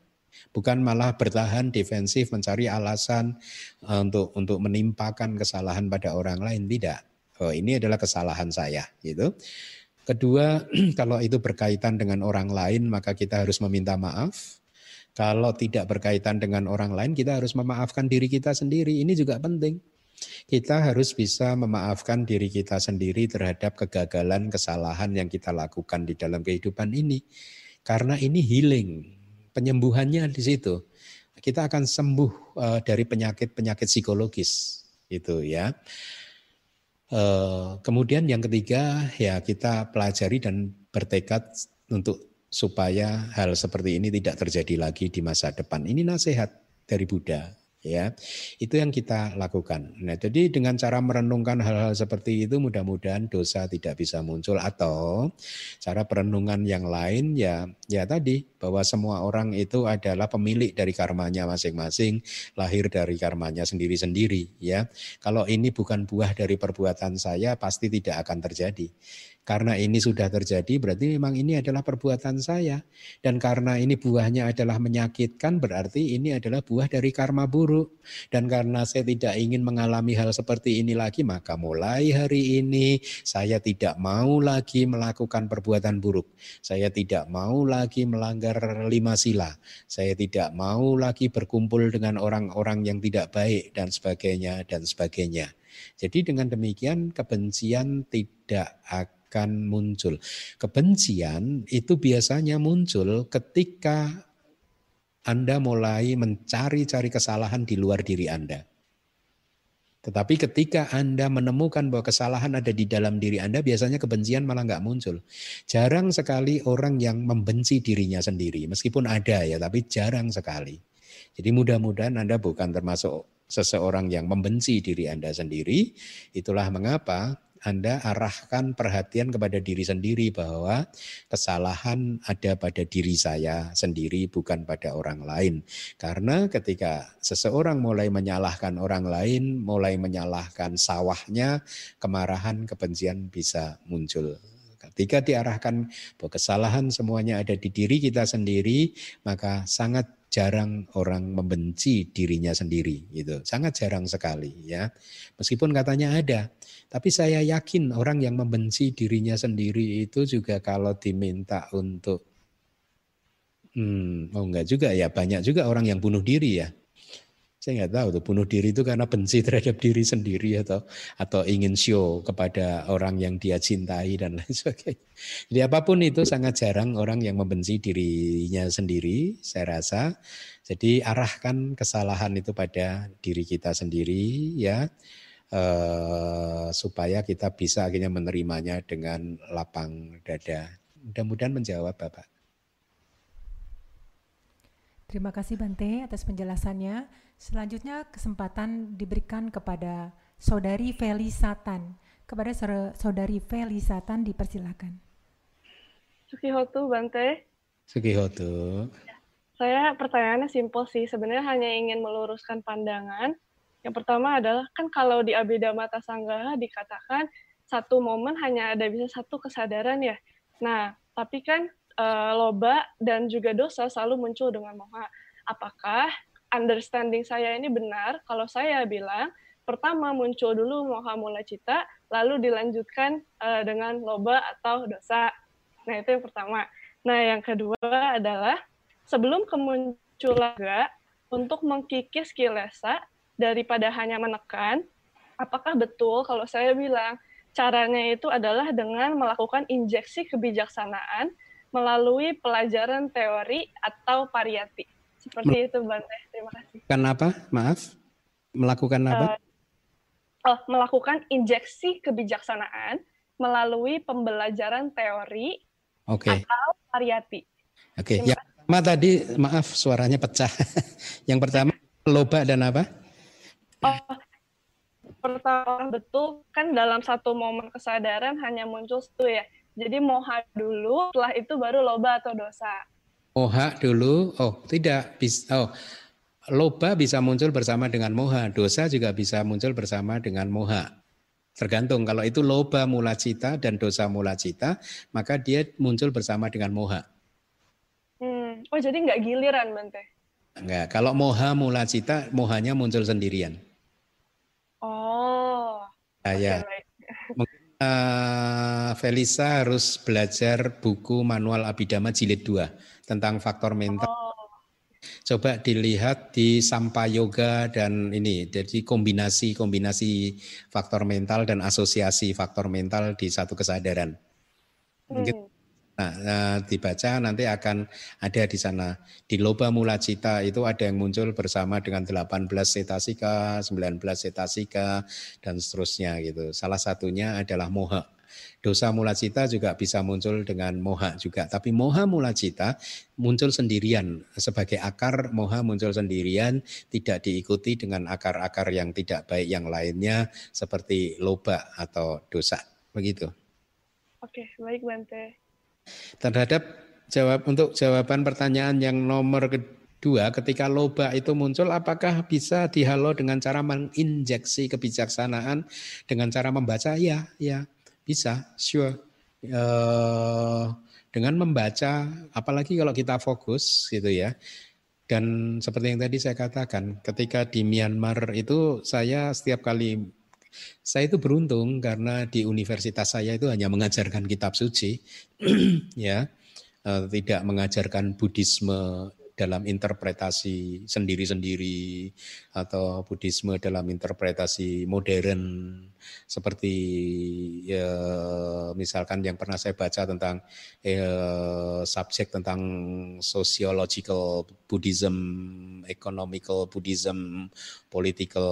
Bukan malah bertahan defensif mencari alasan eh, untuk untuk menimpakan kesalahan pada orang lain tidak. Oh, ini adalah kesalahan saya gitu. Kedua, [CLEARS THROAT] kalau itu berkaitan dengan orang lain maka kita harus meminta maaf. Kalau tidak berkaitan dengan orang lain kita harus memaafkan diri kita sendiri. Ini juga penting. Kita harus bisa memaafkan diri kita sendiri terhadap kegagalan, kesalahan yang kita lakukan di dalam kehidupan ini. Karena ini healing, penyembuhannya di situ. Kita akan sembuh uh, dari penyakit-penyakit psikologis itu ya. Uh, kemudian yang ketiga ya kita pelajari dan bertekad untuk supaya hal seperti ini tidak terjadi lagi di masa depan. Ini nasihat dari Buddha ya itu yang kita lakukan. Nah jadi dengan cara merenungkan hal-hal seperti itu mudah-mudahan dosa tidak bisa muncul. Atau cara perenungan yang lain ya ya tadi bahwa semua orang itu adalah pemilik dari karmanya masing-masing lahir dari karmanya sendiri-sendiri ya. Kalau ini bukan buah dari perbuatan saya pasti tidak akan terjadi karena ini sudah terjadi berarti memang ini adalah perbuatan saya. Dan karena ini buahnya adalah menyakitkan berarti ini adalah buah dari karma buruk. Dan karena saya tidak ingin mengalami hal seperti ini lagi maka mulai hari ini saya tidak mau lagi melakukan perbuatan buruk. Saya tidak mau lagi melanggar lima sila. Saya tidak mau lagi berkumpul dengan orang-orang yang tidak baik dan sebagainya dan sebagainya. Jadi dengan demikian kebencian tidak akan akan muncul. Kebencian itu biasanya muncul ketika Anda mulai mencari-cari kesalahan di luar diri Anda. Tetapi ketika Anda menemukan bahwa kesalahan ada di dalam diri Anda, biasanya kebencian malah nggak muncul. Jarang sekali orang yang membenci dirinya sendiri, meskipun ada ya, tapi jarang sekali. Jadi mudah-mudahan Anda bukan termasuk seseorang yang membenci diri Anda sendiri. Itulah mengapa anda arahkan perhatian kepada diri sendiri bahwa kesalahan ada pada diri saya sendiri bukan pada orang lain. Karena ketika seseorang mulai menyalahkan orang lain, mulai menyalahkan sawahnya, kemarahan, kebencian bisa muncul. Ketika diarahkan bahwa kesalahan semuanya ada di diri kita sendiri, maka sangat jarang orang membenci dirinya sendiri gitu. Sangat jarang sekali ya. Meskipun katanya ada, tapi saya yakin orang yang membenci dirinya sendiri itu juga kalau diminta untuk hmm, oh enggak juga ya, banyak juga orang yang bunuh diri ya. Saya nggak tahu tuh bunuh diri itu karena benci [LAUGHS] terhadap diri sendiri atau atau ingin show kepada orang yang dia cintai dan lain [LAUGHS] sebagainya. Jadi apa pun itu sangat jarang orang yang membenci dirinya sendiri, saya rasa. Jadi arahkan kesalahan itu pada diri kita sendiri ya. Eh, supaya kita bisa akhirnya menerimanya dengan lapang dada. Mudah-mudahan menjawab Bapak.
Terima kasih Bante atas penjelasannya. Selanjutnya kesempatan diberikan kepada Saudari Feli Satan. Kepada Saudari Feli Satan dipersilakan.
Sukihotu Bante.
Sukihotu.
Saya pertanyaannya simpel sih. Sebenarnya hanya ingin meluruskan pandangan. Yang pertama adalah kan kalau di Abhidhamma Mata Sanggaha dikatakan satu momen hanya ada bisa satu kesadaran ya. Nah, tapi kan uh, loba dan juga dosa selalu muncul dengan moha. Apakah understanding saya ini benar kalau saya bilang pertama muncul dulu moha mula cita, lalu dilanjutkan uh, dengan loba atau dosa. Nah, itu yang pertama. Nah, yang kedua adalah sebelum kemunculan untuk mengkikis kilesa daripada hanya menekan, apakah betul kalau saya bilang caranya itu adalah dengan melakukan injeksi kebijaksanaan melalui pelajaran teori atau pariyati. Seperti Mel itu, Bante. Terima kasih.
Kenapa? Maaf. Melakukan apa?
Uh, oh, melakukan injeksi kebijaksanaan melalui pembelajaran teori okay. atau pariyati.
Oke. Okay. Yang pertama tadi, maaf suaranya pecah. [LAUGHS] Yang pertama loba dan apa?
Oh, pertama betul kan dalam satu momen kesadaran hanya muncul satu ya jadi moha dulu, setelah itu baru loba atau dosa.
Moha dulu, oh tidak bisa. Oh, loba bisa muncul bersama dengan moha, dosa juga bisa muncul bersama dengan moha. Tergantung kalau itu loba mula cita dan dosa mula cita, maka dia muncul bersama dengan moha.
Hmm. Oh jadi nggak giliran Bante?
Enggak, kalau moha mula cita, mohanya muncul sendirian.
Oh.
Nah, ya. uh, Felisa harus belajar buku manual Abidama jilid 2 tentang faktor mental. Oh. Coba dilihat di Sampa Yoga dan ini jadi kombinasi-kombinasi faktor mental dan asosiasi faktor mental di satu kesadaran. Mungkin hmm. Nah, nah, dibaca nanti akan ada di sana. Di loba mula cita itu ada yang muncul bersama dengan 18 setasika, 19 setasika, dan seterusnya gitu. Salah satunya adalah moha. dosa mula cita juga bisa muncul dengan moha juga. Tapi moha mula cita muncul sendirian sebagai akar, moha muncul sendirian, tidak diikuti dengan akar-akar yang tidak baik yang lainnya seperti loba atau dosa. Begitu.
Oke, baik Bante.
Terhadap jawab untuk jawaban pertanyaan yang nomor kedua, ketika loba itu muncul, apakah bisa dihalau dengan cara menginjeksi kebijaksanaan dengan cara membaca? Ya, ya bisa, sure. Uh, dengan membaca, apalagi kalau kita fokus gitu ya. Dan seperti yang tadi saya katakan, ketika di Myanmar itu saya setiap kali saya itu beruntung karena di universitas saya itu hanya mengajarkan kitab suci, [CLEARS THROAT] ya, eh, tidak mengajarkan Buddhisme dalam interpretasi sendiri-sendiri atau Buddhisme dalam interpretasi modern seperti ya, misalkan yang pernah saya baca tentang eh, subjek tentang sociological Buddhism, economical Buddhism, political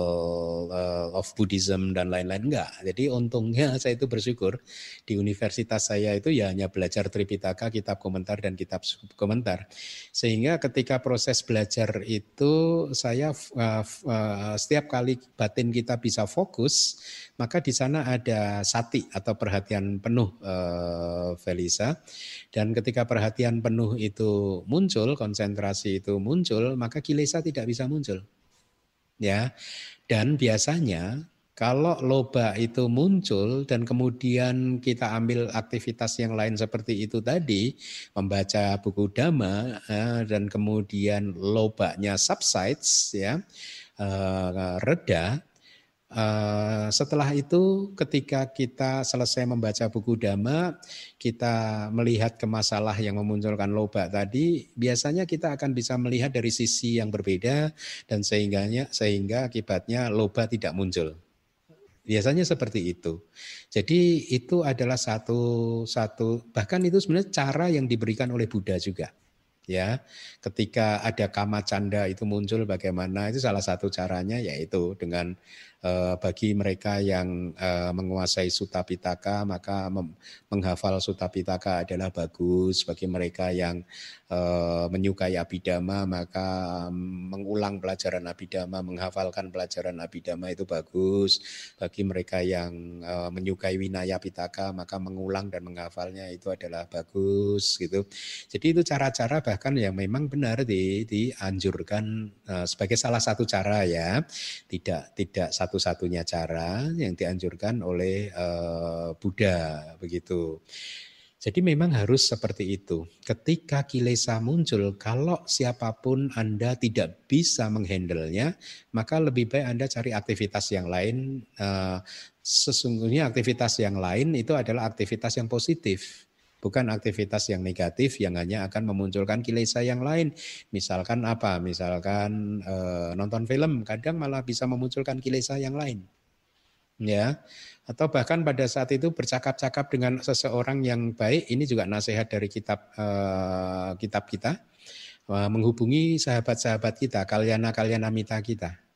uh, of Buddhism dan lain-lain enggak. Jadi untungnya [LAUGHS] saya itu bersyukur di universitas saya itu ya hanya belajar Tripitaka, kitab komentar dan kitab komentar. Sehingga ketika proses belajar itu saya uh, uh, setiap kali batin kita bisa fokus, maka di sana ada sati atau perhatian penuh uh, Felisa. Dan ketika perhatian penuh itu muncul, konsentrasi itu muncul, maka kilesa tidak bisa muncul ya. Dan biasanya kalau loba itu muncul dan kemudian kita ambil aktivitas yang lain seperti itu tadi, membaca buku dhamma eh, dan kemudian lobanya subsides ya, eh, reda, Uh, setelah itu ketika kita selesai membaca buku dhamma, kita melihat ke masalah yang memunculkan loba tadi, biasanya kita akan bisa melihat dari sisi yang berbeda dan sehingganya sehingga akibatnya loba tidak muncul. Biasanya seperti itu. Jadi itu adalah satu satu bahkan itu sebenarnya cara yang diberikan oleh Buddha juga ya ketika ada kama canda itu muncul bagaimana itu salah satu caranya yaitu dengan Eh, bagi mereka yang uh, menguasai Sutta Pitaka maka menghafal Sutta Pitaka adalah bagus. Bagi mereka yang uh, menyukai Abhidhamma maka mengulang pelajaran Abhidhamma menghafalkan pelajaran Abhidhamma itu bagus. Bagi mereka yang menyukai Winaya Pitaka maka mengulang dan menghafalnya itu adalah bagus gitu. Jadi itu cara-cara bahkan yang memang benar di, dianjurkan sebagai salah satu cara ya. Tidak tidak satu-satunya cara yang dianjurkan oleh uh, Buddha begitu. Jadi memang harus seperti itu. Ketika kilesa muncul, kalau siapa pun Anda tidak bisa menghandlenya, maka lebih baik Anda cari aktivitas yang lain. Uh, sesungguhnya aktivitas yang lain itu adalah aktivitas yang positif bukan aktivitas yang negatif yang hanya akan memunculkan kilesa yang lain. Misalkan apa? Misalkan e, nonton film, kadang malah bisa memunculkan kilesa yang lain. Ya. Atau bahkan pada saat itu bercakap-cakap dengan seseorang yang baik, ini juga nasihat dari kitab e, kitab kita. menghubungi sahabat-sahabat kita, kalyana-kalyana mita kita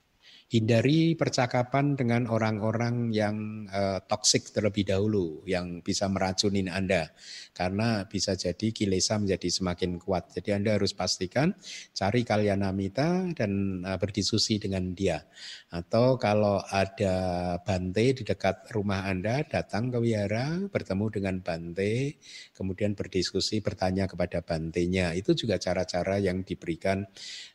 hindari percakapan dengan orang-orang yang uh, toksik terlebih dahulu yang bisa meracunin Anda karena bisa jadi kilesa menjadi semakin kuat. Jadi Anda harus pastikan cari kalyanamita dan uh, berdiskusi dengan dia. Atau kalau ada bante di dekat rumah Anda, datang ke wihara, bertemu dengan bante, kemudian berdiskusi, bertanya kepada bantenya. Itu juga cara-cara yang diberikan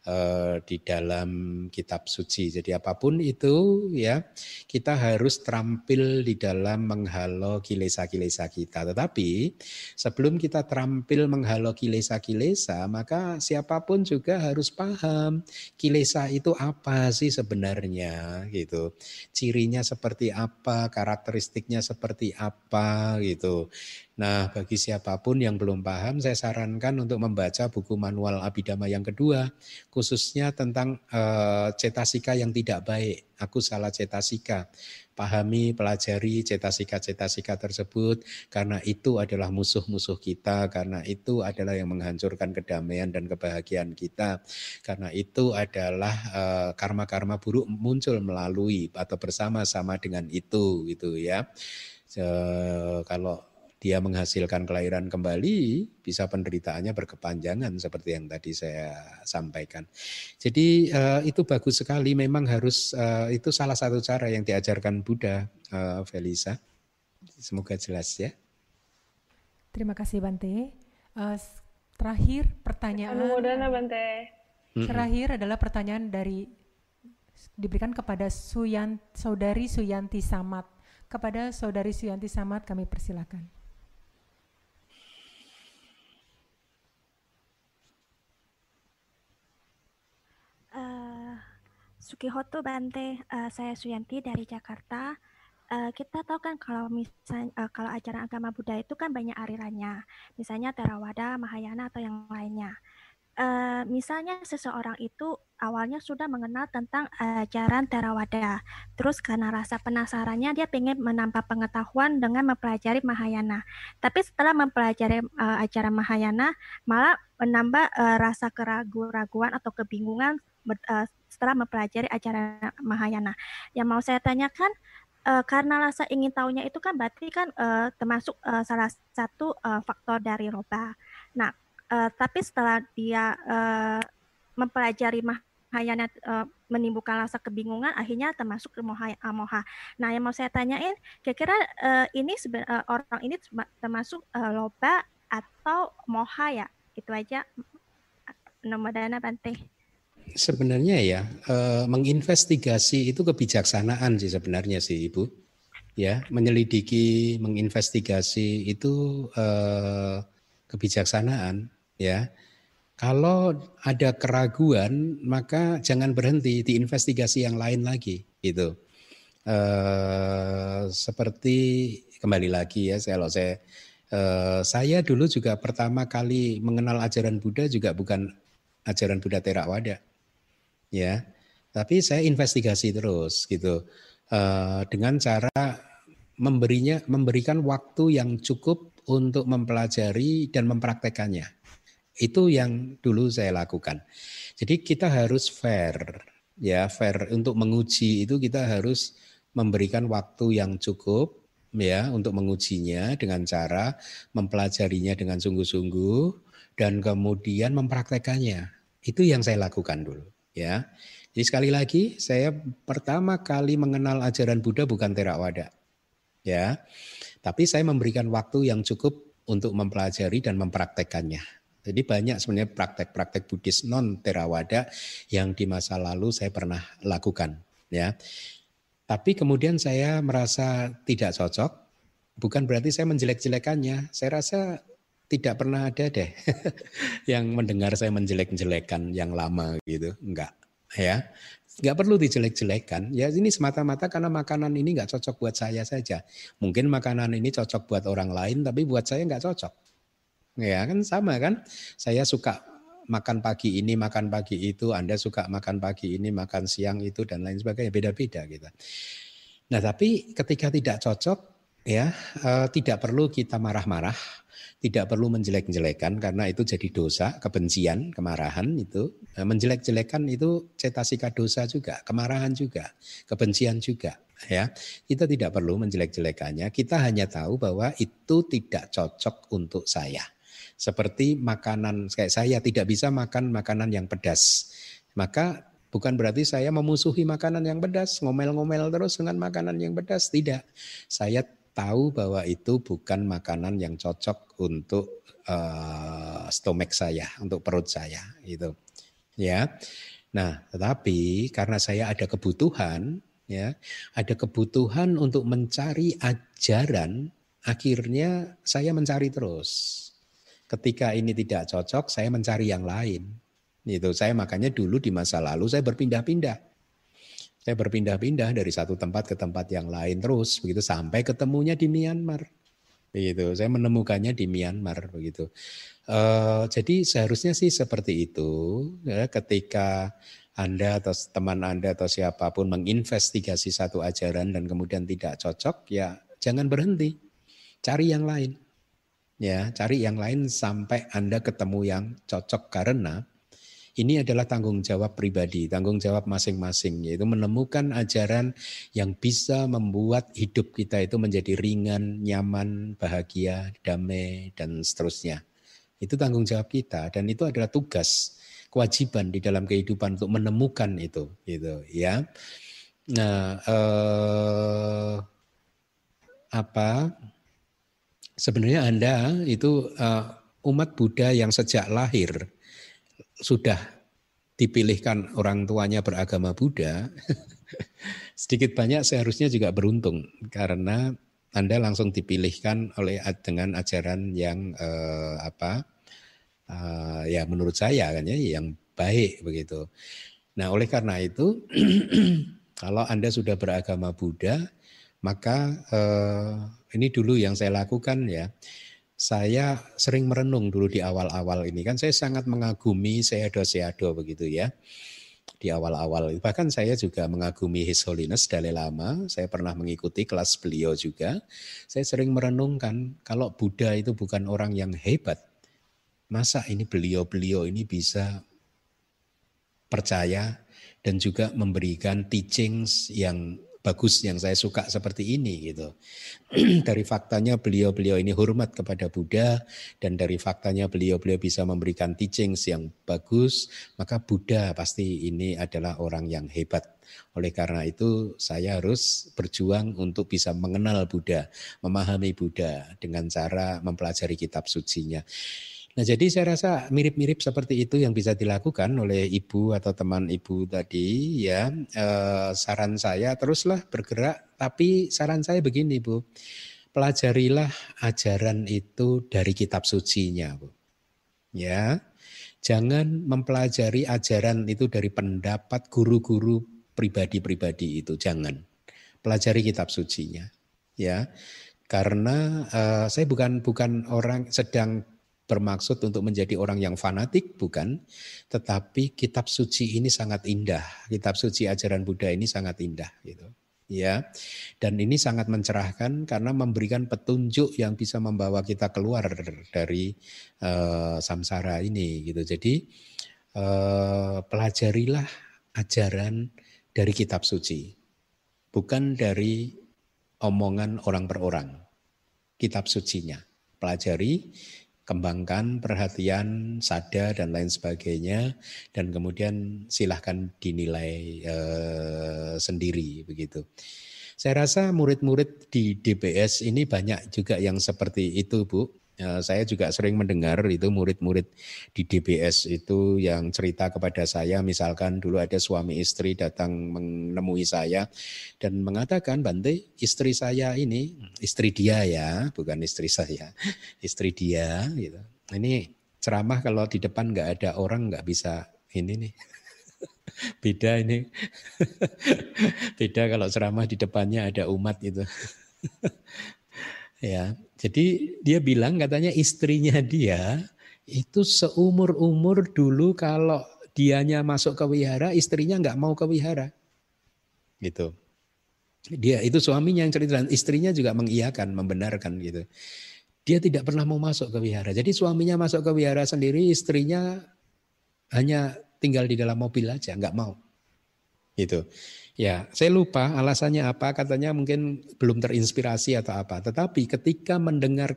uh, di dalam kitab suci. Jadi apa pun itu ya kita harus terampil di dalam menghalau kilesa-kilesa kita. Tetapi sebelum kita terampil menghalau kilesa-kilesa, maka siapa pun juga harus paham kilesa itu apa sih sebenarnya gitu. Cirinya seperti apa, karakteristiknya seperti apa gitu. Nah, bagi siapa pun yang belum paham, saya sarankan untuk membaca buku manual Abhidhamma yang kedua, khususnya tentang uh, cetasika yang tidak baik. Aku salah cetasika. Pahami, pelajari cetasika-cetasika tersebut, karena itu adalah musuh-musuh kita, karena itu adalah yang menghancurkan kedamaian dan kebahagiaan kita, karena itu adalah uh, karma-karma buruk muncul melalui atau bersama-sama dengan itu, gitu ya. kalau dia menghasilkan kelahiran kembali, bisa penderitaannya berkepanjangan seperti yang tadi saya sampaikan. Jadi uh, itu bagus sekali, memang harus uh, itu salah satu cara yang diajarkan Buddha, uh, Felisa. Semoga jelas ya.
Terima kasih Bante. Uh, terakhir pertanyaan.
Anumodana Bante.
Terakhir adalah pertanyaan dari diberikan kepada Suyan, saudari Suyanti Samat. Kepada saudari Suyanti Samat kami persilakan.
Sukihoto Bante, uh, saya Suyanti dari Jakarta. Uh, kita tahu kan kalau misalnya uh, kalau ajaran agama Buddha itu kan banyak alirannya, misalnya Theravada, Mahayana atau yang lainnya. Uh, misalnya seseorang itu awalnya sudah mengenal tentang ajaran Theravada, terus karena rasa penasarannya dia pengen menambah pengetahuan dengan mempelajari Mahayana. Tapi setelah mempelajari uh, ajaran Mahayana, malah menambah uh, rasa keraguan-raguan atau kebingungan uh, setelah mempelajari ajaran Mahayana. Yang mau saya tanyakan, uh, karena rasa ingin tahunya itu kan berarti kan uh, termasuk uh, salah satu uh, faktor dari roba. Nah, uh, tapi setelah dia uh, mempelajari Mahayana uh, menimbulkan rasa kebingungan, akhirnya termasuk ke moha. Nah, yang mau saya tanyain, kira-kira uh, ini uh, orang ini termasuk uh, loba atau moha ya? Itu aja. Nomor dana Bante
sebenarnya ya eh, menginvestigasi itu kebijaksanaan sih sebenarnya sih Ibu. Ya, menyelidiki, menginvestigasi itu eh, kebijaksanaan ya. Kalau ada keraguan, maka jangan berhenti diinvestigasi yang lain lagi gitu. Eh, seperti kembali lagi ya, kalau saya eh, saya dulu juga pertama kali mengenal ajaran Buddha juga bukan ajaran Buddha Theravada ya. Tapi saya investigasi terus gitu uh, dengan cara memberinya memberikan waktu yang cukup untuk mempelajari dan mempraktekannya. Itu yang dulu saya lakukan. Jadi kita harus fair ya, fair untuk menguji itu kita harus memberikan waktu yang cukup ya untuk mengujinya dengan cara mempelajarinya dengan sungguh-sungguh dan kemudian mempraktekannya. Itu yang saya lakukan dulu ya. Jadi sekali lagi saya pertama kali mengenal ajaran Buddha bukan Theravada. Ya. Tapi saya memberikan waktu yang cukup untuk mempelajari dan mempraktekannya. Jadi banyak sebenarnya praktek-praktek Buddhis non Theravada yang di masa lalu saya pernah lakukan, ya. Tapi kemudian saya merasa tidak cocok, bukan berarti saya menjelek-jelekannya. Saya rasa tidak pernah ada deh [LAUGHS] yang mendengar saya menjelek-jelekan yang lama gitu. Enggak. Ya. Enggak perlu dijelek-jelekan. Ya ini semata-mata karena makanan ini enggak cocok buat saya saja. Mungkin makanan ini cocok buat orang lain tapi buat saya enggak cocok. Ya kan sama kan. Saya suka makan pagi ini, makan pagi itu, Anda suka makan pagi ini, makan siang itu dan lain sebagainya, beda-beda gitu. Nah, tapi ketika tidak cocok ya, eh, tidak perlu kita marah-marah tidak perlu menjelek-jelekan karena itu jadi dosa, kebencian, kemarahan itu. Eh, menjelek-jelekan itu cetasika dosa juga, kemarahan juga, kebencian juga. Ya, kita tidak perlu menjelek-jelekannya. Kita hanya tahu bahwa itu tidak cocok untuk saya. Seperti makanan kayak saya tidak bisa makan makanan yang pedas. Maka bukan berarti saya memusuhi makanan yang pedas, ngomel-ngomel terus dengan makanan yang pedas. Tidak. Saya tahu bahwa itu bukan makanan yang cocok untuk uh, stomach saya, untuk perut saya itu. Ya. Nah, tetapi karena saya ada kebutuhan ya, ada kebutuhan untuk mencari ajaran, akhirnya saya mencari terus. Ketika ini tidak cocok, saya mencari yang lain. Itu saya makanya dulu di masa lalu saya berpindah-pindah saya berpindah-pindah dari satu tempat ke tempat yang lain terus begitu sampai ketemunya di Myanmar. Begitu. Saya menemukannya di Myanmar begitu. Uh, jadi seharusnya sih seperti itu ya, ketika anda atau teman Anda atau siapa pun menginvestigasi satu ajaran dan kemudian tidak cocok, ya jangan berhenti. Cari yang lain. Ya, cari yang lain sampai Anda ketemu yang cocok karena Ini adalah tanggung jawab pribadi, tanggung jawab masing-masing, yaitu menemukan ajaran yang bisa membuat hidup kita itu menjadi ringan, nyaman, bahagia, damai, dan seterusnya. Itu tanggung jawab kita, dan itu adalah tugas, kewajiban di dalam kehidupan untuk menemukan itu, gitu ya. Nah, eh, apa? Sebenarnya Anda itu uh, umat Buddha yang sejak lahir sudah dipilihkan orang tuanya beragama Buddha, [LAUGHS] sedikit banyak seharusnya juga beruntung karena Anda langsung dipilihkan oleh dengan ajaran yang eh, apa uh, ya menurut saya kan ya yang baik begitu. Nah, oleh karena itu [CLEARS THROAT] kalau Anda sudah beragama Buddha, maka eh, ini dulu yang saya lakukan ya saya sering merenung dulu di awal-awal ini. Kan saya sangat mengagumi Seado Seado begitu ya di awal-awal. Bahkan saya juga mengagumi His Holiness Dalai Lama. Saya pernah mengikuti kelas beliau juga. Saya sering merenungkan kalau Buddha itu bukan orang yang hebat masa ini beliau-beliau ini bisa percaya dan juga memberikan teachings yang bagus yang saya suka seperti ini gitu. [CLEARS THROAT] dari faktanya beliau-beliau ini hormat kepada Buddha dan dari faktanya beliau-beliau bisa memberikan teachings yang bagus, maka Buddha pasti ini adalah orang yang hebat. Oleh karena itu saya harus berjuang untuk bisa mengenal Buddha, memahami Buddha dengan cara mempelajari kitab sucinya. Nah jadi saya rasa mirip-mirip seperti itu yang bisa dilakukan oleh ibu atau teman ibu tadi ya. Eh, saran saya teruslah bergerak, tapi saran saya begini bu, pelajarilah ajaran itu dari kitab sucinya bu. Ya, jangan mempelajari ajaran itu dari pendapat guru-guru pribadi-pribadi itu, jangan. Pelajari kitab sucinya, ya. Karena uh, saya bukan bukan orang sedang bermaksud untuk menjadi orang yang fanatik, bukan. Tetapi kitab suci ini sangat indah. Kitab suci ajaran Buddha ini sangat indah. Gitu. Ya, dan ini sangat mencerahkan karena memberikan petunjuk yang bisa membawa kita keluar dari uh, samsara ini, gitu. Jadi uh, pelajarilah ajaran dari kitab suci, bukan dari omongan orang per orang. Kitab sucinya, pelajari kembangkan perhatian, sadar dan lain sebagainya dan kemudian silahkan dinilai eh, sendiri begitu. Saya rasa murid-murid di DBS ini banyak juga yang seperti itu, Bu. Ya, saya juga sering mendengar itu murid-murid di DBS itu yang cerita kepada saya, misalkan dulu ada suami istri datang menemui saya dan mengatakan, Bante, istri saya ini, istri dia ya, bukan istri saya, istri dia. Gitu. Ini ceramah kalau di depan nggak ada orang nggak bisa ini nih. [LAUGHS] Beda ini. [LAUGHS] Beda kalau ceramah di depannya ada umat itu. [LAUGHS] Ya, jadi dia bilang katanya istrinya dia itu seumur-umur dulu kalau dianya masuk ke wihara, istrinya nggak mau ke wihara. Gitu. Dia itu suaminya yang cerita dan istrinya juga mengiyakan, membenarkan gitu. Dia tidak pernah mau masuk ke wihara. Jadi suaminya masuk ke wihara sendiri, istrinya hanya tinggal di dalam mobil aja, nggak mau. Gitu. Ya, saya lupa alasannya apa, katanya mungkin belum terinspirasi atau apa. Tetapi ketika mendengar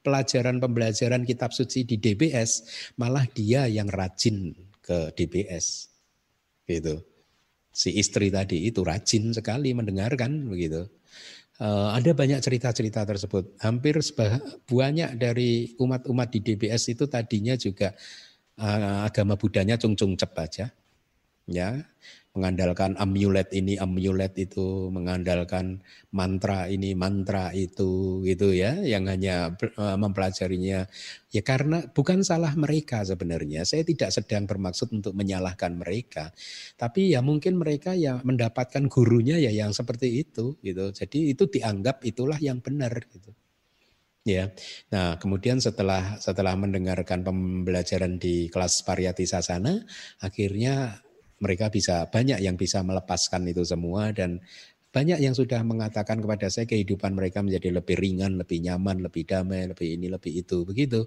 pelajaran pembelajaran kitab suci di DBS, malah dia yang rajin ke DBS. Gitu. Si istri tadi itu rajin sekali mendengarkan begitu. Uh, ada banyak cerita-cerita tersebut. Hampir banyak dari umat-umat di DBS itu tadinya juga uh, agama Budanya cung-cung cep aja. Ya, mengandalkan amulet ini amulet itu mengandalkan mantra ini mantra itu gitu ya yang hanya eh, mempelajarinya. Ya karena bukan salah mereka sebenarnya. Saya tidak sedang bermaksud untuk menyalahkan mereka. Tapi ya mungkin mereka ya mendapatkan gurunya ya yang seperti itu gitu. Jadi itu dianggap itulah yang benar gitu. Ya. Nah, kemudian setelah setelah mendengarkan pembelajaran di kelas Pariyati Sasana, akhirnya mereka bisa banyak yang bisa melepaskan itu semua dan Banyak yang sudah mengatakan kepada saya kehidupan mereka menjadi lebih ringan, lebih nyaman, lebih damai, lebih ini, lebih itu. Begitu.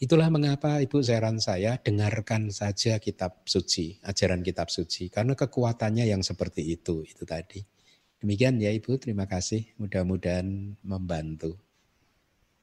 Itulah mengapa Ibu saran saya dengarkan saja kitab suci, ajaran kitab suci. Karena kekuatannya yang seperti itu, itu tadi. Demikian ya Ibu, terima kasih. Mudah-mudahan membantu.